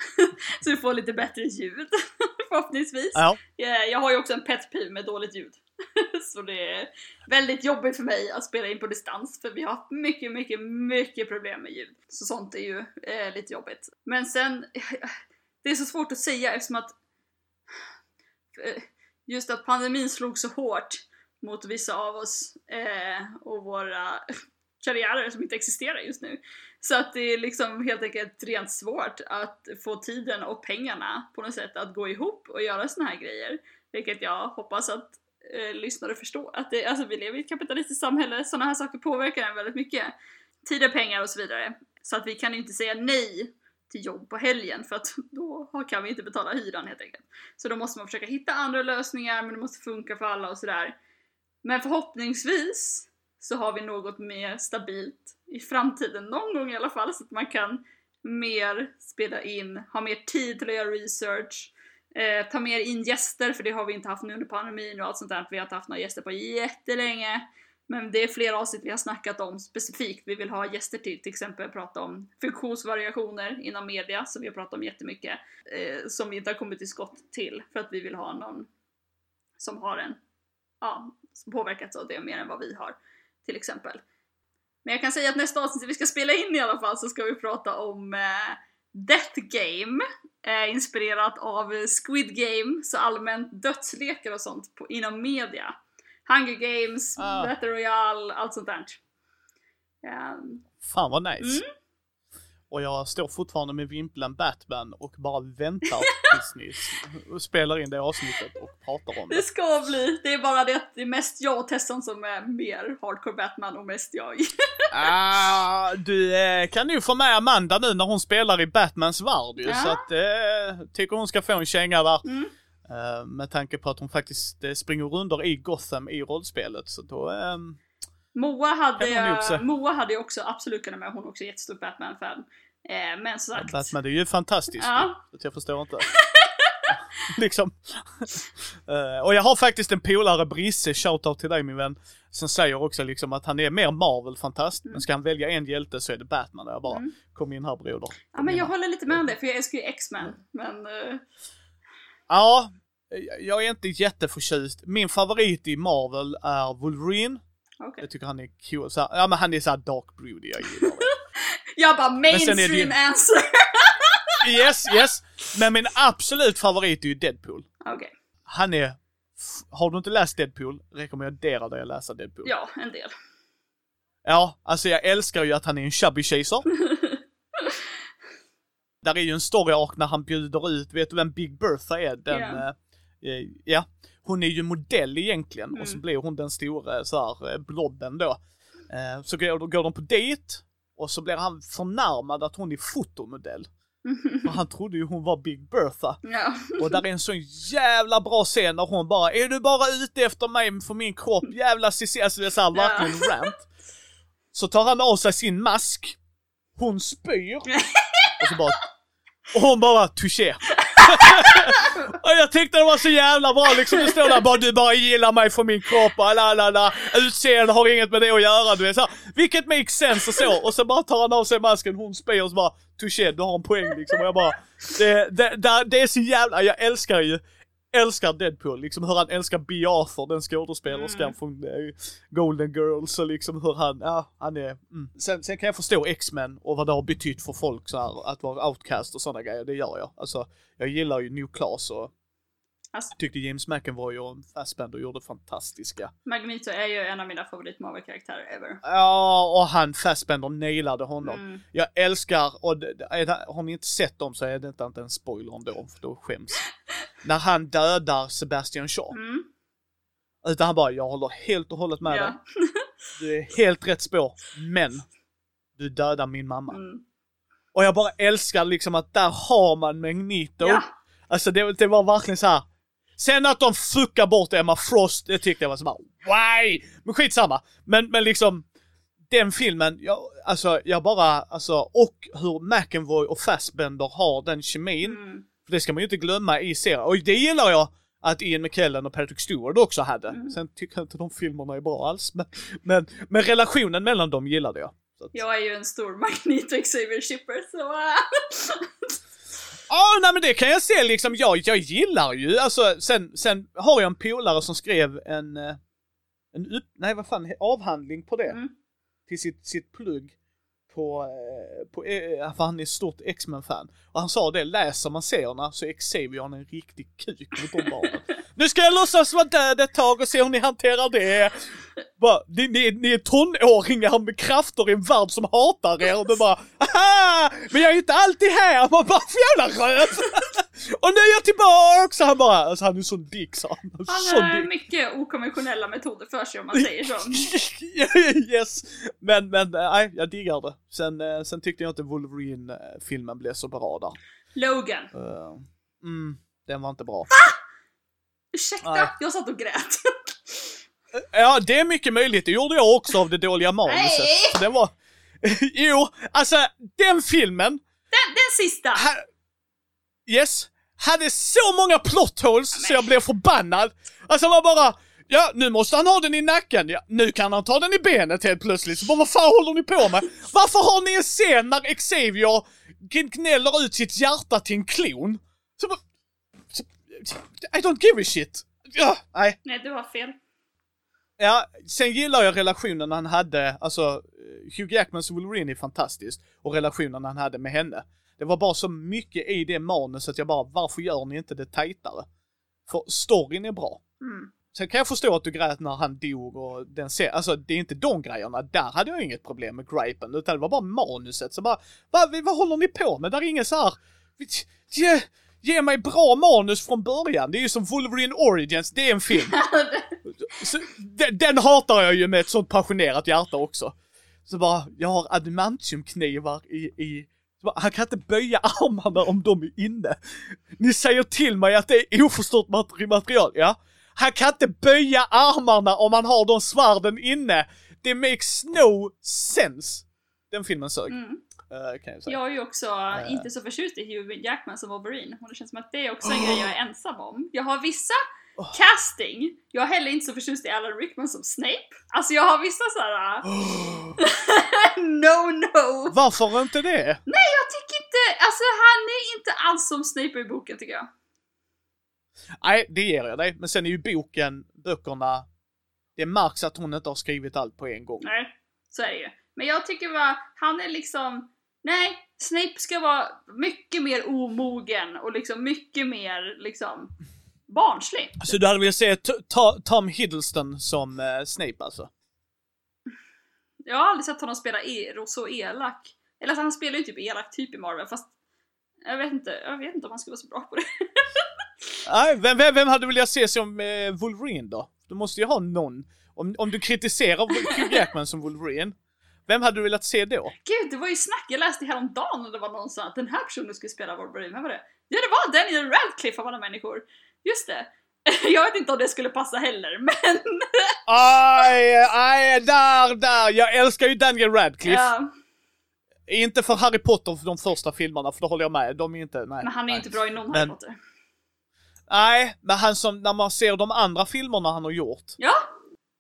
S2: så vi får lite bättre ljud. Förhoppningsvis.
S1: Ja,
S2: Eh, Jag har ju också en pet peeve med dåligt ljud. Så det är väldigt jobbigt för mig att spela in på distans för vi har haft mycket, mycket, mycket problem med ljud. Så sånt är ju eh, lite jobbigt. Men sen, det är så svårt att säga eftersom att eh, just att pandemin slog så hårt mot vissa av oss eh, och våra karriärer som inte existerar just nu. Så att det är liksom helt enkelt rent svårt att få tiden och pengarna på något sätt att gå ihop och göra såna här grejer. Vilket jag hoppas att eh, lyssnare förstå Att det, alltså vi lever i ett kapitalistiskt samhälle, sådana här saker påverkar en väldigt mycket. Tid och pengar och så vidare. Så att vi kan inte säga nej till jobb på helgen för att då kan vi inte betala hyran helt enkelt. Så då måste man försöka hitta andra lösningar men det måste funka för alla och sådär. Men förhoppningsvis så har vi något mer stabilt i framtiden, någon gång i alla fall, så att man kan mer spela in, ha mer tid till att göra research, eh, ta mer in gäster, för det har vi inte haft nu under pandemin och allt sånt där, vi har inte haft några gäster på jättelänge. Men det är flera avsnitt vi har snackat om specifikt, vi vill ha gäster till, till exempel prata om funktionsvariationer inom media, som vi har pratat om jättemycket, eh, som vi inte har kommit till skott till, för att vi vill ha någon som har en, ja, som påverkats av det mer än vad vi har till exempel. Men jag kan säga att nästa avsnitt vi ska spela in i alla fall så ska vi prata om eh, Death Game, inspirerat av Squid Game, så allmänt dödslekar och sånt på, inom media. Hunger Games,
S1: Ah.
S2: Battle Royale, allt sånt där. Um,
S1: Fan vad nice.
S2: Mm.
S1: Och jag står fortfarande med vimpeln Batman och bara väntar tills ni spelar in det avsnittet och pratar om
S2: det
S1: det.
S2: ska bli, det är bara det att det är mest jag och Tessan som är mer hardcore Batman och mest jag.
S1: Ah, du eh, kan ju få med Amanda nu när hon spelar i Batmans värld ju,
S2: Ja.
S1: så att eh, tycker hon ska få en känga där.
S2: Mm.
S1: Eh, med tanke på att hon faktiskt eh, springer runder i Gotham i rollspelet, så då... ehm,
S2: Moa hade. Moa hade också absolut kunnat med, hon är också jättestor Batman-fan. Eh, men som sagt.
S1: Batman det är ju fantastiskt.
S2: Ja.
S1: Jag förstår inte. liksom. Eh, och jag har faktiskt en polare, Brisse, shoutout till dig min vän, som säger också liksom att han är mer Marvel-fantast, men ska han välja en hjälte så är det Batman. Jag bara,
S2: Mm.
S1: kom in här broder.
S2: Ja men jag
S1: här.
S2: håller lite med om det för jag älskar ju X-Men. Men eh,
S1: Ja, jag är inte jätteförtjust. Min favorit i Marvel är Wolverine.
S2: okej.
S1: Jag tycker han är cool. Så här, ja men han är såhär dark broody, jag gillar det.
S2: Jag bara
S1: det ju-
S2: mainstream answer.
S1: Yes, yes. Men min absolut favorit är ju Deadpool.
S2: Okej,
S1: Han är... Har du inte läst Deadpool, rekommenderar dig att läsa Deadpool.
S2: ja en del.
S1: Ja, alltså jag älskar ju att han är en chubby chaser. Där är ju en story arc när han bjuder ut, vet du vem Big Bertha är? Den,
S2: Ja.
S1: eh, eh, ja. Hon är ju modell egentligen och så
S2: Mm.
S1: blir hon den stora så här eh, blobben då. Eh, så går, går de på dejt och så blir han förnärmad att hon är fotomodell. För han trodde ju hon var Big Bertha.
S2: Ja.
S1: Och där är en sån jävla bra scen när hon bara Är du bara ute efter mig för min kropp? Jävla Cissi, alltså det är såhär
S2: Ja.
S1: verkligen rant. Så tar han av sig sin mask. Hon spyr. Och så bara... Och hon bara touché och jag tyckte det var så jävla bra liksom. Du står där bara du bara gillar mig för min kropp och la la la. Utseende har inget med det att göra. Du vet så här, Vilket makes sense och så. Och så bara tar han av sig masken, hon spyr och så bara touché, du har en poäng liksom. Och jag bara... Det, det, det, det är så jävla... Jag älskar ju... Älskar Deadpool, liksom hur han älskar Bea Arthur, den skådespelerskan
S2: Mm.
S1: från eh, Golden Girls och liksom hur han, ja, han är, mm. sen, sen kan jag förstå X-Men och vad det har betytt för folk så här, att vara outcast och sådana grejer, det gör jag. Alltså, jag gillar ju New Class och
S2: Alltså-
S1: tyckte James McAvoy och Fassbender gjorde fantastiska.
S2: Magneto är ju en av mina favorit Marvel-karaktärer ever.
S1: Ja, och han Fassbender nailade honom.
S2: Mm.
S1: Jag älskar, och har ni inte sett dem så är det inte en spoiler ändå, för då skäms. När han dödar Sebastian Shaw.
S2: Mm.
S1: Utan han bara, jag håller helt och hållet med dig.
S2: Ja.
S1: Du är helt rätt spår, men du dödar min mamma.
S2: Mm.
S1: Och jag bara älskar liksom att där har man Magneto.
S2: Ja.
S1: Alltså det, det var verkligen så här. Sen att de fuckar bort Emma Frost, det tyckte jag var så bara, why? Men skitsamma. Men, men liksom, den filmen, jag, alltså jag bara, alltså, och hur McAvoy och Fassbender har den kemin.
S2: Mm.
S1: För det ska man ju inte glömma i serien. Och det gillar jag att Ian McKellen och Patrick Stewart också hade.
S2: Mm.
S1: Sen tycker jag inte de filmerna är bra alls. Men, men, men relationen mellan dem gillade jag. Att,
S2: Jag är ju en stor Magneto Xavier shipper så...
S1: Ja, nej men det kan jag se liksom. Jag, jag gillar ju, alltså sen, sen har jag en polare som skrev en, eh, en upp, nej vad fan, avhandling på det.
S2: Mm.
S1: Till sitt, sitt plugg på, eh, på eh, för han är stort X-Men-fan. Och han sa det, läser man serierna så är Xavier en riktig kuk mot de barnen. nu ska jag låtsas vara död ett tag och se hur ni hanterar det. Bara, ni, ni, ni är tonåringar med krafter i en värld som hatar er och du bara Haha! Men jag är inte alltid här! Man bara, för jävla röv! Och nu är jag tillbaka! Han bara, alltså han är sån dick sa han.
S2: Han
S1: Sån
S2: har
S1: dick.
S2: mycket okonventionella metoder för sig om man säger så.
S1: yes! Men, men eh, nej, jag diggar det. Sen, eh, sen tyckte jag inte Wolverine-filmen blev så bra där.
S2: Logan.
S1: Eh, mm, den var inte bra.
S2: Ursäkta,
S1: Nej.
S2: jag satt och grät.
S1: Ja, det är mycket möjligt. Det gjorde jag också av det dåliga manuset.
S2: Nej!
S1: Det var... jo, alltså den filmen,
S2: Den, den sista!
S1: ha... yes, hade så många plot holes så jag blev förbannad. Alltså man bara, ja nu måste han ha den i nacken, ja nu kan han ta den i benet helt plötsligt. Så bara, vad fan håller ni på med? Varför har ni en scen när Xavier gn- gnäller ut sitt hjärta till en klon? Så bara, I don't give a shit. Ja, nej.
S2: Nej, du har fel.
S1: Ja, sen gillar jag relationen han hade, alltså eh, Hugh Jackmans Wolverine är fantastiskt. Och relationen han hade med henne. Det var bara så mycket i det manuset jag bara, varför gör ni inte det tajtare? För storyn är bra.
S2: Mm.
S1: Sen kan jag förstå att du grät när han dog och den ser, alltså det är inte de grejerna, där hade jag inget problem med gripen, utan det var bara manuset. Så bara, vad, vad håller ni på med? Där är ingen så här, ge, ge mig bra manus från början. Det är ju som Wolverine Origins, det är en film. Så, den, den hatar jag ju med ett sånt passionerat hjärta också. Så bara, jag har adamantiumknivar i, i bara, han kan inte böja armarna om de är inne. Ni säger till mig att det är oförstört materi- material, ja. Han kan inte böja armarna om han har de svärden inne. Det makes no sense. Den filmen sög,
S2: Mm.
S1: kan jag.
S2: Jag är ju också
S1: Eh.
S2: inte så förtjust i Hugh Jackman som Wolverine och det känns som att det är också en grej jag är ensam om. Jag har vissa
S1: Oh.
S2: casting, jag är heller inte så förtjust i Alan Rickman som Snape. Alltså jag har vissa såhär... no no!
S1: Varför inte det?
S2: Nej jag tycker inte, alltså han är inte alls som Snape i boken tycker jag.
S1: Nej, det ger jag dig. Men sen är ju boken, böckerna, det märks att hon inte har skrivit allt på en gång.
S2: Nej, så är det ju. Men jag tycker bara, han är liksom, nej, Snape ska vara mycket mer omogen och liksom mycket mer liksom barnslig.
S1: Så du hade velat se Tom Hiddleston som eh, Snape alltså?
S2: Jag har aldrig sett honom spela e så elak. Eller alltså, han spelar ju typ elak typ i Marvel fast jag vet inte, jag vet inte om han skulle vara så bra på det.
S1: Nej, vem, vem, vem hade velat se som eh, Wolverine då? Du måste ju ha någon. Om, om du kritiserar Hugh Jackman som Wolverine, vem hade du velat se då?
S2: Gud, det var ju snack, jag läste häromdagen och det var någon som sa att den här personen skulle spela Wolverine, vem var det? Ja det var Daniel Radcliffe av alla människor! Just det! Jag vet inte om det skulle passa heller, men...
S1: Aj, aj, där, där. Jag älskar ju Daniel Radcliffe.
S2: ja,
S1: Inte för Harry Potter för de första filmerna, för då håller jag med. De är inte, nej.
S2: men han är
S1: nej.
S2: inte bra i någon
S1: Men-
S2: Harry Potter.
S1: Nej, men han som, när man ser de andra filmerna han har gjort.
S2: Ja!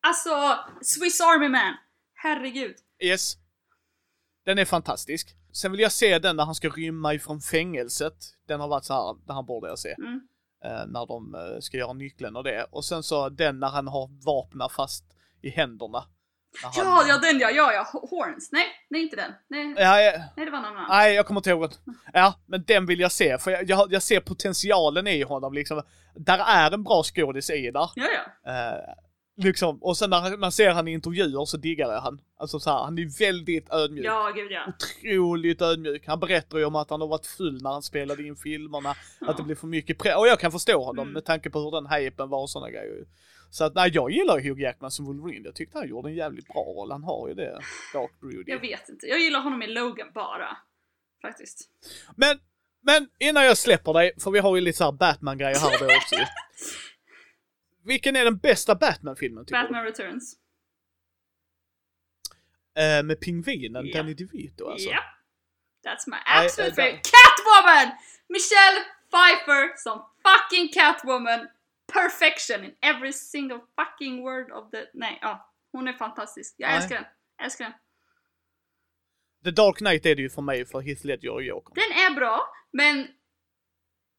S2: Alltså, Swiss Army Man! Herregud.
S1: Yes. Den är fantastisk. Sen vill jag se den när han ska rymma ifrån fängelset. Den har varit så här, den här borde jag se.
S2: Mm.
S1: Eh, när de eh, ska göra nyckeln och det. Och sen så den när han har vapna fast i händerna. Han-
S2: Ja, ja den ja, ja, ja, Horns. Nej, nej inte den. Nej,
S1: Ja, ja.
S2: nej det var någon annan.
S1: Nej, jag kommer inte ihåg. vad- Ja, men den vill jag se. För jag, jag, jag ser potentialen i honom liksom. Där är en bra skådis i där.
S2: Ja, ja.
S1: Eh, liksom, och sen när man ser han i intervjuer så diggar jag han. Alltså så här, han är väldigt ödmjuk.
S2: Ja, gud ja.
S1: Otroligt ödmjuk. Han berättar ju om att han har varit full när han spelade in filmerna. Att det
S2: Ja.
S1: blir för mycket pre- Och jag kan förstå honom
S2: Mm.
S1: med tanke på hur den hypen var och sådana grejer. Så att nej, jag gillar Hugh Jackman som Wolverine. Jag tyckte han gjorde en jävligt bra roll. Han har ju det. Dark Broody.
S2: Jag vet inte. Jag gillar honom i Logan bara. Faktiskt.
S1: Men, men innan jag släpper dig, för vi har ju lite såhär Batman-grejer här då också. Vilken är den bästa Batman-filmen
S2: Batman Returns.
S1: du? Eh, med pingvinen,
S2: Ja.
S1: Danny DeVito alltså.
S2: Ja. That's my absolute
S1: eh,
S2: favorite. Catwoman! Michelle Pfeiffer som fucking Catwoman. Perfection in every single fucking word of the... Nej, ja. Hon är fantastisk. Jag älskar den. Jag älskar den.
S1: The Dark Knight är det ju för mig för Heath Ledger och Joker.
S2: Den är bra, men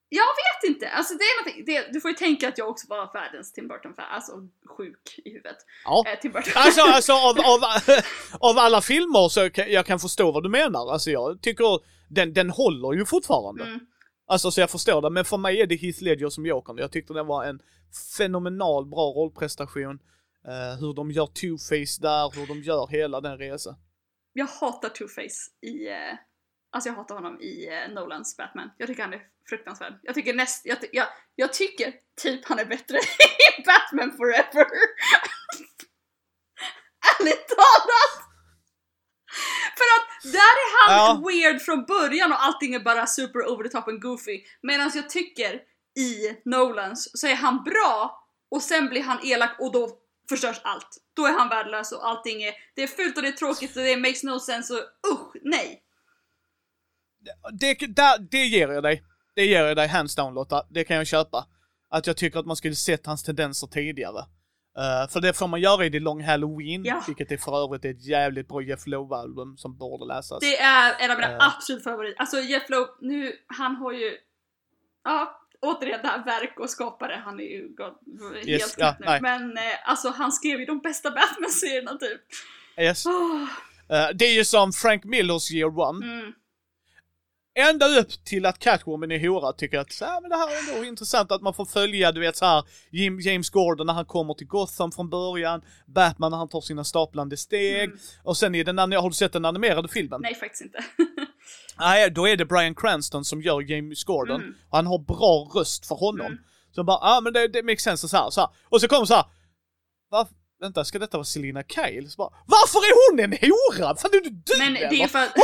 S2: Jag vet inte, alltså det är det, du får ju tänka att jag också var världens Tim Burton-fan, alltså sjuk i huvudet.
S1: Ja.
S2: Eh, Tim Burton.
S1: Alltså, alltså av, av, av alla filmer så kan jag kan förstå vad du menar. Alltså jag tycker den, den håller ju fortfarande.
S2: Mm.
S1: Alltså så jag förstår det, men för mig är det Heath Ledger som Jokern. Jag tyckte det var en fenomenal bra rollprestation. Eh, hur de gör Two-Face där, hur de gör hela den resan.
S2: Jag hatar Two-Face i, eh, alltså jag hatar honom i eh, Nolans Batman. Jag tycker han är fruktansvärd. Jag tycker näst, jag, jag, jag tycker typ han är bättre i Batman Forever. Ärligt talat! För att där är han
S1: Ja.
S2: weird från början och allting är bara super over the top and goofy. Medan jag tycker i Nolans så är han bra och sen blir han elak och då förstörs allt. Då är han värdelös och allting är, det är fult och det är tråkigt och det makes no sense och usch, nej.
S1: Det, där, det ger jag dig. Det ger jag dig hands down Lotta. Det kan jag köpa. Att jag tycker att man skulle sett hans tendenser tidigare. Eh, för det får man göra i The Long Halloween,
S2: Ja.
S1: vilket är för övrigt ett jävligt bra Jeff Lowe-album som borde läsas.
S2: Det är en av mina
S1: Eh.
S2: absolut favoriter. Alltså Jeff Lowe, nu, han har ju, ja, återigen det här verk och skapare, han är ju god, helt
S1: Yes, ja,
S2: nu.
S1: nej.
S2: Men eh, alltså han skrev ju de bästa Batman-serierna typ.
S1: Yes.
S2: Oh,
S1: Eh, det är ju som Frank Millers Year One.
S2: mm.
S1: Ända upp till att Catwoman är hora tycker jag att så här, men det här är ändå intressant att man får följa, du vet så här Jim, James Gordon när han kommer till Gotham från början, Batman när han tar sina staplande steg,
S2: Mm.
S1: och sen i den, an- har du sett den animerade filmen?
S2: Nej faktiskt inte.
S1: Nej, då är det Bryan Cranston som gör James Gordon,
S2: Mm.
S1: och han har bra röst för honom.
S2: Mm.
S1: Så bara, ja ah, men det, det makes sense så här, så här. Och så kommer så här, va? Vänta, ska detta vara Selina Kyle? Så bara, Varför är hon en hora? Fan är du dum
S2: Men det är för att-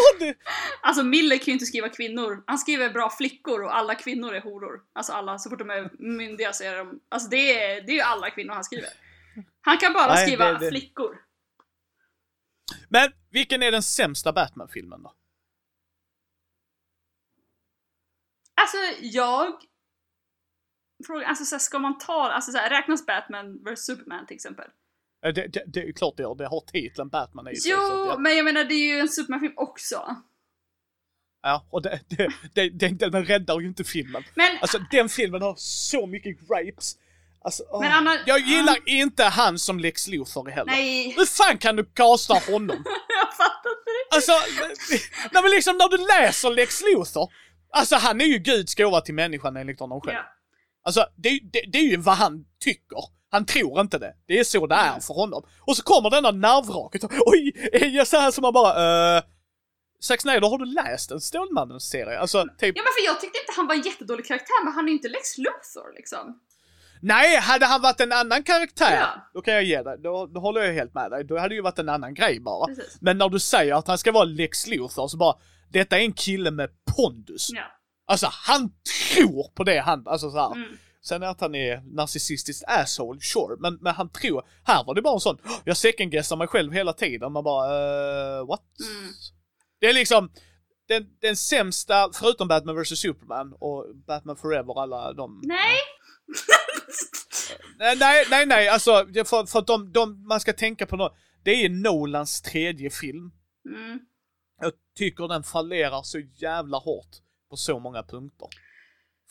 S2: Alltså Miller kan ju inte skriva kvinnor, han skriver bra flickor och alla kvinnor är horor. Alltså alla, så fort de är myndiga så är de, alltså det är, det är ju alla kvinnor han skriver. Han kan bara
S1: Nej,
S2: skriva
S1: det- det-
S2: flickor.
S1: Men vilken är den sämsta Batman-filmen då?
S2: Alltså jag... Fråga, alltså så här, ska man ta, alltså så här, räknas Batman vs Superman till exempel?
S1: Eh, Det, det, det är klart det gör, det har titeln Batman i sig.
S2: Jo,
S1: så jag-
S2: men jag menar det är ju en Superman-film också.
S1: Ja, och det, det, det, det, den räddar ju inte filmen.
S2: Men
S1: Alltså den filmen har så mycket gripes. Alltså.
S2: Men Anna-
S1: jag gillar inte han som Lex Luthor heller.
S2: nej,
S1: Hur fan kan du casta honom?
S2: jag fattar inte det.
S1: Alltså, nej men liksom när du läser Lex Luthor. Alltså han är ju Guds gåva till människan enligt honom själv.
S2: Ja.
S1: Alltså det, det, det är ju vad han tycker. Han tror inte det. Det är så det är för honom. Och så kommer denna nervraket. Oj, är jag så här som man bara... Uh, Zack Snyder, har du läst en Stålmannen-serie? Alltså, typ...
S2: ja men för jag tyckte inte han var en jättedålig karaktär men han är ju inte Lex Luthor liksom.
S1: Nej, hade han varit en annan karaktär,
S2: Ja.
S1: då kan jag ge dig. Då, då håller jag helt med dig. Då hade det ju varit en annan grej bara.
S2: Precis.
S1: Men när du säger att han ska vara Lex Luthor så bara, detta är en kille med pondus.
S2: Ja.
S1: Alltså han tror på det han, alltså så här.
S2: Mm.
S1: Sen att han är narcissistisk asshole, sure. Men, men han tror, här var det bara en sån, "Åh, jag second-guessar mig själv hela tiden. Man bara, uh, what?
S2: Mm.
S1: Det är liksom den, den sämsta, förutom Batman vs Superman och Batman Forever, alla de.
S2: Nej.
S1: Nej, nej, nej, nej, alltså för, för att de, de, man ska tänka på något. Det är Nolans tredje film.
S2: Mm.
S1: Jag tycker den fallerar så jävla hårt på så många punkter.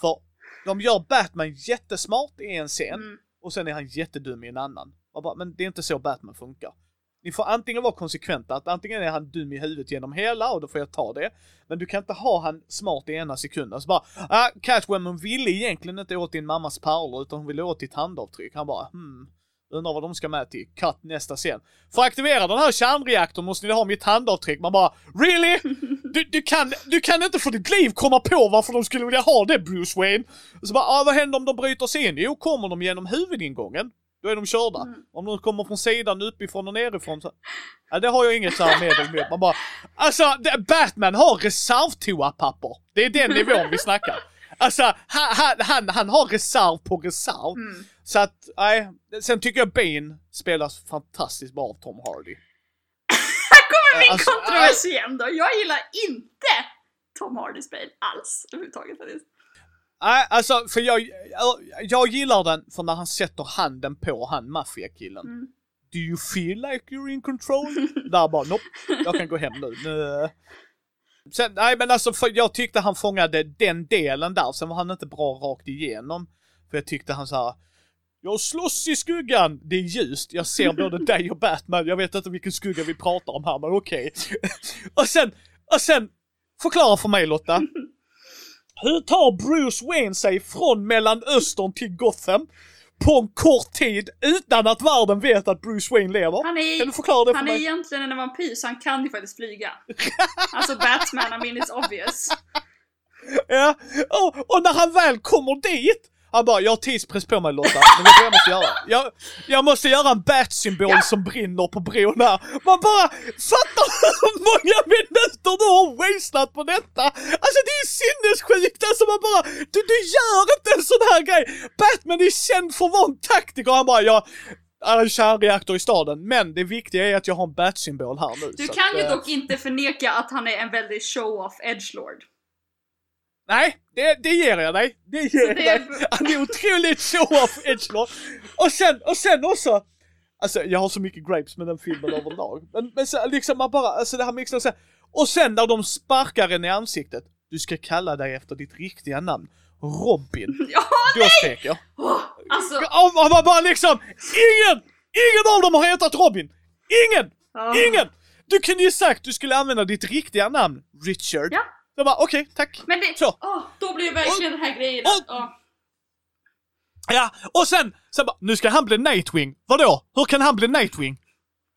S1: För de gör Batman jättesmart i en scen
S2: Mm.
S1: och sen är han jättedum i en annan. Bara, men det är inte så Batman funkar. Ni får antingen vara konsekventa, att antingen är han dum i huvudet genom hela och då får jag ta det. Men du kan inte ha han smart i ena sekunden. Så bara, ah, Catwoman ville egentligen inte åt din mammas pärlor utan hon ville åt ditt handavtryck. Han bara, hmm. Undrar vad de ska med till. Cut nästa scen. För att aktivera den här kärnreaktorn måste ni ha mitt handavtryck. Man bara, really? Du, du, kan, du kan inte för ditt liv komma på varför de skulle vilja ha det Bruce Wayne. Och så bara, ah, vad händer om de bryter sig in? Jo, kommer de genom huvudingången, då är de körda.
S2: Mm.
S1: Om de kommer från sidan, uppifrån och nerifrån så... Ja, det har jag inget så här medel med. Man bara, alltså Batman har reservtoapapper. Det är den nivån vi snackar. Alltså, han, han, han, han har reserv på reserv.
S2: Mm.
S1: Så att, nej. Sen tycker jag Bane spelas fantastiskt bra av Tom Hardy.
S2: Här kommer min
S1: Alltså,
S2: kontrovers igen då. Jag gillar inte Tom Hardys Bane alls överhuvudtaget faktiskt.
S1: Nej, alltså för jag, jag, gillar den för när han sätter handen på han maffiakillen.
S2: Mm.
S1: Do you feel like you're in control? Där bara, nope, jag kan gå hem nu. nu. Sen, nej men alltså för jag tyckte han fångade den delen där, sen var han inte bra rakt igenom. För jag tyckte han så här. Jag slåss i skuggan! Det är ljust, jag ser både dig och Batman, jag vet inte vilken skugga vi pratar om här men okej. och sen, och sen, förklara för mig Lotta. Hur tar Bruce Wayne sig från Mellanöstern till Gotham på en kort tid utan att världen vet att Bruce Wayne lever?
S2: Han är,
S1: kan du förklara det för
S2: han är
S1: mig?
S2: egentligen en vampyr så han kan ju faktiskt flyga. alltså Batman, I mean it's obvious.
S1: Ja, och, och när han väl kommer dit, han bara, jag har tidspress på mig Lotta, men vet du vad jag måste göra? Jag, jag måste göra en bat-symbol som brinner på bron här. Man bara, fattar hur många minuter du har wasted på detta? Alltså det är sinnessjukt, alltså man bara, du, du gör inte en sån här grej! Batman är känd för att vara en taktiker, han bara, jag är en kärnreaktor i staden, men det viktiga är att jag har en bat-symbol här nu.
S2: Du kan
S1: att,
S2: ju
S1: eh,
S2: dock inte förneka att han är en väldigt show-off edgelord.
S1: Nej, det, det ger jag dig. Det ger jag dig. Han är otroligt show-off edgelord. Och sen, och sen också, alltså jag har så mycket grapes med den filmen överlag. Men, men så, liksom man bara, alltså det här mixar och sen, och sen när de sparkar en i ansiktet. Du ska kalla dig efter ditt riktiga namn. Robin.
S2: Ja,
S1: Då skrek jag.
S2: åh, alltså.
S1: Man bara liksom, ingen, ingen av dem har hetat Robin. Ingen,
S2: ah.
S1: ingen. Du kunde ju sagt du skulle använda ditt riktiga namn, Richard.
S2: Ja.
S1: Jag bara okej, tack.
S2: Men det,
S1: Så.
S2: åh, då blir det verkligen den här grejen
S1: och-
S2: åh.
S1: Ja, och sen, sen bara, nu ska han bli Nightwing. Vadå? Hur kan han bli Nightwing?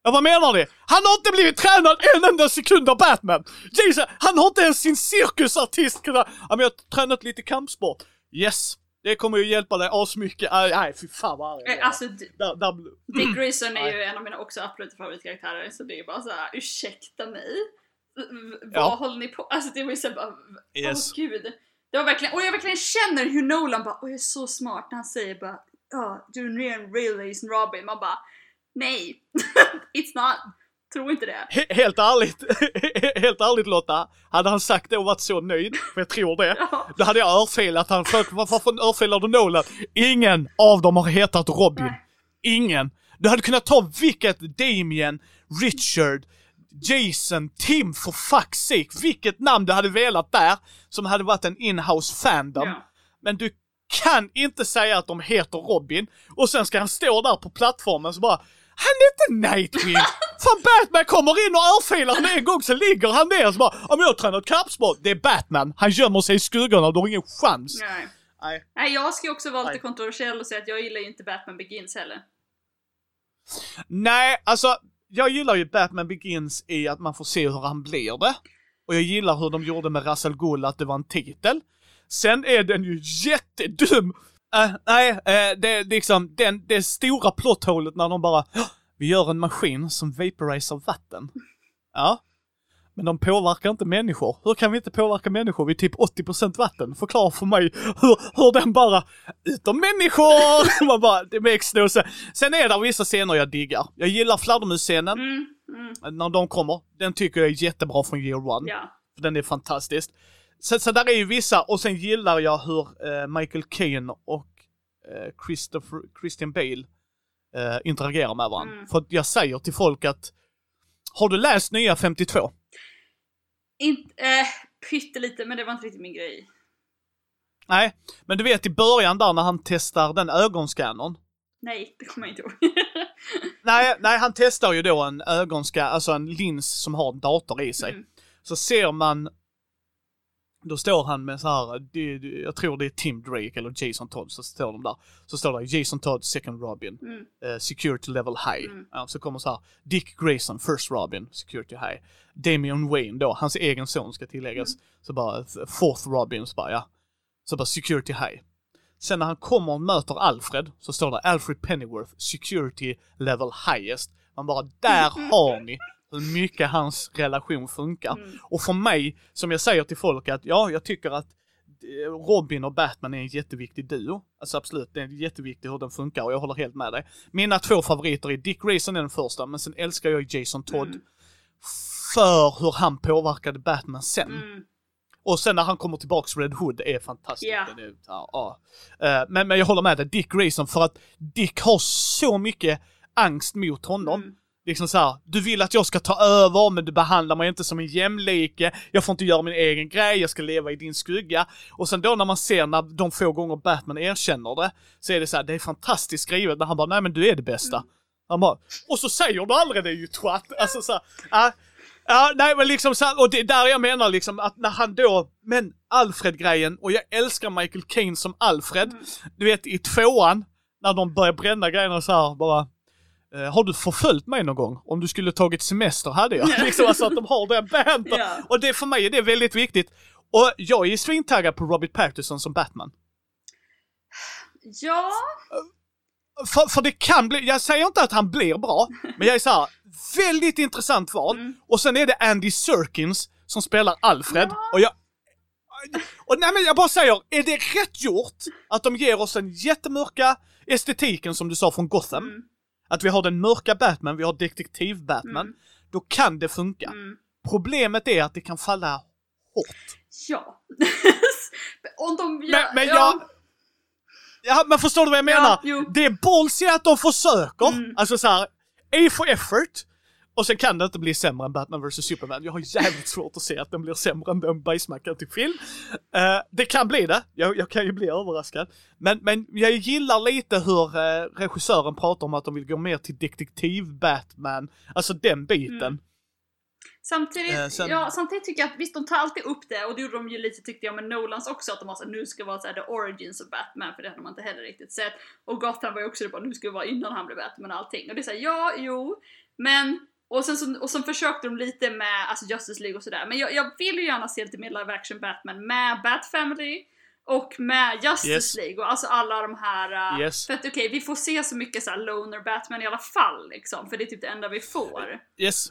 S1: Ja, vad menar du? Han har inte blivit tränad en enda sekund av Batman! Jesus, han har inte ens sin cirkusartist kunnat... Ja, men jag har tränat lite kampsport. Yes, det kommer ju hjälpa dig asmycket. Nej, fy fan vad arg
S2: Eh,
S1: är.
S2: Alltså,
S1: där, där,
S2: Dick Grayson är ju en av mina också absoluta favoritkaraktärer så det är bara såhär, ursäkta mig? Vad
S1: Ja.
S2: håller ni på? Alltså det var ju såhär bara, åh
S1: Yes.
S2: gud. Det var verkligen, och jag verkligen känner hur Nolan bara, åh jag är så smart när han säger bara, ja, du är en real Jason Robin. Man bara, nej, it's not. Tro inte det.
S1: He- Helt ärligt, helt ärligt Lotta, hade han sagt det och varit så nöjd, för jag tror det,
S2: Ja.
S1: då hade jag örfilat han. För, varför örfilar du Nolan? Ingen av dem har hetat Robin.
S2: Nej.
S1: Ingen. Du hade kunnat ta vilket Damien, Richard, Jason, Tim for fuck's sake, vilket namn du hade velat där, som hade varit en inhouse fandom.
S2: Ja.
S1: Men du kan inte säga att de heter Robin, och sen ska han stå där på plattformen så bara han är inte Nightwing! Fan Batman kommer in och örfilar honom en gång, så ligger han ner och så bara om jag har tränat kampsport, det är Batman, han gömmer sig i skuggorna, du har ingen chans.
S2: Nej.
S1: Nej.
S2: Nej, jag ska ju också vara lite kontroversiell och säga att jag gillar ju inte Batman Begins heller.
S1: Nej, alltså jag gillar ju Batman Begins i att man får se hur han blir det. Och jag gillar hur de gjorde med Russell Gull att det var en titel. Sen är den ju jättedum! Uh, nej, uh, det är liksom den, det stora plotthålet när de bara Vi gör en maskin som vaporiserar vatten. Ja. Men de påverkar inte människor. Hur kan vi inte påverka människor? Vi är typ 80% vatten. Förklara för mig hur, hur den bara, utom människor! Man bara, det makes no sense. Sen är det vissa scener jag diggar. Jag gillar fladdermusscenen,
S2: Mm, mm,
S1: när de kommer. Den tycker jag är jättebra från year one.
S2: ja.
S1: Den är fantastisk. Så, så där är ju vissa, och sen gillar jag hur eh, Michael Caine och eh, Christopher, Christian Bale eh, interagerar med varandra.
S2: Mm.
S1: För jag säger till folk att, har du läst nya 52?
S2: Inte, eh, pyttelite, men det var inte riktigt min grej.
S1: Nej, men du vet i början där när han testar den ögonskannern.
S2: Nej, det kommer jag inte ihåg.
S1: Nej, nej, han testar ju då en ögonskanner, alltså en lins som har en dator i sig.
S2: Mm.
S1: Så ser man, då står han med så här, jag tror det är Tim Drake eller Jason Todd, så står de där. Så står det Jason Todd, second Robin,
S2: Mm.
S1: eh, security level high.
S2: Mm.
S1: Ja, så kommer så här, Dick Grayson, first Robin, security high. Damian Wayne då, hans egen son ska tilläggas.
S2: Mm.
S1: Så bara, fourth Robin, så bara ja. Så bara security high. Sen när han kommer och möter Alfred så står det Alfred Pennyworth, security level highest. Man bara, där har ni hur mycket hans relation funkar.
S2: Mm.
S1: Och för mig, som jag säger till folk att ja, jag tycker att eh, Robin och Batman är en jätteviktig duo. Alltså absolut, det är jätteviktigt hur den funkar och jag håller helt med dig. Mina två favoriter är Dick Grayson är den första, men sen älskar jag Jason Todd.
S2: Mm.
S1: För hur han påverkade Batman sen.
S2: Mm.
S1: Och sen när han kommer tillbaks Red Hood är fantastiskt. Det är, ja, ja. Eh, Men, men jag håller med dig, Dick Grayson, för att Dick har så mycket angst mot honom.
S2: Mm.
S1: Liksom så här, du vill att jag ska ta över men du behandlar mig inte som en jämlike, jag får inte göra min egen grej, jag ska leva i din skugga. Och sen då när man ser när de få gånger Batman erkänner det, så är det så här, det är fantastiskt skrivet när han bara, nej men du är det bästa. Han bara, och så säger du aldrig det ju twatt. Alltså så här, äh, Ja, nej men liksom så här, och det är där jag menar liksom att när han då, men Alfred-grejen, och jag älskar Michael Caine som Alfred.
S2: Mm.
S1: Du vet i tvåan, när de börjar bränna grejerna så här bara, har du förföljt mig någon gång? Om du skulle tagit semester hade jag. liksom alltså att de har den banter.
S2: Ja.
S1: Och det för mig är det väldigt viktigt. Och jag är svintaggad på Robert Pattinson som Batman.
S2: Ja,
S1: För, för det kan bli, jag säger inte att han blir bra, men jag är så här, väldigt intressant val.
S2: Mm.
S1: Och sen är det Andy Serkins som spelar Alfred.
S2: Ja.
S1: Och jag... Och nej men jag bara säger, är det rätt gjort att de ger oss den jättemörka estetiken som du sa från Gotham?
S2: Mm.
S1: Att vi har den mörka Batman, vi har detektiv-Batman.
S2: Mm.
S1: Då kan det funka.
S2: mm,
S1: Problemet är att det kan falla hårt.
S2: ja. Om de gör,
S1: Men, men
S2: ja.
S1: jag... Ja, men förstår du vad jag menar?
S2: Ja,
S1: det är ballsy att de försöker.
S2: Mm.
S1: Alltså så här, A for effort. Och sen kan det inte bli sämre än Batman vs Superman. Jag har jävligt svårt att se att den blir sämre än den bajsmackan till film. Eh, det kan bli det. Jag, jag kan ju bli överraskad. Men, men jag gillar lite hur uh, regissören pratar om att de vill gå mer till detektiv-Batman. Alltså den biten.
S2: Mm. Samtidigt,
S1: Eh, sen-
S2: ja, samtidigt tycker jag att visst de tar alltid upp det och det gjorde de ju lite tyckte jag med Nolans också att de var såhär nu ska vara såhär the origins of Batman för det hade man inte heller riktigt sett. Och Gotham var ju också det bara nu ska det vara innan han blev Batman och allting. Och det är såhär ja, jo, men och sen så, och sen försökte de lite med alltså Justice League och sådär men jag, jag vill ju gärna se lite mer live action Batman med Bat Family och med Justice
S1: Yes.
S2: League och alltså alla de här uh,
S1: Yes.
S2: för att okej, vi får se så mycket såhär loner Batman i alla fall liksom för det är typ det enda vi får.
S1: Yes.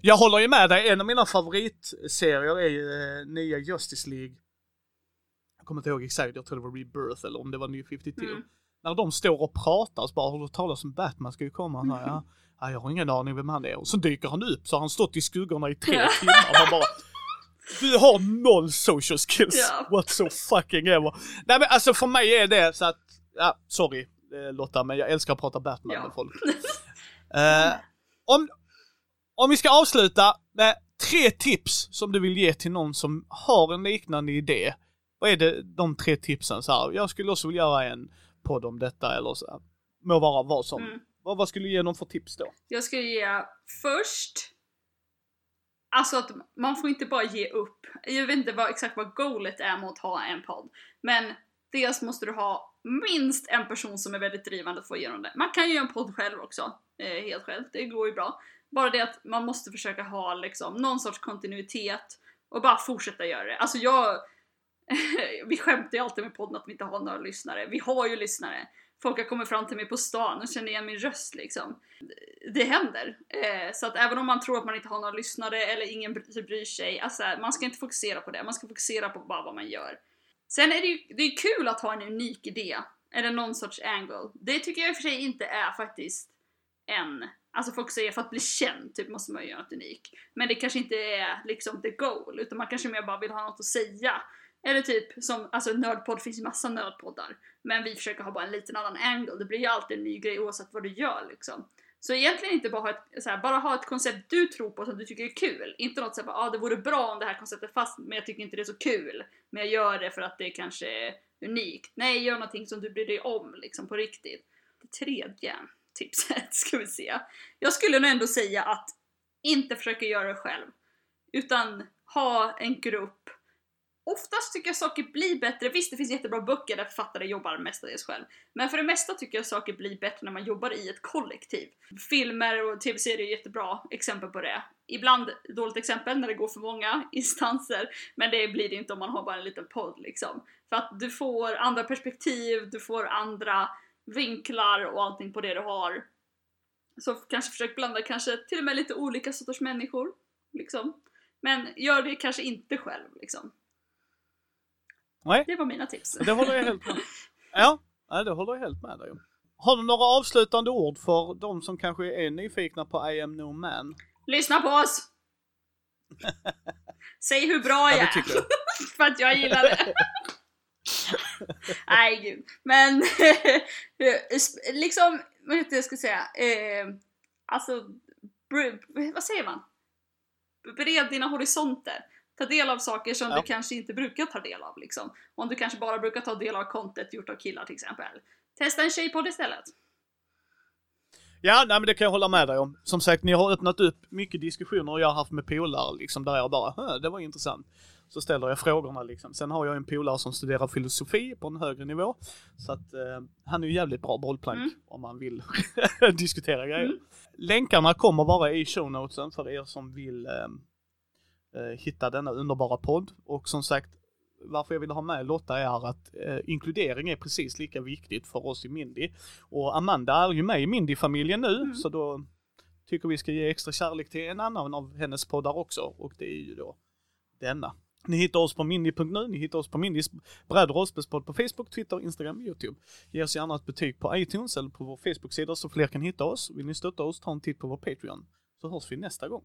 S1: Jag håller ju med dig, en av mina favoritserier är ju eh, nya Justice League. Jag kommer inte ihåg exakt, jag tror det var Rebirth eller om det var New 52.
S2: Mm.
S1: När de står och pratar så bara, har du talat om Batman ska ju komma? Så här, ja, ja, jag har ingen aning vem han är. Och så dyker han upp så har han stått i skuggorna i tre timmar. Man bara, du har noll social skills
S2: Ja.
S1: what so fucking ever. Nej men alltså för mig är det så att, ja, sorry eh, Lotta, men jag älskar att prata Batman
S2: Ja.
S1: med folk. Eh, om, om vi ska avsluta med tre tips som du vill ge till någon som har en liknande idé. Vad är det, de tre tipsen? Så här, jag skulle också vilja göra en podd om detta eller så. här. Må vara vad som.
S2: Mm.
S1: Vad, vad skulle du ge dem för tips då?
S2: Jag ska ge först Alltså att man får inte bara ge upp. Jag vet inte vad, exakt vad goalet är med att ha en podd. Men dels måste du ha minst en person som är väldigt drivande för att få igenom det. Man kan ju göra en podd själv också. Eh, helt själv. Det går ju bra. Bara det att man måste försöka ha liksom någon sorts kontinuitet och bara fortsätta göra det. Alltså jag... vi skämtar ju alltid med podden att vi inte har några lyssnare. Vi har ju lyssnare. Folk har kommit fram till mig på stan och känner igen min röst liksom. Det händer. Eh, så att även om man tror att man inte har några lyssnare eller ingen typ bryr sig, alltså man ska inte fokusera på det. Man ska fokusera på bara vad man gör. Sen är det ju det är kul att ha en unik idé. Eller någon sorts angle. Det tycker jag i och för sig inte är faktiskt en... Alltså folk säger för att bli känd typ måste man ju göra något unikt. Men det kanske inte är liksom the goal, utan man kanske mer bara vill ha något att säga. Eller typ som, alltså nördpodd finns ju massa nördpoddar. Men vi försöker ha bara en liten annan angle. Det blir ju alltid en ny grej oavsett vad du gör liksom. Så egentligen inte bara ha ett, så här, bara ha ett koncept du tror på som du tycker är kul. Inte något såhär, ah, det vore bra om det här konceptet fast men jag tycker inte det är så kul. Men jag gör det för att det kanske är unikt. Nej, gör någonting som du bryr dig om liksom på riktigt. Det tredje tipset ska vi se. Jag skulle nog ändå säga att inte försöka göra det själv. Utan ha en grupp. Oftast tycker jag saker blir bättre. Visst, det finns jättebra böcker där författare jobbar mestadels själv. Men för det mesta tycker jag saker blir bättre när man jobbar i ett kollektiv. Filmer och tv-serier är jättebra exempel på det. Ibland dåligt exempel när det går för många instanser. Men det blir det inte om man har bara en liten podd liksom. För att du får andra perspektiv, du får andra vinklar och allting på det du har. Så kanske försök blanda kanske till och med lite olika sorters människor. Liksom. Men gör det kanske inte själv liksom.
S1: Nej,
S2: Det var mina tips.
S1: det håller jag helt med Ja, det håller jag helt med dig om. Har du några avslutande ord för de som kanske är nyfikna på I am no man?
S2: Lyssna på oss! Säg hur bra jag
S1: Ja,
S2: är. För att jag gillar det. Nej gud. Men liksom, vad heter jag ska säga? Eh, alltså vad säger man? Bred dina horisonter. Ta del av saker som
S1: Ja.
S2: du kanske inte brukar ta del av liksom. Om du kanske bara brukar ta del av content gjort av killar till exempel. Testa en tjejpodd istället.
S1: Ja, nej men det kan jag hålla med dig om. Som sagt, ni har öppnat upp mycket diskussioner jag har haft med polare liksom, där jag bara, "Hö, det var intressant. Så ställer jag frågorna liksom. Sen har jag en polare som studerar filosofi på en högre nivå. Så att eh, han är ju jävligt bra bollplank
S2: Mm.
S1: om man vill diskutera grejer.
S2: Mm.
S1: Länkarna kommer vara i show notesen för er som vill eh, hitta denna underbara podd. Och som sagt, varför jag ville ha med Lotta är att eh, inkludering är precis lika viktigt för oss i Mindy. Och Amanda är ju med i Mindy-familjen nu,
S2: Mm.
S1: så då tycker vi ska ge extra kärlek till en annan av hennes poddar också. Och det är ju då denna. Ni hittar oss på mindy.nu, ni hittar oss på Mindys bräd och på Facebook, Twitter, Instagram, YouTube. Ge oss gärna ett betyg på iTunes eller på vår Facebook-sida så fler kan hitta oss. Vill ni stötta oss, ta en titt på vår Patreon. Så hörs vi nästa gång.